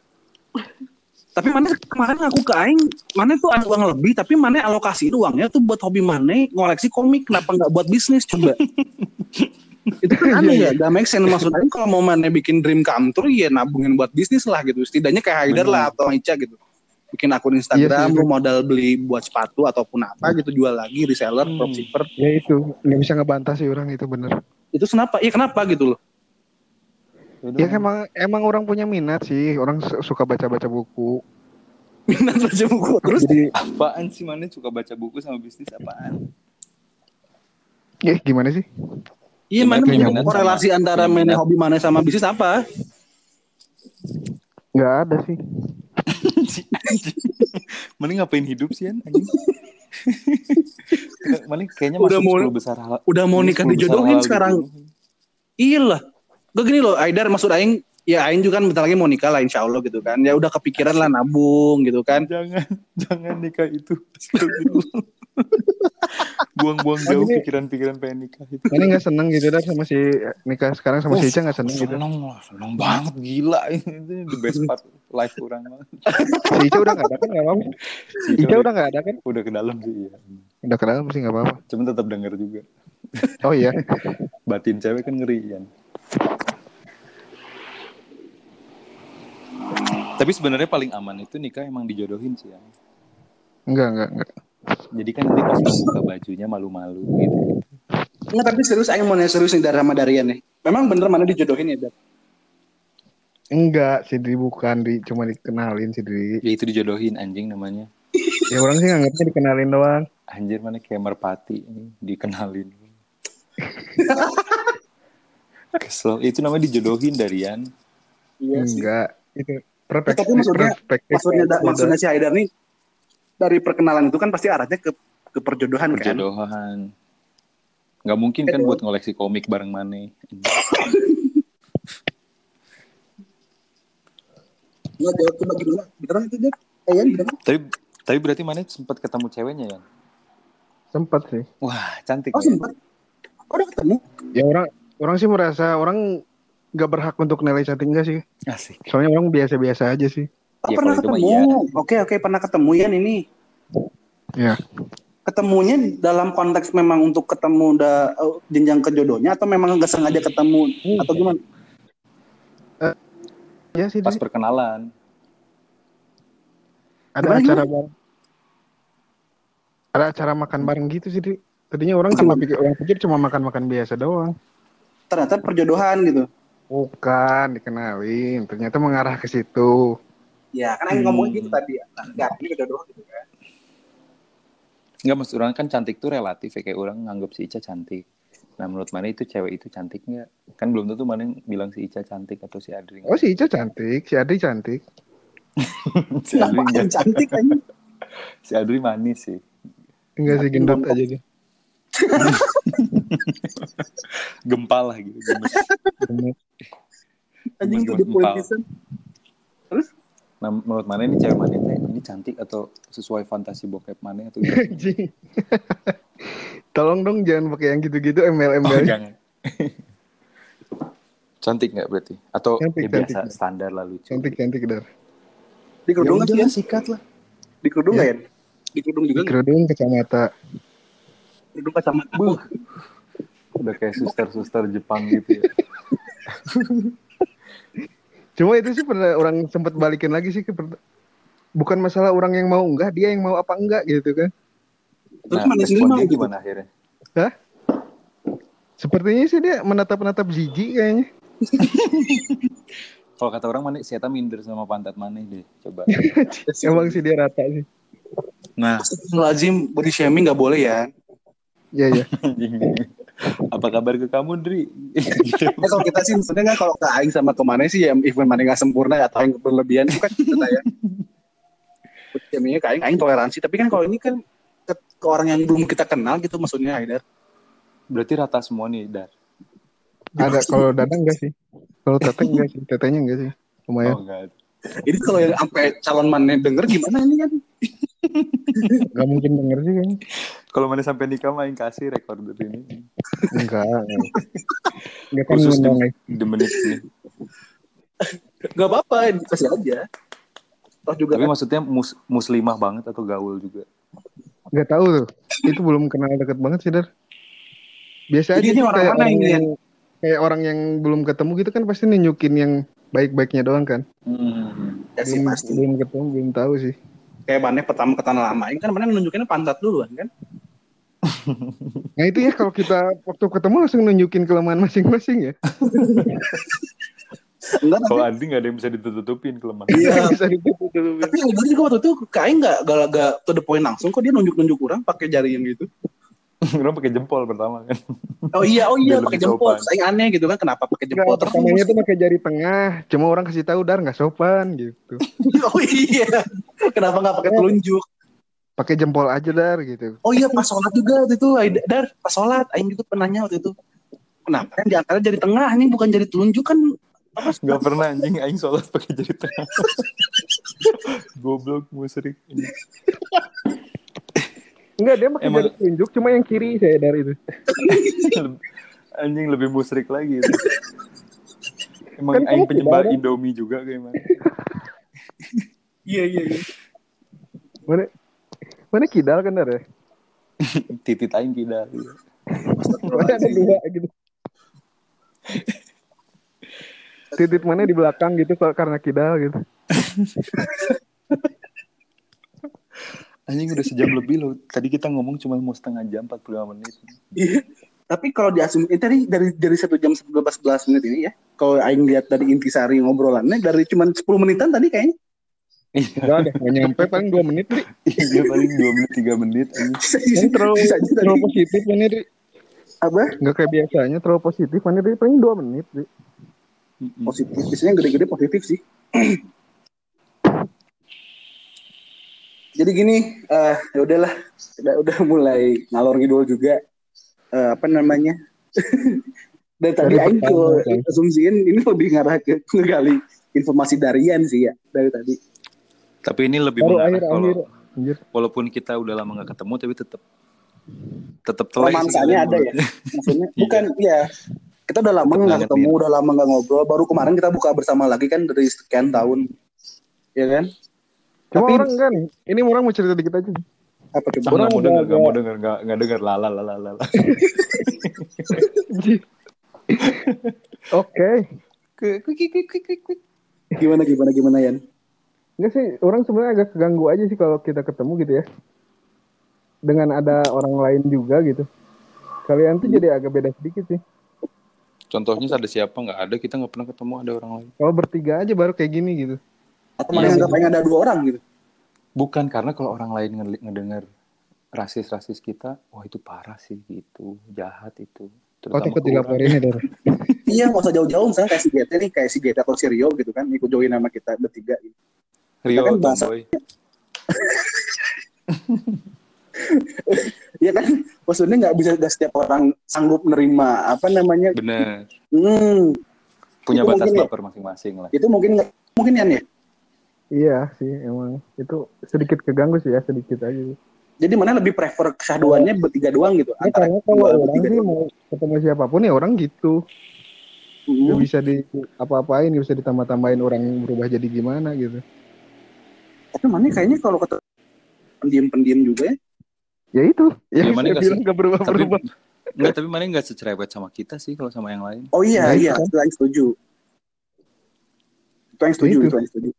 [SPEAKER 1] Tapi mana kemarin aku ke aing, mana tuh ada uang lebih, tapi mana alokasi uangnya tuh buat hobi mana ngoleksi komik, kenapa nggak buat bisnis coba? itu kan aneh ya, gak make sense maksudnya kalau mau mana bikin dream come true ya nabungin buat bisnis lah gitu. Setidaknya kayak Haider lah atau Ica gitu. Bikin akun Instagram,
[SPEAKER 3] Iya sih.
[SPEAKER 1] lu modal beli buat sepatu ataupun apa gitu jual lagi reseller,
[SPEAKER 2] Hmm.
[SPEAKER 1] dropshipper.
[SPEAKER 3] Ya itu nggak bisa ngebantah sih orang itu bener.
[SPEAKER 1] Itu kenapa? Iya kenapa gitu loh?
[SPEAKER 2] Udah,
[SPEAKER 3] Ya emang emang orang punya minat sih, orang su- suka baca-baca buku.
[SPEAKER 1] Minat baca buku terus
[SPEAKER 3] Jadi
[SPEAKER 2] apaan sih mana suka baca buku sama bisnis apaan?
[SPEAKER 3] ya gimana sih?
[SPEAKER 1] Iya, mana
[SPEAKER 2] Punya
[SPEAKER 1] korelasi
[SPEAKER 2] sama-
[SPEAKER 1] antara mana hobi mana sama bisnis apa?
[SPEAKER 3] Nggak ada sih.
[SPEAKER 2] Mending ngapain hidup sih an anjing? Mending kayaknya
[SPEAKER 1] Udah
[SPEAKER 2] masuk
[SPEAKER 1] mau-
[SPEAKER 2] 10 besar hal.
[SPEAKER 1] Udah mau nikah
[SPEAKER 2] 10 besar
[SPEAKER 1] dijodohin
[SPEAKER 2] halal
[SPEAKER 1] sekarang. Iya lah. Gak gini loh, Aidar maksud Aing, ya Aing juga kan bentar lagi mau nikah lah insya Allah gitu kan. Ya udah kepikiran lah nabung gitu kan.
[SPEAKER 2] Jangan, jangan nikah itu. Buang-buang
[SPEAKER 3] Oh,
[SPEAKER 2] jauh pikiran-pikiran pengen nikah itu.
[SPEAKER 3] Mana nggak seneng gitu dah sama si nikah sekarang sama si Ica nggak seneng gitu.
[SPEAKER 2] Seneng lah, seneng banget gila ini the best part life orang banget.
[SPEAKER 3] Si Ica udah nggak ada kan nggak apa-apa.
[SPEAKER 2] Si
[SPEAKER 3] Ica udah nggak ada kan?
[SPEAKER 2] udah ke dalam sih iya.
[SPEAKER 3] Udah ke dalam sih nggak apa-apa.
[SPEAKER 2] Cuman tetap denger juga.
[SPEAKER 3] Oh iya.
[SPEAKER 2] Batin cewek kan ngeri kan. Tapi sebenarnya paling aman itu nikah emang dijodohin sih ya.
[SPEAKER 3] Enggak enggak enggak.
[SPEAKER 2] Jadi kan nanti pas buka bajunya malu-malu gitu.
[SPEAKER 1] Nggak, tapi serius Aing mau nanya serius nih dari sama Darian nih. Memang bener mana dijodohin ya, Dar?
[SPEAKER 3] Enggak sih Dri bukan di cuma dikenalin sih Dri.
[SPEAKER 2] Ya itu dijodohin anjing namanya.
[SPEAKER 3] Ya orang sih nganggapnya dikenalin doang.
[SPEAKER 2] Anjir mana kayak merpati ini dikenalin. Kesel. Itu namanya dijodohin Darian.
[SPEAKER 1] Iya.
[SPEAKER 3] Enggak. Itu
[SPEAKER 1] Eh,
[SPEAKER 3] perspektif.
[SPEAKER 1] tapi maksudnya, maksudnya, da- maksudnya si Haidar nih dari perkenalan itu kan pasti arahnya ke ke perjodohan kan.
[SPEAKER 2] Perjodohan. Nggak mungkin kan buat ngoleksi komik bareng mana.
[SPEAKER 1] Nggak jawab coba gimana? Beneran itu Dar? Eh, Yan, beneran?
[SPEAKER 2] Tapi tapi berarti mana sempat ketemu ceweknya ya?
[SPEAKER 3] Sempat sih.
[SPEAKER 2] Wah cantik.
[SPEAKER 1] Oh
[SPEAKER 2] ya.
[SPEAKER 1] sempat. Oh, udah ketemu?
[SPEAKER 3] Ya orang orang sih merasa orang nggak berhak untuk nilai cantik enggak sih.
[SPEAKER 2] Asik.
[SPEAKER 3] Soalnya orang biasa-biasa aja sih.
[SPEAKER 1] Oh,
[SPEAKER 2] Ya,
[SPEAKER 1] pernah ketemu.
[SPEAKER 2] iya.
[SPEAKER 1] Oke oke pernah ketemu Yan ini.
[SPEAKER 3] Ya.
[SPEAKER 1] Ketemunya dalam konteks memang untuk ketemu da, eh, jenjang ke jodohnya atau memang nggak sengaja ketemu atau gimana?
[SPEAKER 3] Ya sih
[SPEAKER 2] Pas
[SPEAKER 3] Dri.
[SPEAKER 2] perkenalan.
[SPEAKER 3] Ada
[SPEAKER 1] Gimana,
[SPEAKER 3] acara bareng. Ada acara makan bareng gitu sih Dri. Tadinya orang
[SPEAKER 1] Makan
[SPEAKER 3] cuma pikir orang pikir cuma makan-makan biasa doang.
[SPEAKER 1] Ternyata perjodohan gitu.
[SPEAKER 3] Bukan dikenalin. Ternyata mengarah ke situ.
[SPEAKER 1] Ya kan Aing
[SPEAKER 2] Hmm.
[SPEAKER 1] ngomong gitu tadi ya. Nah, nggak, ini kejodohan gitu kan.
[SPEAKER 2] Enggak maksud orang kan cantik tuh relatif ya kayak orang nganggap si Ica cantik. Nah menurut mana itu cewek itu cantik nggak? Kan belum tentu mana yang bilang si Ica cantik atau si Adri.
[SPEAKER 3] Oh si Ica cantik, si Adri cantik.
[SPEAKER 2] si Adri enggak.
[SPEAKER 1] yang cantik kan?
[SPEAKER 2] Si Adri manis sih.
[SPEAKER 3] Enggak sih gendut aja dia.
[SPEAKER 2] Gempal lah gitu. Gemes.
[SPEAKER 1] Anjing
[SPEAKER 2] Gemes,
[SPEAKER 1] tuh di
[SPEAKER 2] gemes,
[SPEAKER 1] politisan.
[SPEAKER 2] Nah menurut mana ini cewek mana teh ini cantik atau sesuai fantasi bokep mana atau gimana?
[SPEAKER 3] Anjing. Tolong dong jangan pakai yang gitu-gitu
[SPEAKER 2] Oh,
[SPEAKER 3] MLM
[SPEAKER 2] jangan. cantik nggak berarti? Atau
[SPEAKER 3] Cantik,
[SPEAKER 2] ya biasa
[SPEAKER 3] cantik.
[SPEAKER 2] standar lah lucu.
[SPEAKER 3] Cantik cantik dar.
[SPEAKER 1] Di kerudung nggak sih ya?
[SPEAKER 2] sikat lah.
[SPEAKER 1] Di kerudung nggak ya? Di kerudung juga nggak?
[SPEAKER 3] Kerudung kacamata.
[SPEAKER 1] Kerudung kacamata.
[SPEAKER 2] Buh. Udah kayak suster-suster Jepang gitu ya.
[SPEAKER 3] Cuma itu sih pernah orang sempat balikin lagi sih ke bukan masalah orang yang mau enggak, dia yang mau apa enggak gitu kan.
[SPEAKER 1] Terus
[SPEAKER 2] Nah,
[SPEAKER 1] mana sendiri mau
[SPEAKER 2] responnya
[SPEAKER 1] gitu?
[SPEAKER 2] gimana akhirnya?
[SPEAKER 3] Sepertinya sih dia menatap-natap jijik kayaknya.
[SPEAKER 2] Kalau kata orang mana siapa minder sama pantat mana deh. Coba.
[SPEAKER 3] Emang sih dia rata sih.
[SPEAKER 2] Nah,
[SPEAKER 1] Lazim body shaming nggak boleh ya.
[SPEAKER 3] Iya iya.
[SPEAKER 2] Apa kabar ke kamu Dri? Gitu.
[SPEAKER 1] Eh, kalau kita sih maksudnya nggak kalau ke Aing sama ke mana sih ya even mana nggak sempurna atau yang berlebihan itu kan kita ya. Shamingnya ke Aing, Aing toleransi. Tapi kan kalau ini kan ke, ke orang yang belum kita kenal gitu maksudnya Haidar.
[SPEAKER 2] Berarti rata semua nih, Dar.
[SPEAKER 3] Ada kalau dadang enggak sih? Kalau teteh enggak sih, tetehnya enggak sih. Lumayan.
[SPEAKER 2] Oh, enggak.
[SPEAKER 1] Ini kalau yang sampai calon mana denger gimana ini kan?
[SPEAKER 3] Enggak mungkin denger sih kayaknya.
[SPEAKER 2] Kalau mana sampai nikah main kasih recorder ini.
[SPEAKER 3] Enggak. Enggak kan
[SPEAKER 2] Khusus di, di menit ini.
[SPEAKER 1] Gak apa-apa, dikasih aja. Toh juga
[SPEAKER 2] Tapi
[SPEAKER 1] kan,
[SPEAKER 2] maksudnya mus- muslimah banget atau gaul juga?
[SPEAKER 3] Nggak tahu tuh. Itu belum kenal deket banget sih, Dar. Biasa
[SPEAKER 1] Jadi
[SPEAKER 3] aja
[SPEAKER 1] orang
[SPEAKER 3] kayak
[SPEAKER 1] mana
[SPEAKER 3] orang
[SPEAKER 1] ini,
[SPEAKER 3] yang kayak orang yang belum ketemu gitu kan pasti nunjukin yang baik-baiknya doang kan.
[SPEAKER 2] Hmm.
[SPEAKER 1] ya sih
[SPEAKER 3] belum,
[SPEAKER 1] pasti.
[SPEAKER 3] belum ketemu, belum tahu sih.
[SPEAKER 1] Kayak mana pertama ke tanah lama ini kan mana nunjukinnya pantat duluan kan.
[SPEAKER 3] Nah itu ya kalau kita waktu ketemu langsung nunjukin kelemahan masing-masing ya.
[SPEAKER 1] Enggak tapi
[SPEAKER 2] Kalau Andi nggak ada yang bisa ditutupin kelemahan.
[SPEAKER 1] Iya.
[SPEAKER 3] Bisa ditutup dulu.
[SPEAKER 1] Tapi Algar juga waktu itu kayak nggak gak, gak to the point langsung kok dia nunjuk-nunjuk orang pakai jari yang gitu.
[SPEAKER 2] Orang pakai jempol pertama kan.
[SPEAKER 1] Oh iya, oh iya pakai jempol. Terus Aing aneh gitu kan kenapa pakai
[SPEAKER 3] Enggak,
[SPEAKER 1] jempol terus?
[SPEAKER 3] pertamanya tuh pakai jari tengah. Cuma orang kasih tahu dar nggak sopan gitu.
[SPEAKER 1] oh iya. Kenapa nggak pakai telunjuk?
[SPEAKER 3] Pakai jempol aja dar gitu.
[SPEAKER 1] Oh iya pas sholat juga waktu itu. Dar pas sholat Aing gitu penanya waktu itu. Kenapa yang di antara jari tengah ini bukan jari telunjuk kan?
[SPEAKER 2] Gak pernah anjing aing sholat pakai jari tengah. Goblok musrik.
[SPEAKER 3] Enggak dia pakai
[SPEAKER 2] Emang-
[SPEAKER 3] jari tunjuk. Cuma yang kiri saya dari itu.
[SPEAKER 2] anjing lebih musrik lagi itu. Emang
[SPEAKER 3] Kan
[SPEAKER 2] aing
[SPEAKER 3] ada.
[SPEAKER 2] Indomie juga kayak mana?
[SPEAKER 1] Iya iya iya.
[SPEAKER 3] Mana mana kidal kan dar ya?
[SPEAKER 2] Titit aing tidak.
[SPEAKER 3] Mana ada dua gitu. Titit mana di belakang gitu soal karena kidal gitu.
[SPEAKER 2] Anjing udah sejam lebih loh. Tadi kita ngomong cuma mau setengah jam 45 menit.
[SPEAKER 1] Iya. Tapi kalau diasum ini tadi dari dari satu jam 11 11 menit ini ya. Kalau aing lihat dari intisari ngobrolannya dari cuma 10 menitan tadi kayaknya.
[SPEAKER 3] Enggak ada, nggak nyampe paling dua menit nih.
[SPEAKER 2] Iya paling 2 menit 3 menit
[SPEAKER 3] Ini terlalu terlalu positif mana Dri.
[SPEAKER 1] Apa?
[SPEAKER 3] Nggak kayak biasanya terlalu positif Dri paling dua menit.
[SPEAKER 2] Mm-mm.
[SPEAKER 1] Positif. Biasanya gede-gede positif sih. Jadi gini, eh ya udahlah, udah, udah mulai ngalor ngidul juga. Eh, apa namanya? dari tadi Aing
[SPEAKER 3] kan.
[SPEAKER 1] asumsiin ini lebih ngarah ke ngegali informasi darian sih ya dari tadi.
[SPEAKER 2] Tapi ini lebih
[SPEAKER 3] Baru
[SPEAKER 2] mengarah
[SPEAKER 3] akhir
[SPEAKER 2] kalau
[SPEAKER 3] akhir. Anjir.
[SPEAKER 2] walaupun kita udah lama gak ketemu tapi tetap tetap telek sih
[SPEAKER 1] romansanya ada ya maksudnya bukan ya kita udah lama nggak ketemu udah lama nggak ngobrol baru kemarin kita buka bersama lagi kan dari sekian tahun ya kan
[SPEAKER 3] Cuma
[SPEAKER 1] Tapi-
[SPEAKER 3] orang kan, ini orang mau cerita dikit aja.
[SPEAKER 1] apa coba
[SPEAKER 2] Ah,
[SPEAKER 3] Orang
[SPEAKER 2] nggak mau denger, nggak
[SPEAKER 3] agak-
[SPEAKER 2] mau denger, nggak nggak denger, lala, lala, lala.
[SPEAKER 3] Oke.
[SPEAKER 1] gimana gimana gimana Yan
[SPEAKER 3] Enggak sih, orang sebenarnya agak keganggu aja sih kalau kita ketemu gitu ya. Dengan ada orang lain juga gitu. Kalian tuh jadi agak beda sedikit sih.
[SPEAKER 2] Contohnya ada siapa? Nggak ada, kita nggak pernah ketemu ada orang lain.
[SPEAKER 3] Kalau bertiga aja baru kayak gini gitu.
[SPEAKER 1] Atau
[SPEAKER 2] Iya, sih.
[SPEAKER 1] anggap aja ada dua orang gitu
[SPEAKER 2] Bukan karena kalau orang lain ngedenger rasis-rasis kita, wah itu parah sih gitu, jahat itu.
[SPEAKER 3] Oh takut
[SPEAKER 2] ke orang.
[SPEAKER 3] dilaporin ya Dor.
[SPEAKER 1] iya nggak usah jauh-jauh misalnya kayak si GT nih kayak si GT atau si Rio gitu kan ikut join nama kita bertiga gitu.
[SPEAKER 2] Rio
[SPEAKER 1] Kan bahasa-. Iya kan maksudnya nggak bisa nggak setiap orang sanggup nerima apa namanya
[SPEAKER 2] Bener.
[SPEAKER 1] hmm,
[SPEAKER 2] Punya
[SPEAKER 1] Itu
[SPEAKER 2] batas
[SPEAKER 1] ya.
[SPEAKER 2] baper masing-masing lah.
[SPEAKER 1] itu mungkin nggak mungkin ya
[SPEAKER 3] Iya sih emang itu sedikit keganggu sih ya sedikit aja. sih.
[SPEAKER 1] jadi mana lebih prefer kesaduannya bertiga doang gitu
[SPEAKER 3] Ya, karena kalau
[SPEAKER 1] dua,
[SPEAKER 3] orang
[SPEAKER 1] bertiga
[SPEAKER 3] sih mau ketemu siapa pun ya orang gitu.
[SPEAKER 1] Hmm.
[SPEAKER 3] Gak bisa di apa-apain, gak bisa ditambah-tambahin orang berubah jadi gimana gitu.
[SPEAKER 1] Tapi mana kayaknya kalau ketemu pendiam-pendiam juga ya.
[SPEAKER 3] Ya itu,
[SPEAKER 2] Ya,
[SPEAKER 3] yang
[SPEAKER 2] mana
[SPEAKER 3] bilang
[SPEAKER 2] sih?
[SPEAKER 3] gak berubah-berubah.
[SPEAKER 2] Enggak, tapi mana nggak secerewet sama kita sih kalau sama yang lain.
[SPEAKER 1] Oh iya,
[SPEAKER 3] Nah,
[SPEAKER 1] iya,
[SPEAKER 3] kan.
[SPEAKER 1] itu yang setuju. Itu yang setuju,
[SPEAKER 3] Itu.
[SPEAKER 1] itu yang setuju.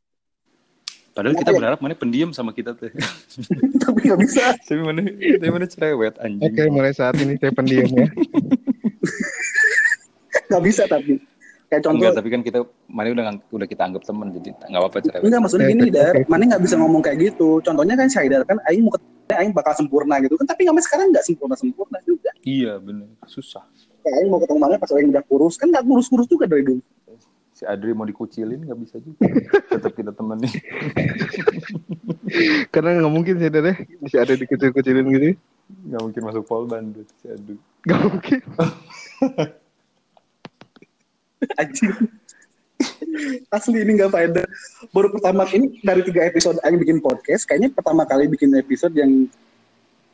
[SPEAKER 2] Padahal kita
[SPEAKER 1] ya?
[SPEAKER 2] berharap mana pendiam sama kita tuh.
[SPEAKER 1] Tapi nggak bisa.
[SPEAKER 2] tapi mana, tapi mana cerewet anjing.
[SPEAKER 3] Oke, mulai saat ini saya pendiam ya.
[SPEAKER 1] Nggak bisa tapi. Kayak contoh,
[SPEAKER 2] Enggak,
[SPEAKER 1] enggak,
[SPEAKER 2] tapi kan kita mana udah udah kita anggap teman jadi nggak apa-apa cerewet.
[SPEAKER 1] maksudnya
[SPEAKER 3] Eh,
[SPEAKER 1] gini. Dar. Mana nggak bisa ngomong kayak gitu. Contohnya kan Syaidar kan, Aing mau ketemu, Aing bakal sempurna gitu kan. Tapi nggak sekarang nggak sempurna-sempurna juga.
[SPEAKER 2] Iya bener, susah.
[SPEAKER 1] Kayak Aing mau ketemu mana pas Aing udah kurus. Kan nggak kurus-kurus juga dari dulu.
[SPEAKER 2] Si Adri mau dikucilin nggak bisa juga. Tetap kita temenin.
[SPEAKER 3] Karena nggak mungkin sih deh, bisa ada dikecil-kecilin gitu.
[SPEAKER 2] Nggak mungkin masuk polban tuh si Adri.
[SPEAKER 3] Gak mungkin.
[SPEAKER 1] Anjing. Asli ini nggak faedah. Baru pertama ini dari tiga episode Aing bikin podcast, kayaknya pertama kali bikin episode yang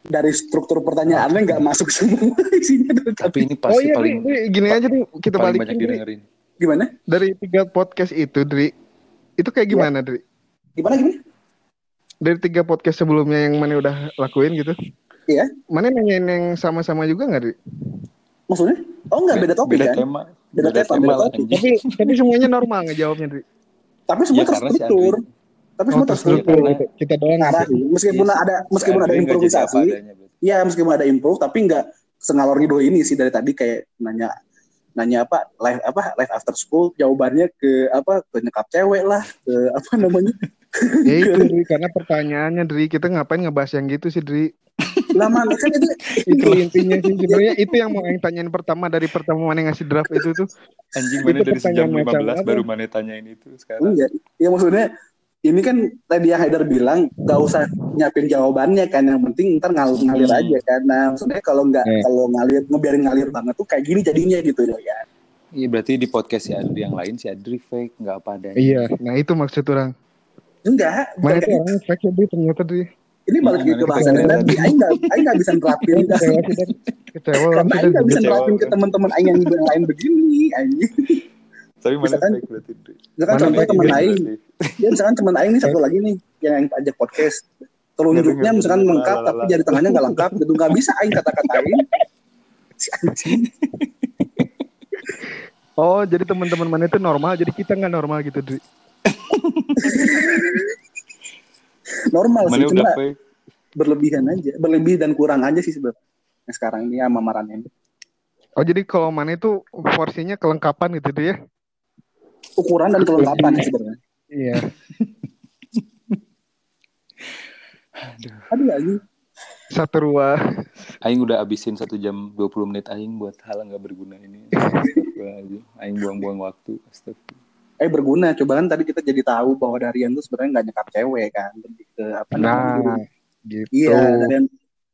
[SPEAKER 1] dari struktur pertanyaannya nggak masuk semua isinya.
[SPEAKER 2] Tapi ini
[SPEAKER 3] oh
[SPEAKER 2] pasti
[SPEAKER 3] iya,
[SPEAKER 2] paling
[SPEAKER 3] gini aja nih, kita
[SPEAKER 2] paling
[SPEAKER 3] balikin
[SPEAKER 2] banyak didengerin.
[SPEAKER 1] Gimana?
[SPEAKER 3] Dari tiga podcast itu, Dri, itu kayak gimana, Dri?
[SPEAKER 1] Gimana gimana?
[SPEAKER 3] Dari tiga podcast sebelumnya yang mana udah lakuin gitu.
[SPEAKER 1] Iya.
[SPEAKER 3] Mana nanyain yang sama-sama juga nggak, Dri?
[SPEAKER 1] Maksudnya? Oh enggak beda topik
[SPEAKER 2] beda
[SPEAKER 1] kan?
[SPEAKER 2] tema.
[SPEAKER 1] Beda tema, beda topik.
[SPEAKER 3] Tapi tapi semuanya normal ngejawabnya, Dri.
[SPEAKER 1] Tapi semua
[SPEAKER 2] Ya, si
[SPEAKER 1] terstruktur.
[SPEAKER 2] Andri-
[SPEAKER 1] Tapi
[SPEAKER 3] Oh,
[SPEAKER 1] semua
[SPEAKER 3] terstruktur.
[SPEAKER 1] terstruktur.
[SPEAKER 2] karena-
[SPEAKER 3] Kita doang.
[SPEAKER 1] Arah
[SPEAKER 3] gitu.
[SPEAKER 1] sih. Meskipun
[SPEAKER 2] Iya,
[SPEAKER 1] ada
[SPEAKER 2] si
[SPEAKER 1] meskipun ada
[SPEAKER 2] nggak
[SPEAKER 1] improvisasi. Iya meskipun ada improve tapi nggak sengalor ngidul ini sih dari tadi kayak nanya nanya apa live apa live after school jawabannya ke apa ke nyekap cewek lah ke apa namanya
[SPEAKER 3] Ya itu, Dri. Karena pertanyaannya, Dri. Kita ngapain ngebahas yang gitu sih, Dri?
[SPEAKER 1] lama kan itu
[SPEAKER 3] itu intinya sih sebenarnya itu yang mau yang tanyain pertama dari pertama mana ngasih draft itu tuh
[SPEAKER 2] Anjing
[SPEAKER 3] Itu
[SPEAKER 2] mana dari sejam
[SPEAKER 3] pertanyaan macam
[SPEAKER 2] 15
[SPEAKER 3] apa?
[SPEAKER 2] baru mana tanyain itu sekarang.
[SPEAKER 1] enggak ya maksudnya ini kan tadi yang Haidar bilang gak usah nyiapin jawabannya kan yang penting ntar ngal ngalir
[SPEAKER 2] Hmm.
[SPEAKER 1] aja kan. Nah maksudnya kalau nggak
[SPEAKER 3] Eh.
[SPEAKER 1] kalau ngalir ngebiarin ngalir banget tuh kayak gini jadinya gitu ya
[SPEAKER 2] Iya berarti di podcast si Adri yang lain si Adri fake nggak apa adanya.
[SPEAKER 3] iya nah itu maksud orang.
[SPEAKER 1] Enggak
[SPEAKER 3] mana
[SPEAKER 1] kayak
[SPEAKER 3] tuh
[SPEAKER 1] gitu.
[SPEAKER 3] fake ya Dri ternyata Dri
[SPEAKER 1] ini balik
[SPEAKER 2] Iya,
[SPEAKER 1] ke
[SPEAKER 2] mana
[SPEAKER 1] bahasan Aing nggak Aing nggak bisa nerapin.
[SPEAKER 3] Kecewa orang
[SPEAKER 1] karena Aing nggak bisa nerapin ke
[SPEAKER 2] kan?
[SPEAKER 1] teman-teman Aing yang yang lain begini anjing
[SPEAKER 2] Tapi mana
[SPEAKER 1] Misalkan-
[SPEAKER 2] berarti.
[SPEAKER 1] Misalkan
[SPEAKER 3] Mana
[SPEAKER 1] contoh teman Aing. ya misalkan teman Aing nih satu lagi nih yang Aing ajak podcast. Telunjuknya misalkan lengkap tapi jari tengahnya nggak lengkap gitu. Nggak bisa Aing kata-katain si anjing.
[SPEAKER 3] Oh jadi teman-teman mana itu normal jadi kita nggak normal gitu Dri
[SPEAKER 1] normal sih cuma berlebihan aja. Berlebih dan kurang aja sih sebenarnya Yang sekarang ini sama Maran ini
[SPEAKER 3] oh jadi kalau mana itu porsinya kelengkapan gitu Dri ya
[SPEAKER 1] ukuran dan kelengkapan sih sebenarnya
[SPEAKER 3] iya
[SPEAKER 1] aduh lagi
[SPEAKER 3] satu ruah
[SPEAKER 2] Aing udah abisin satu jam 20 menit Aing buat hal yang nggak berguna ini. Aing buang-buang waktu. Astagfirullah.
[SPEAKER 1] eh berguna coba kan tadi kita jadi tahu bahwa Darian tuh sebenarnya nggak nyekap cewek kan lebih ke apa namanya
[SPEAKER 3] nah gitu
[SPEAKER 1] Iya, Darian.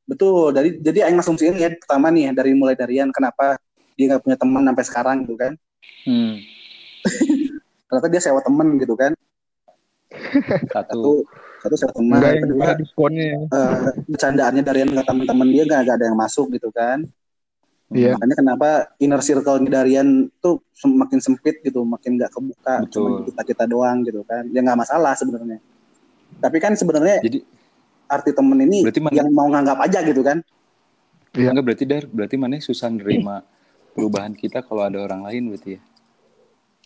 [SPEAKER 1] Betul. Dari jadi aing asumsiin ya pertama nih dari mulai Darian kenapa dia nggak punya teman sampai sekarang gitu kan.
[SPEAKER 2] Hmm.
[SPEAKER 1] Ternyata dia sewa temen gitu kan.
[SPEAKER 2] Satu.
[SPEAKER 1] Satu satu sewa teman.
[SPEAKER 3] yang
[SPEAKER 1] Kedua,
[SPEAKER 3] diskonnya ya
[SPEAKER 1] eh, bercandaannya Darian ke teman-teman dia nggak nggak ada yang masuk gitu kan.
[SPEAKER 3] Iya.
[SPEAKER 1] Makanya kenapa inner circle Darian tuh semakin sempit gitu, makin nggak kebuka,
[SPEAKER 2] Betul.
[SPEAKER 1] cuma kita kita doang gitu kan. Ya nggak masalah sebenarnya. Tapi kan sebenarnya
[SPEAKER 2] Jadi
[SPEAKER 1] arti temen ini
[SPEAKER 2] Berarti mana-
[SPEAKER 1] yang mau nganggap aja gitu kan.
[SPEAKER 3] Iya.
[SPEAKER 2] enggak berarti dar berarti mana susah nerima perubahan kita kalau ada orang lain berarti ya.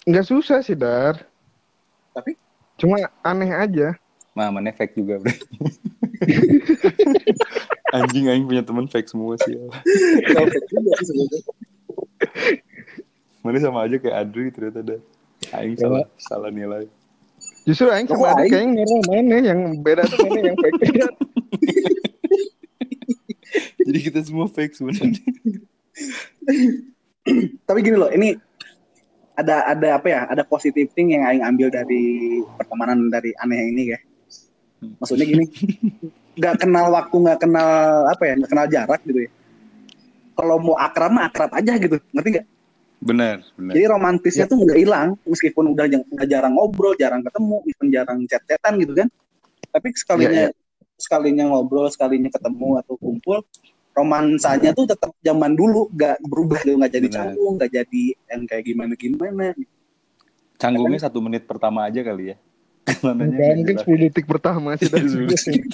[SPEAKER 3] Nggak susah sih dar
[SPEAKER 1] Tapi
[SPEAKER 3] cuma aneh aja
[SPEAKER 2] Mah mana fake juga berarti. Anjing aing punya teman fake semua sih. ya. Mana sama aja kayak Adri ternyata ada. Aing
[SPEAKER 3] Ya.
[SPEAKER 2] salah salah nilai.
[SPEAKER 3] Justru Aing sama Adik
[SPEAKER 1] Aing?
[SPEAKER 3] kayaknya normal mana yang beda tuh mana yang fake
[SPEAKER 2] Jadi kita semua fake sebenarnya.
[SPEAKER 1] tapi gini loh ini ada ada apa ya ada positive thing yang aing ambil dari pertemanan dari aneh ini ya maksudnya gini nggak kenal waktu nggak kenal apa ya nggak kenal jarak gitu ya. Kalau mau akrab mah akrab aja gitu ngerti nggak?
[SPEAKER 2] Benar, benar.
[SPEAKER 1] jadi romantisnya tuh nggak hilang meskipun udah, udah jarang ngobrol jarang ketemu meskipun jarang chat-chatan gitu kan. Tapi sekalinya sekalinya ngobrol sekalinya ketemu atau kumpul romansanya tuh tetap zaman dulu nggak berubah gitu nggak jadi
[SPEAKER 2] Benar.
[SPEAKER 1] canggung nggak jadi yang kayak gimana gimana
[SPEAKER 2] Canggungnya satu menit pertama aja kali ya.
[SPEAKER 3] Mungkin 10 detik pertama sih Dar.
[SPEAKER 2] 10 detik.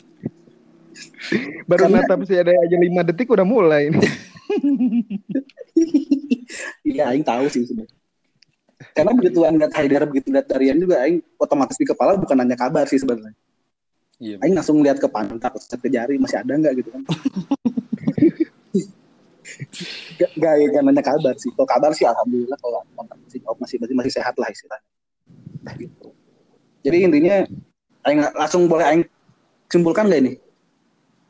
[SPEAKER 3] baru
[SPEAKER 1] Karena-
[SPEAKER 3] natap sih ada aja 5 detik udah mulai ini
[SPEAKER 1] iya aing tahu sih sebenarnya karena begitu lihat Haidar begitu lihat Darian juga aing otomatis di kepala bukan nanya kabar sih sebenarnya
[SPEAKER 2] Iya.
[SPEAKER 1] aing langsung lihat ke pantat ke jari masih ada nggak gitu kan Gak, gak, gak nanya kabar sih. Kalau kabar sih alhamdulillah kalau kontak masih oh, masih masih masih sehat lah istilahnya. Nah, gitu. Jadi intinya aing langsung boleh aing simpulkan gak ini?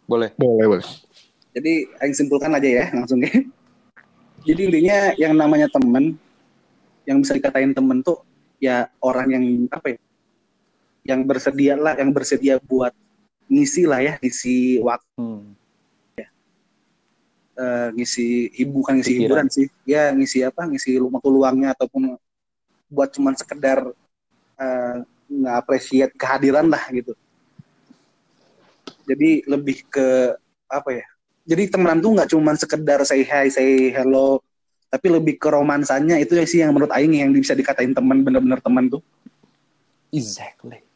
[SPEAKER 2] Boleh.
[SPEAKER 3] boleh boleh
[SPEAKER 1] Jadi aing simpulkan aja ya langsung ya. Jadi intinya yang namanya temen yang bisa dikatain temen tuh ya orang yang apa ya? Yang bersedia lah, yang bersedia buat ngisi lah ya, ngisi waktu.
[SPEAKER 2] Hmm.
[SPEAKER 1] eh, ngisi ibu kan ngisi
[SPEAKER 2] Pikiran.
[SPEAKER 1] hiburan sih. Ya ngisi apa? Ngisi waktu luangnya ataupun buat cuman sekedar eh, nge-appreciate kehadiran lah gitu. Jadi lebih ke apa ya? Jadi temenan tuh nggak cuman sekedar say hi say hello tapi lebih ke romansanya. Itu sih yang menurut Aing yang bisa dikatain teman bener-bener teman tuh.
[SPEAKER 2] Exactly.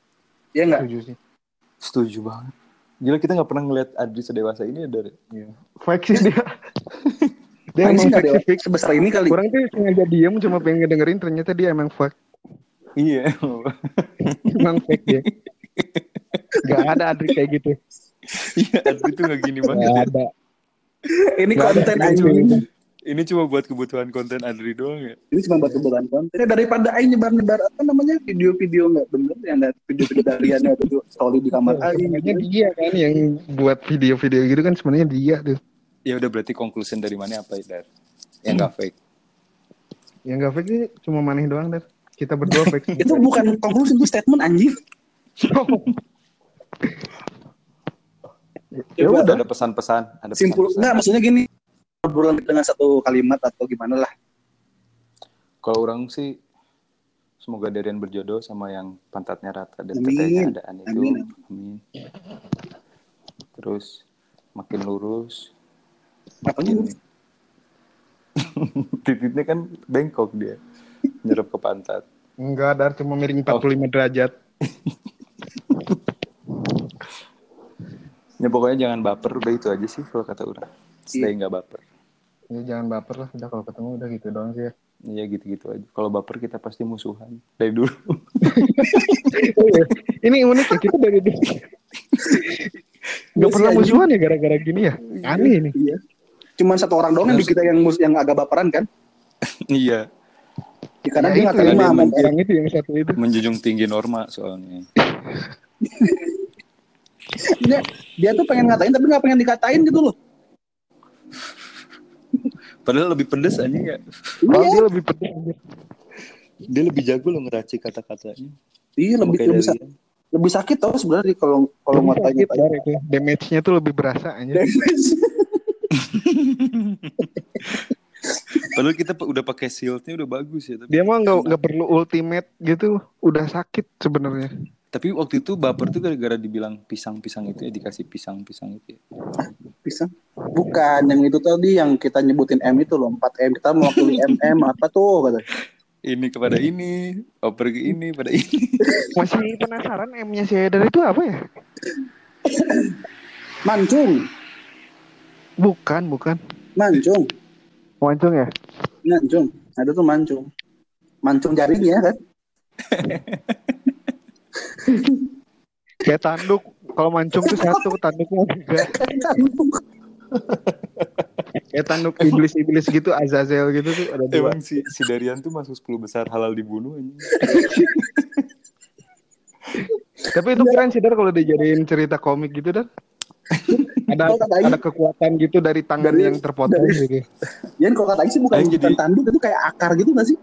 [SPEAKER 1] Iya nggak?
[SPEAKER 3] Setuju sih.
[SPEAKER 2] Setuju banget. Gila kita nggak pernah ngeliat Adri sedewasa ini ya dari.
[SPEAKER 3] Fake sih dia. dia emang fake fake.
[SPEAKER 1] sebesar ini kali.
[SPEAKER 3] Kurang tuh sengaja diem cuma pengen ngedengerin ternyata dia emang fake.
[SPEAKER 2] Iya.
[SPEAKER 3] Emang fake dia. Gak ada Adri kayak gitu.
[SPEAKER 2] Iya Adri tuh nggak gini banget.
[SPEAKER 3] Gak ada.
[SPEAKER 1] Ini konten
[SPEAKER 3] gitu.
[SPEAKER 2] Ini cuma buat kebutuhan konten Adri doang ya.
[SPEAKER 1] Ini cuma buat kebutuhan konten. Ya, daripada Aing nyebar-nyebar apa namanya video-video nggak bener yang ada video-video kalian atau story di kamar Aing.
[SPEAKER 3] Sebenarnya
[SPEAKER 1] gitu.
[SPEAKER 3] dia kan yang buat video-video gitu kan sebenarnya dia tuh.
[SPEAKER 2] Ya udah berarti conclusion dari mana apa ya Dar? Yang nggak fake.
[SPEAKER 3] Yang gak fake sih cuma maneh doang dar. Kita berdua fake.
[SPEAKER 1] Itu bukan konklusi itu statement anjing.
[SPEAKER 3] ya
[SPEAKER 1] Coba
[SPEAKER 3] udah.
[SPEAKER 2] Ada pesan-pesan. Ada
[SPEAKER 1] Simpul.
[SPEAKER 2] pesan-pesan.
[SPEAKER 1] Enggak, maksudnya gini. Obrolan dengan satu kalimat atau gimana lah.
[SPEAKER 2] Kalau orang sih semoga Darian berjodoh sama yang pantatnya rata dan tetenya adaan itu.
[SPEAKER 1] Amin.
[SPEAKER 2] Amin. Terus makin lurus.
[SPEAKER 1] Apanya?
[SPEAKER 2] Makin... Titiknya kan bengkok dia. Nyerap ke pantat.
[SPEAKER 3] Enggak dar cuma miring 45 derajat.
[SPEAKER 2] Ya pokoknya jangan baper, udah itu aja sih kalau kata orang. Stay nggak baper.
[SPEAKER 3] Ya jangan baper lah udah kalau ketemu udah gitu doang sih ya.
[SPEAKER 2] Iya gitu-gitu aja. Kalau baper kita pasti musuhan dari dulu.
[SPEAKER 3] Ini unik ya kita dari dulu. Gak
[SPEAKER 1] Iya
[SPEAKER 3] pernah musuhan ya gara-gara gini ya. Aneh nih.
[SPEAKER 1] Iya. Cuman satu orang doang yang di kita yang mus- yang agak baperan kan.
[SPEAKER 2] iya,
[SPEAKER 1] Ya, karena
[SPEAKER 3] Ya
[SPEAKER 1] dia nggak terima sama
[SPEAKER 3] orang itu yang satu itu.
[SPEAKER 2] menjunjung tinggi norma soalnya.
[SPEAKER 1] dia, dia tuh pengen ngatain tapi nggak pengen dikatain gitu loh.
[SPEAKER 2] Padahal lebih pedes aja ya.
[SPEAKER 3] Oh,
[SPEAKER 1] Iya,
[SPEAKER 3] dia lebih pedes.
[SPEAKER 2] Dia lebih jago loh ngeracik kata-katanya.
[SPEAKER 1] iya lebih lebih, sa- lebih sakit tau sebenarnya kalau kalau
[SPEAKER 3] itu. Damage-nya tuh lebih berasa anjir.
[SPEAKER 2] Padahal kita udah pakai shieldnya udah bagus ya. Tapi,
[SPEAKER 3] Dia mah nggak nggak perlu ultimate gitu, udah sakit sebenarnya.
[SPEAKER 2] Tapi waktu itu baper tuh gara-gara dibilang pisang-pisang itu ya dikasih pisang-pisang itu. Ya.
[SPEAKER 1] Pisang. Bukan yang itu tadi yang kita nyebutin M itu loh 4 M kita mewakili MM apa tuh kata.
[SPEAKER 2] Ini kepada ini, oper ke ini, pada ini.
[SPEAKER 3] Masih penasaran M-nya si Eder itu apa ya?
[SPEAKER 1] Mancung,
[SPEAKER 3] Bukan, bukan.
[SPEAKER 1] mancung,
[SPEAKER 3] Wancung ya?
[SPEAKER 1] mancung. Ada tuh mancung. Mancung jaringnya kan.
[SPEAKER 3] Kayak tanduk. Kalau mancung tuh satu, tanduknya tiga. Kayak tanduk iblis-iblis gitu, Azazel gitu tuh ada dua.
[SPEAKER 2] Emang si, si Darian tuh masuk 10 besar halal dibunuh aja.
[SPEAKER 3] Tapi itu keren sih Dar kalau dijadiin cerita komik gitu Dar. ada ada kekuatan gitu dari tangan
[SPEAKER 1] Dari-
[SPEAKER 3] yang terpotong
[SPEAKER 1] dari-
[SPEAKER 3] gitu.
[SPEAKER 1] Ya kalau kata Aing sih bukan, bukan
[SPEAKER 2] jadi-
[SPEAKER 1] tanduk itu kayak akar gitu gak sih?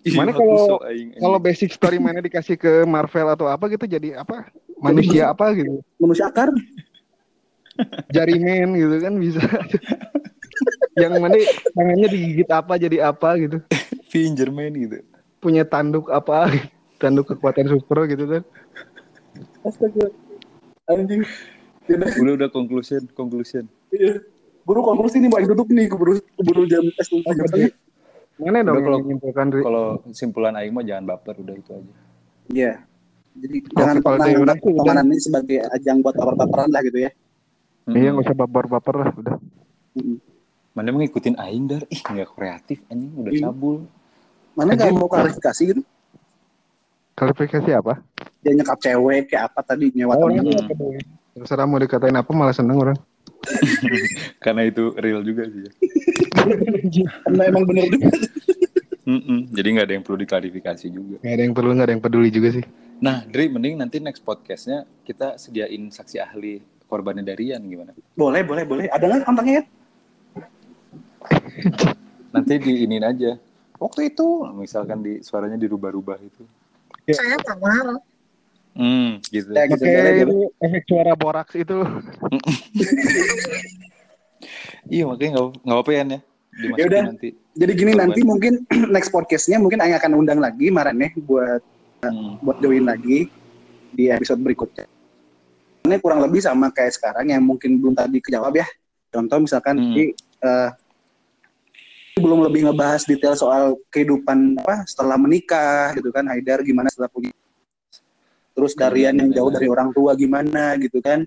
[SPEAKER 3] Mana
[SPEAKER 2] Iya,
[SPEAKER 3] kalau- Kalau basic story mana dikasih ke Marvel atau apa gitu jadi apa? Manusia apa gitu.
[SPEAKER 1] Manusia akar.
[SPEAKER 3] Jarimen gitu kan bisa. yang mana tangannya digigit apa jadi apa gitu.
[SPEAKER 2] Fingerman gitu.
[SPEAKER 3] Punya tanduk apa? Tanduk kekuatan super gitu kan.
[SPEAKER 1] Astaga. Anjing.
[SPEAKER 2] Udah udah conclusion, conclusion.
[SPEAKER 1] iya. Buru konklusi nih, mau duduk nih, keburu keburu jam tes jam setengah.
[SPEAKER 3] Mana dong
[SPEAKER 2] kalau-
[SPEAKER 3] menyimpulkan?
[SPEAKER 2] Kalau simpulan aing mah jangan baper udah itu aja.
[SPEAKER 1] Iya. Jadi jangan
[SPEAKER 3] kalau
[SPEAKER 1] pernah pertemanan ini sebagai ajang buat baper-baperan lah gitu ya.
[SPEAKER 3] Iya nggak usah baper-baper lah udah.
[SPEAKER 1] Mm-mm.
[SPEAKER 2] Mana emang ngikutin aing dar, ih nggak kreatif anjing udah
[SPEAKER 1] Iya.
[SPEAKER 2] cabul.
[SPEAKER 1] Mana nggak mau klarifikasi gitu?
[SPEAKER 3] Klarifikasi apa?
[SPEAKER 1] Dia nyekap cewek kayak apa tadi nyewa
[SPEAKER 3] Oh,
[SPEAKER 1] temen.
[SPEAKER 3] Terserah mau dikatain apa malah seneng orang.
[SPEAKER 2] Karena itu real juga sih. Ya.
[SPEAKER 1] Karena emang bener juga.
[SPEAKER 2] Jadi nggak ada yang perlu diklarifikasi juga.
[SPEAKER 3] Gak ada yang perlu nggak ada yang peduli juga sih.
[SPEAKER 2] Nah, Dri, mending nanti next podcastnya kita sediain saksi ahli korbannya Darian gimana?
[SPEAKER 1] Boleh, boleh, boleh. Ada nggak kontaknya ya?
[SPEAKER 2] Nanti diinin aja. Waktu itu misalkan di suaranya dirubah-rubah itu.
[SPEAKER 4] Saya tak mau.
[SPEAKER 2] Hmm, gitu.
[SPEAKER 1] Ya, gitu, boleh,
[SPEAKER 3] itu efek suara boraks itu.
[SPEAKER 2] Iya, makanya nggak nggak apa-apa ya, ya. Nanti.
[SPEAKER 1] Jadi gini
[SPEAKER 2] Korban.
[SPEAKER 1] nanti mungkin next podcastnya mungkin Aing akan undang lagi Marane buat
[SPEAKER 2] Hmm.
[SPEAKER 1] buat join lagi di episode berikutnya. Ini kurang lebih sama kayak sekarang yang mungkin belum tadi kejawab ya. Contoh misalkan
[SPEAKER 2] Hmm.
[SPEAKER 1] di eh, belum lebih ngebahas detail soal kehidupan apa setelah menikah gitu kan Haidar gimana setelah punya terus Darian yang jauh dari orang tua gimana gitu kan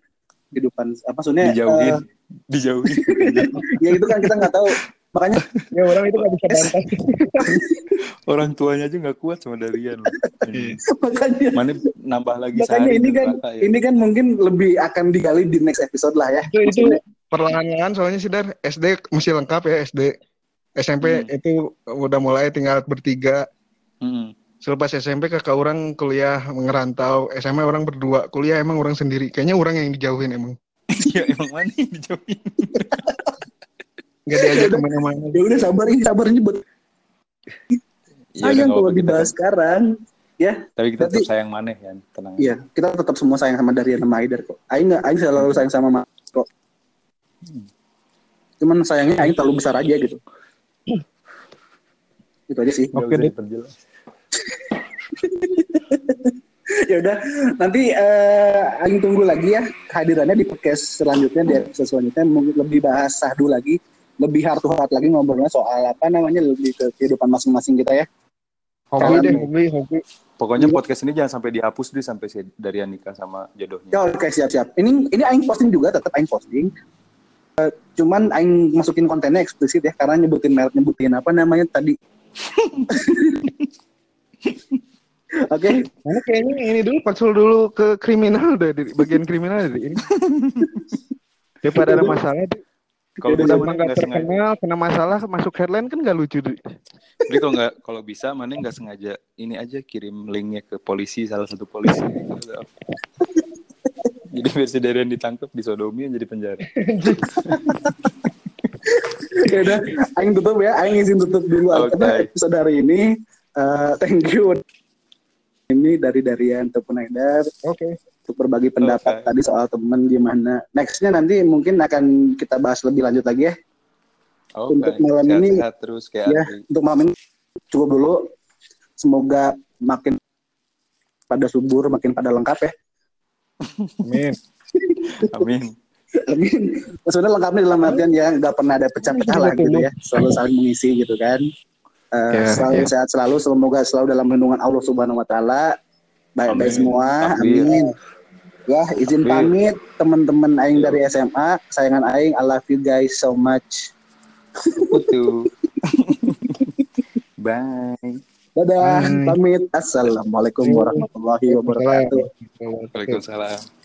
[SPEAKER 1] kehidupan apa maksudnya
[SPEAKER 2] dijauhin
[SPEAKER 1] eh,
[SPEAKER 2] dijauhin
[SPEAKER 1] ya itu kan kita nggak tahu makanya
[SPEAKER 3] Ya orang itu nggak bisa bantah.
[SPEAKER 2] orang tuanya aja nggak kuat sama Darian loh.
[SPEAKER 1] makanya
[SPEAKER 2] mana nambah lagi
[SPEAKER 1] makanya ini kan
[SPEAKER 2] ya.
[SPEAKER 1] ini kan mungkin lebih akan digali di next episode lah ya
[SPEAKER 3] Itu perlahan-lahan soalnya sih Dar SD masih lengkap ya SD. SMP
[SPEAKER 2] Hmm.
[SPEAKER 3] itu udah mulai tinggal bertiga.
[SPEAKER 2] Mm.
[SPEAKER 3] Selepas SMP kakak orang kuliah ngerantau, SMA orang berdua, kuliah emang orang sendiri. Kayaknya orang yang dijauhin emang.
[SPEAKER 2] ya emang mana yang dijauhin
[SPEAKER 3] Gak diajak ke mana-mana.
[SPEAKER 1] ya udah sabar ini sabar ini buat
[SPEAKER 2] Ya,
[SPEAKER 1] sayang
[SPEAKER 2] nggak
[SPEAKER 1] kalau
[SPEAKER 2] kita
[SPEAKER 1] dibahas
[SPEAKER 2] kan-
[SPEAKER 1] sekarang ya
[SPEAKER 2] tapi kita tetap
[SPEAKER 1] Berarti-
[SPEAKER 2] sayang maneh kan tenang
[SPEAKER 1] Iya, kita tetap semua sayang sama Darian sama Haidar kok. Aing nggak, Aing selalu sayang sama Mas kok. Cuman sayangnya Aing terlalu besar aja gitu. Itu aja sih.
[SPEAKER 2] Nggak
[SPEAKER 3] Oke deh.
[SPEAKER 1] ya udah, nanti eh, Aing tunggu lagi ya kehadirannya di podcast selanjutnya di episode selanjutnya mungkin lebih bahas sahdu lagi, lebih heart to heart lagi ngobrolnya soal apa namanya lebih ke kehidupan masing-masing kita ya.
[SPEAKER 3] Hobi
[SPEAKER 1] Kalian-
[SPEAKER 3] deh, hobi, hobi.
[SPEAKER 2] pokoknya podcast ini jangan sampai dihapus deh sampai si Darian nikah sama jodohnya
[SPEAKER 1] Ya oke siap-siap. Ini ini Aing posting juga, tetap Aing posting. Eh, cuman Aing masukin kontennya eksplisit ya karena nyebutin merek nyebutin apa namanya tadi. Oke,
[SPEAKER 3] kayaknya ini dulu patsul dulu ke kriminal deh, di bagian kriminal deh ini. Daripada ada masalah, deh.
[SPEAKER 2] Kalau
[SPEAKER 1] Udah
[SPEAKER 2] bisa mana
[SPEAKER 3] nggak
[SPEAKER 2] nggak sengaja
[SPEAKER 3] kena masalah masuk headline kan gak lucu deh.
[SPEAKER 2] jadi kalau nggak kalau bisa mana nggak sengaja ini aja kirim linknya ke polisi salah satu polisi jadi versi Darian ditangkap disodomi jadi penjara
[SPEAKER 1] ya udah Aing tutup ya, Aing izin tutup dulu episode hari ini. Eh, thank you. Ini dari Darian Tepun Haidar
[SPEAKER 3] Oke.
[SPEAKER 1] Untuk berbagi pendapat
[SPEAKER 2] Oke.
[SPEAKER 1] tadi soal temen gimana. Nextnya nanti mungkin akan kita bahas lebih lanjut lagi ya.
[SPEAKER 2] Oke,
[SPEAKER 1] Untuk malam
[SPEAKER 2] sehat,
[SPEAKER 1] ini,
[SPEAKER 2] sehat terus kayak
[SPEAKER 1] ya untuk malam ini cukup dulu. Semoga makin pada subur, makin pada lengkap ya.
[SPEAKER 3] Amin.
[SPEAKER 2] amin
[SPEAKER 1] Amin. Maksudnya lengkapnya dalam artian ya nggak pernah ada pecah-pecah lah gitu ya. Selalu saling mengisi gitu kan. Eh,
[SPEAKER 3] Ya,
[SPEAKER 1] selalu
[SPEAKER 3] ya.
[SPEAKER 1] sehat selalu, semoga selalu dalam lindungan Allah Subhanahu Wa Taala. Baik-baik
[SPEAKER 2] Amin.
[SPEAKER 1] semua.
[SPEAKER 2] Takbir.
[SPEAKER 1] Amin. Ya, izin
[SPEAKER 2] Takbir.
[SPEAKER 1] pamit teman-teman Aing
[SPEAKER 2] Yo.
[SPEAKER 1] dari SMA, kesayangan Aing. I love you guys so much.
[SPEAKER 2] Betul. bye
[SPEAKER 1] Dadah,
[SPEAKER 3] Bye.
[SPEAKER 1] pamit. Assalamualaikum warahmatullahi wabarakatuh.
[SPEAKER 2] Waalaikumsalam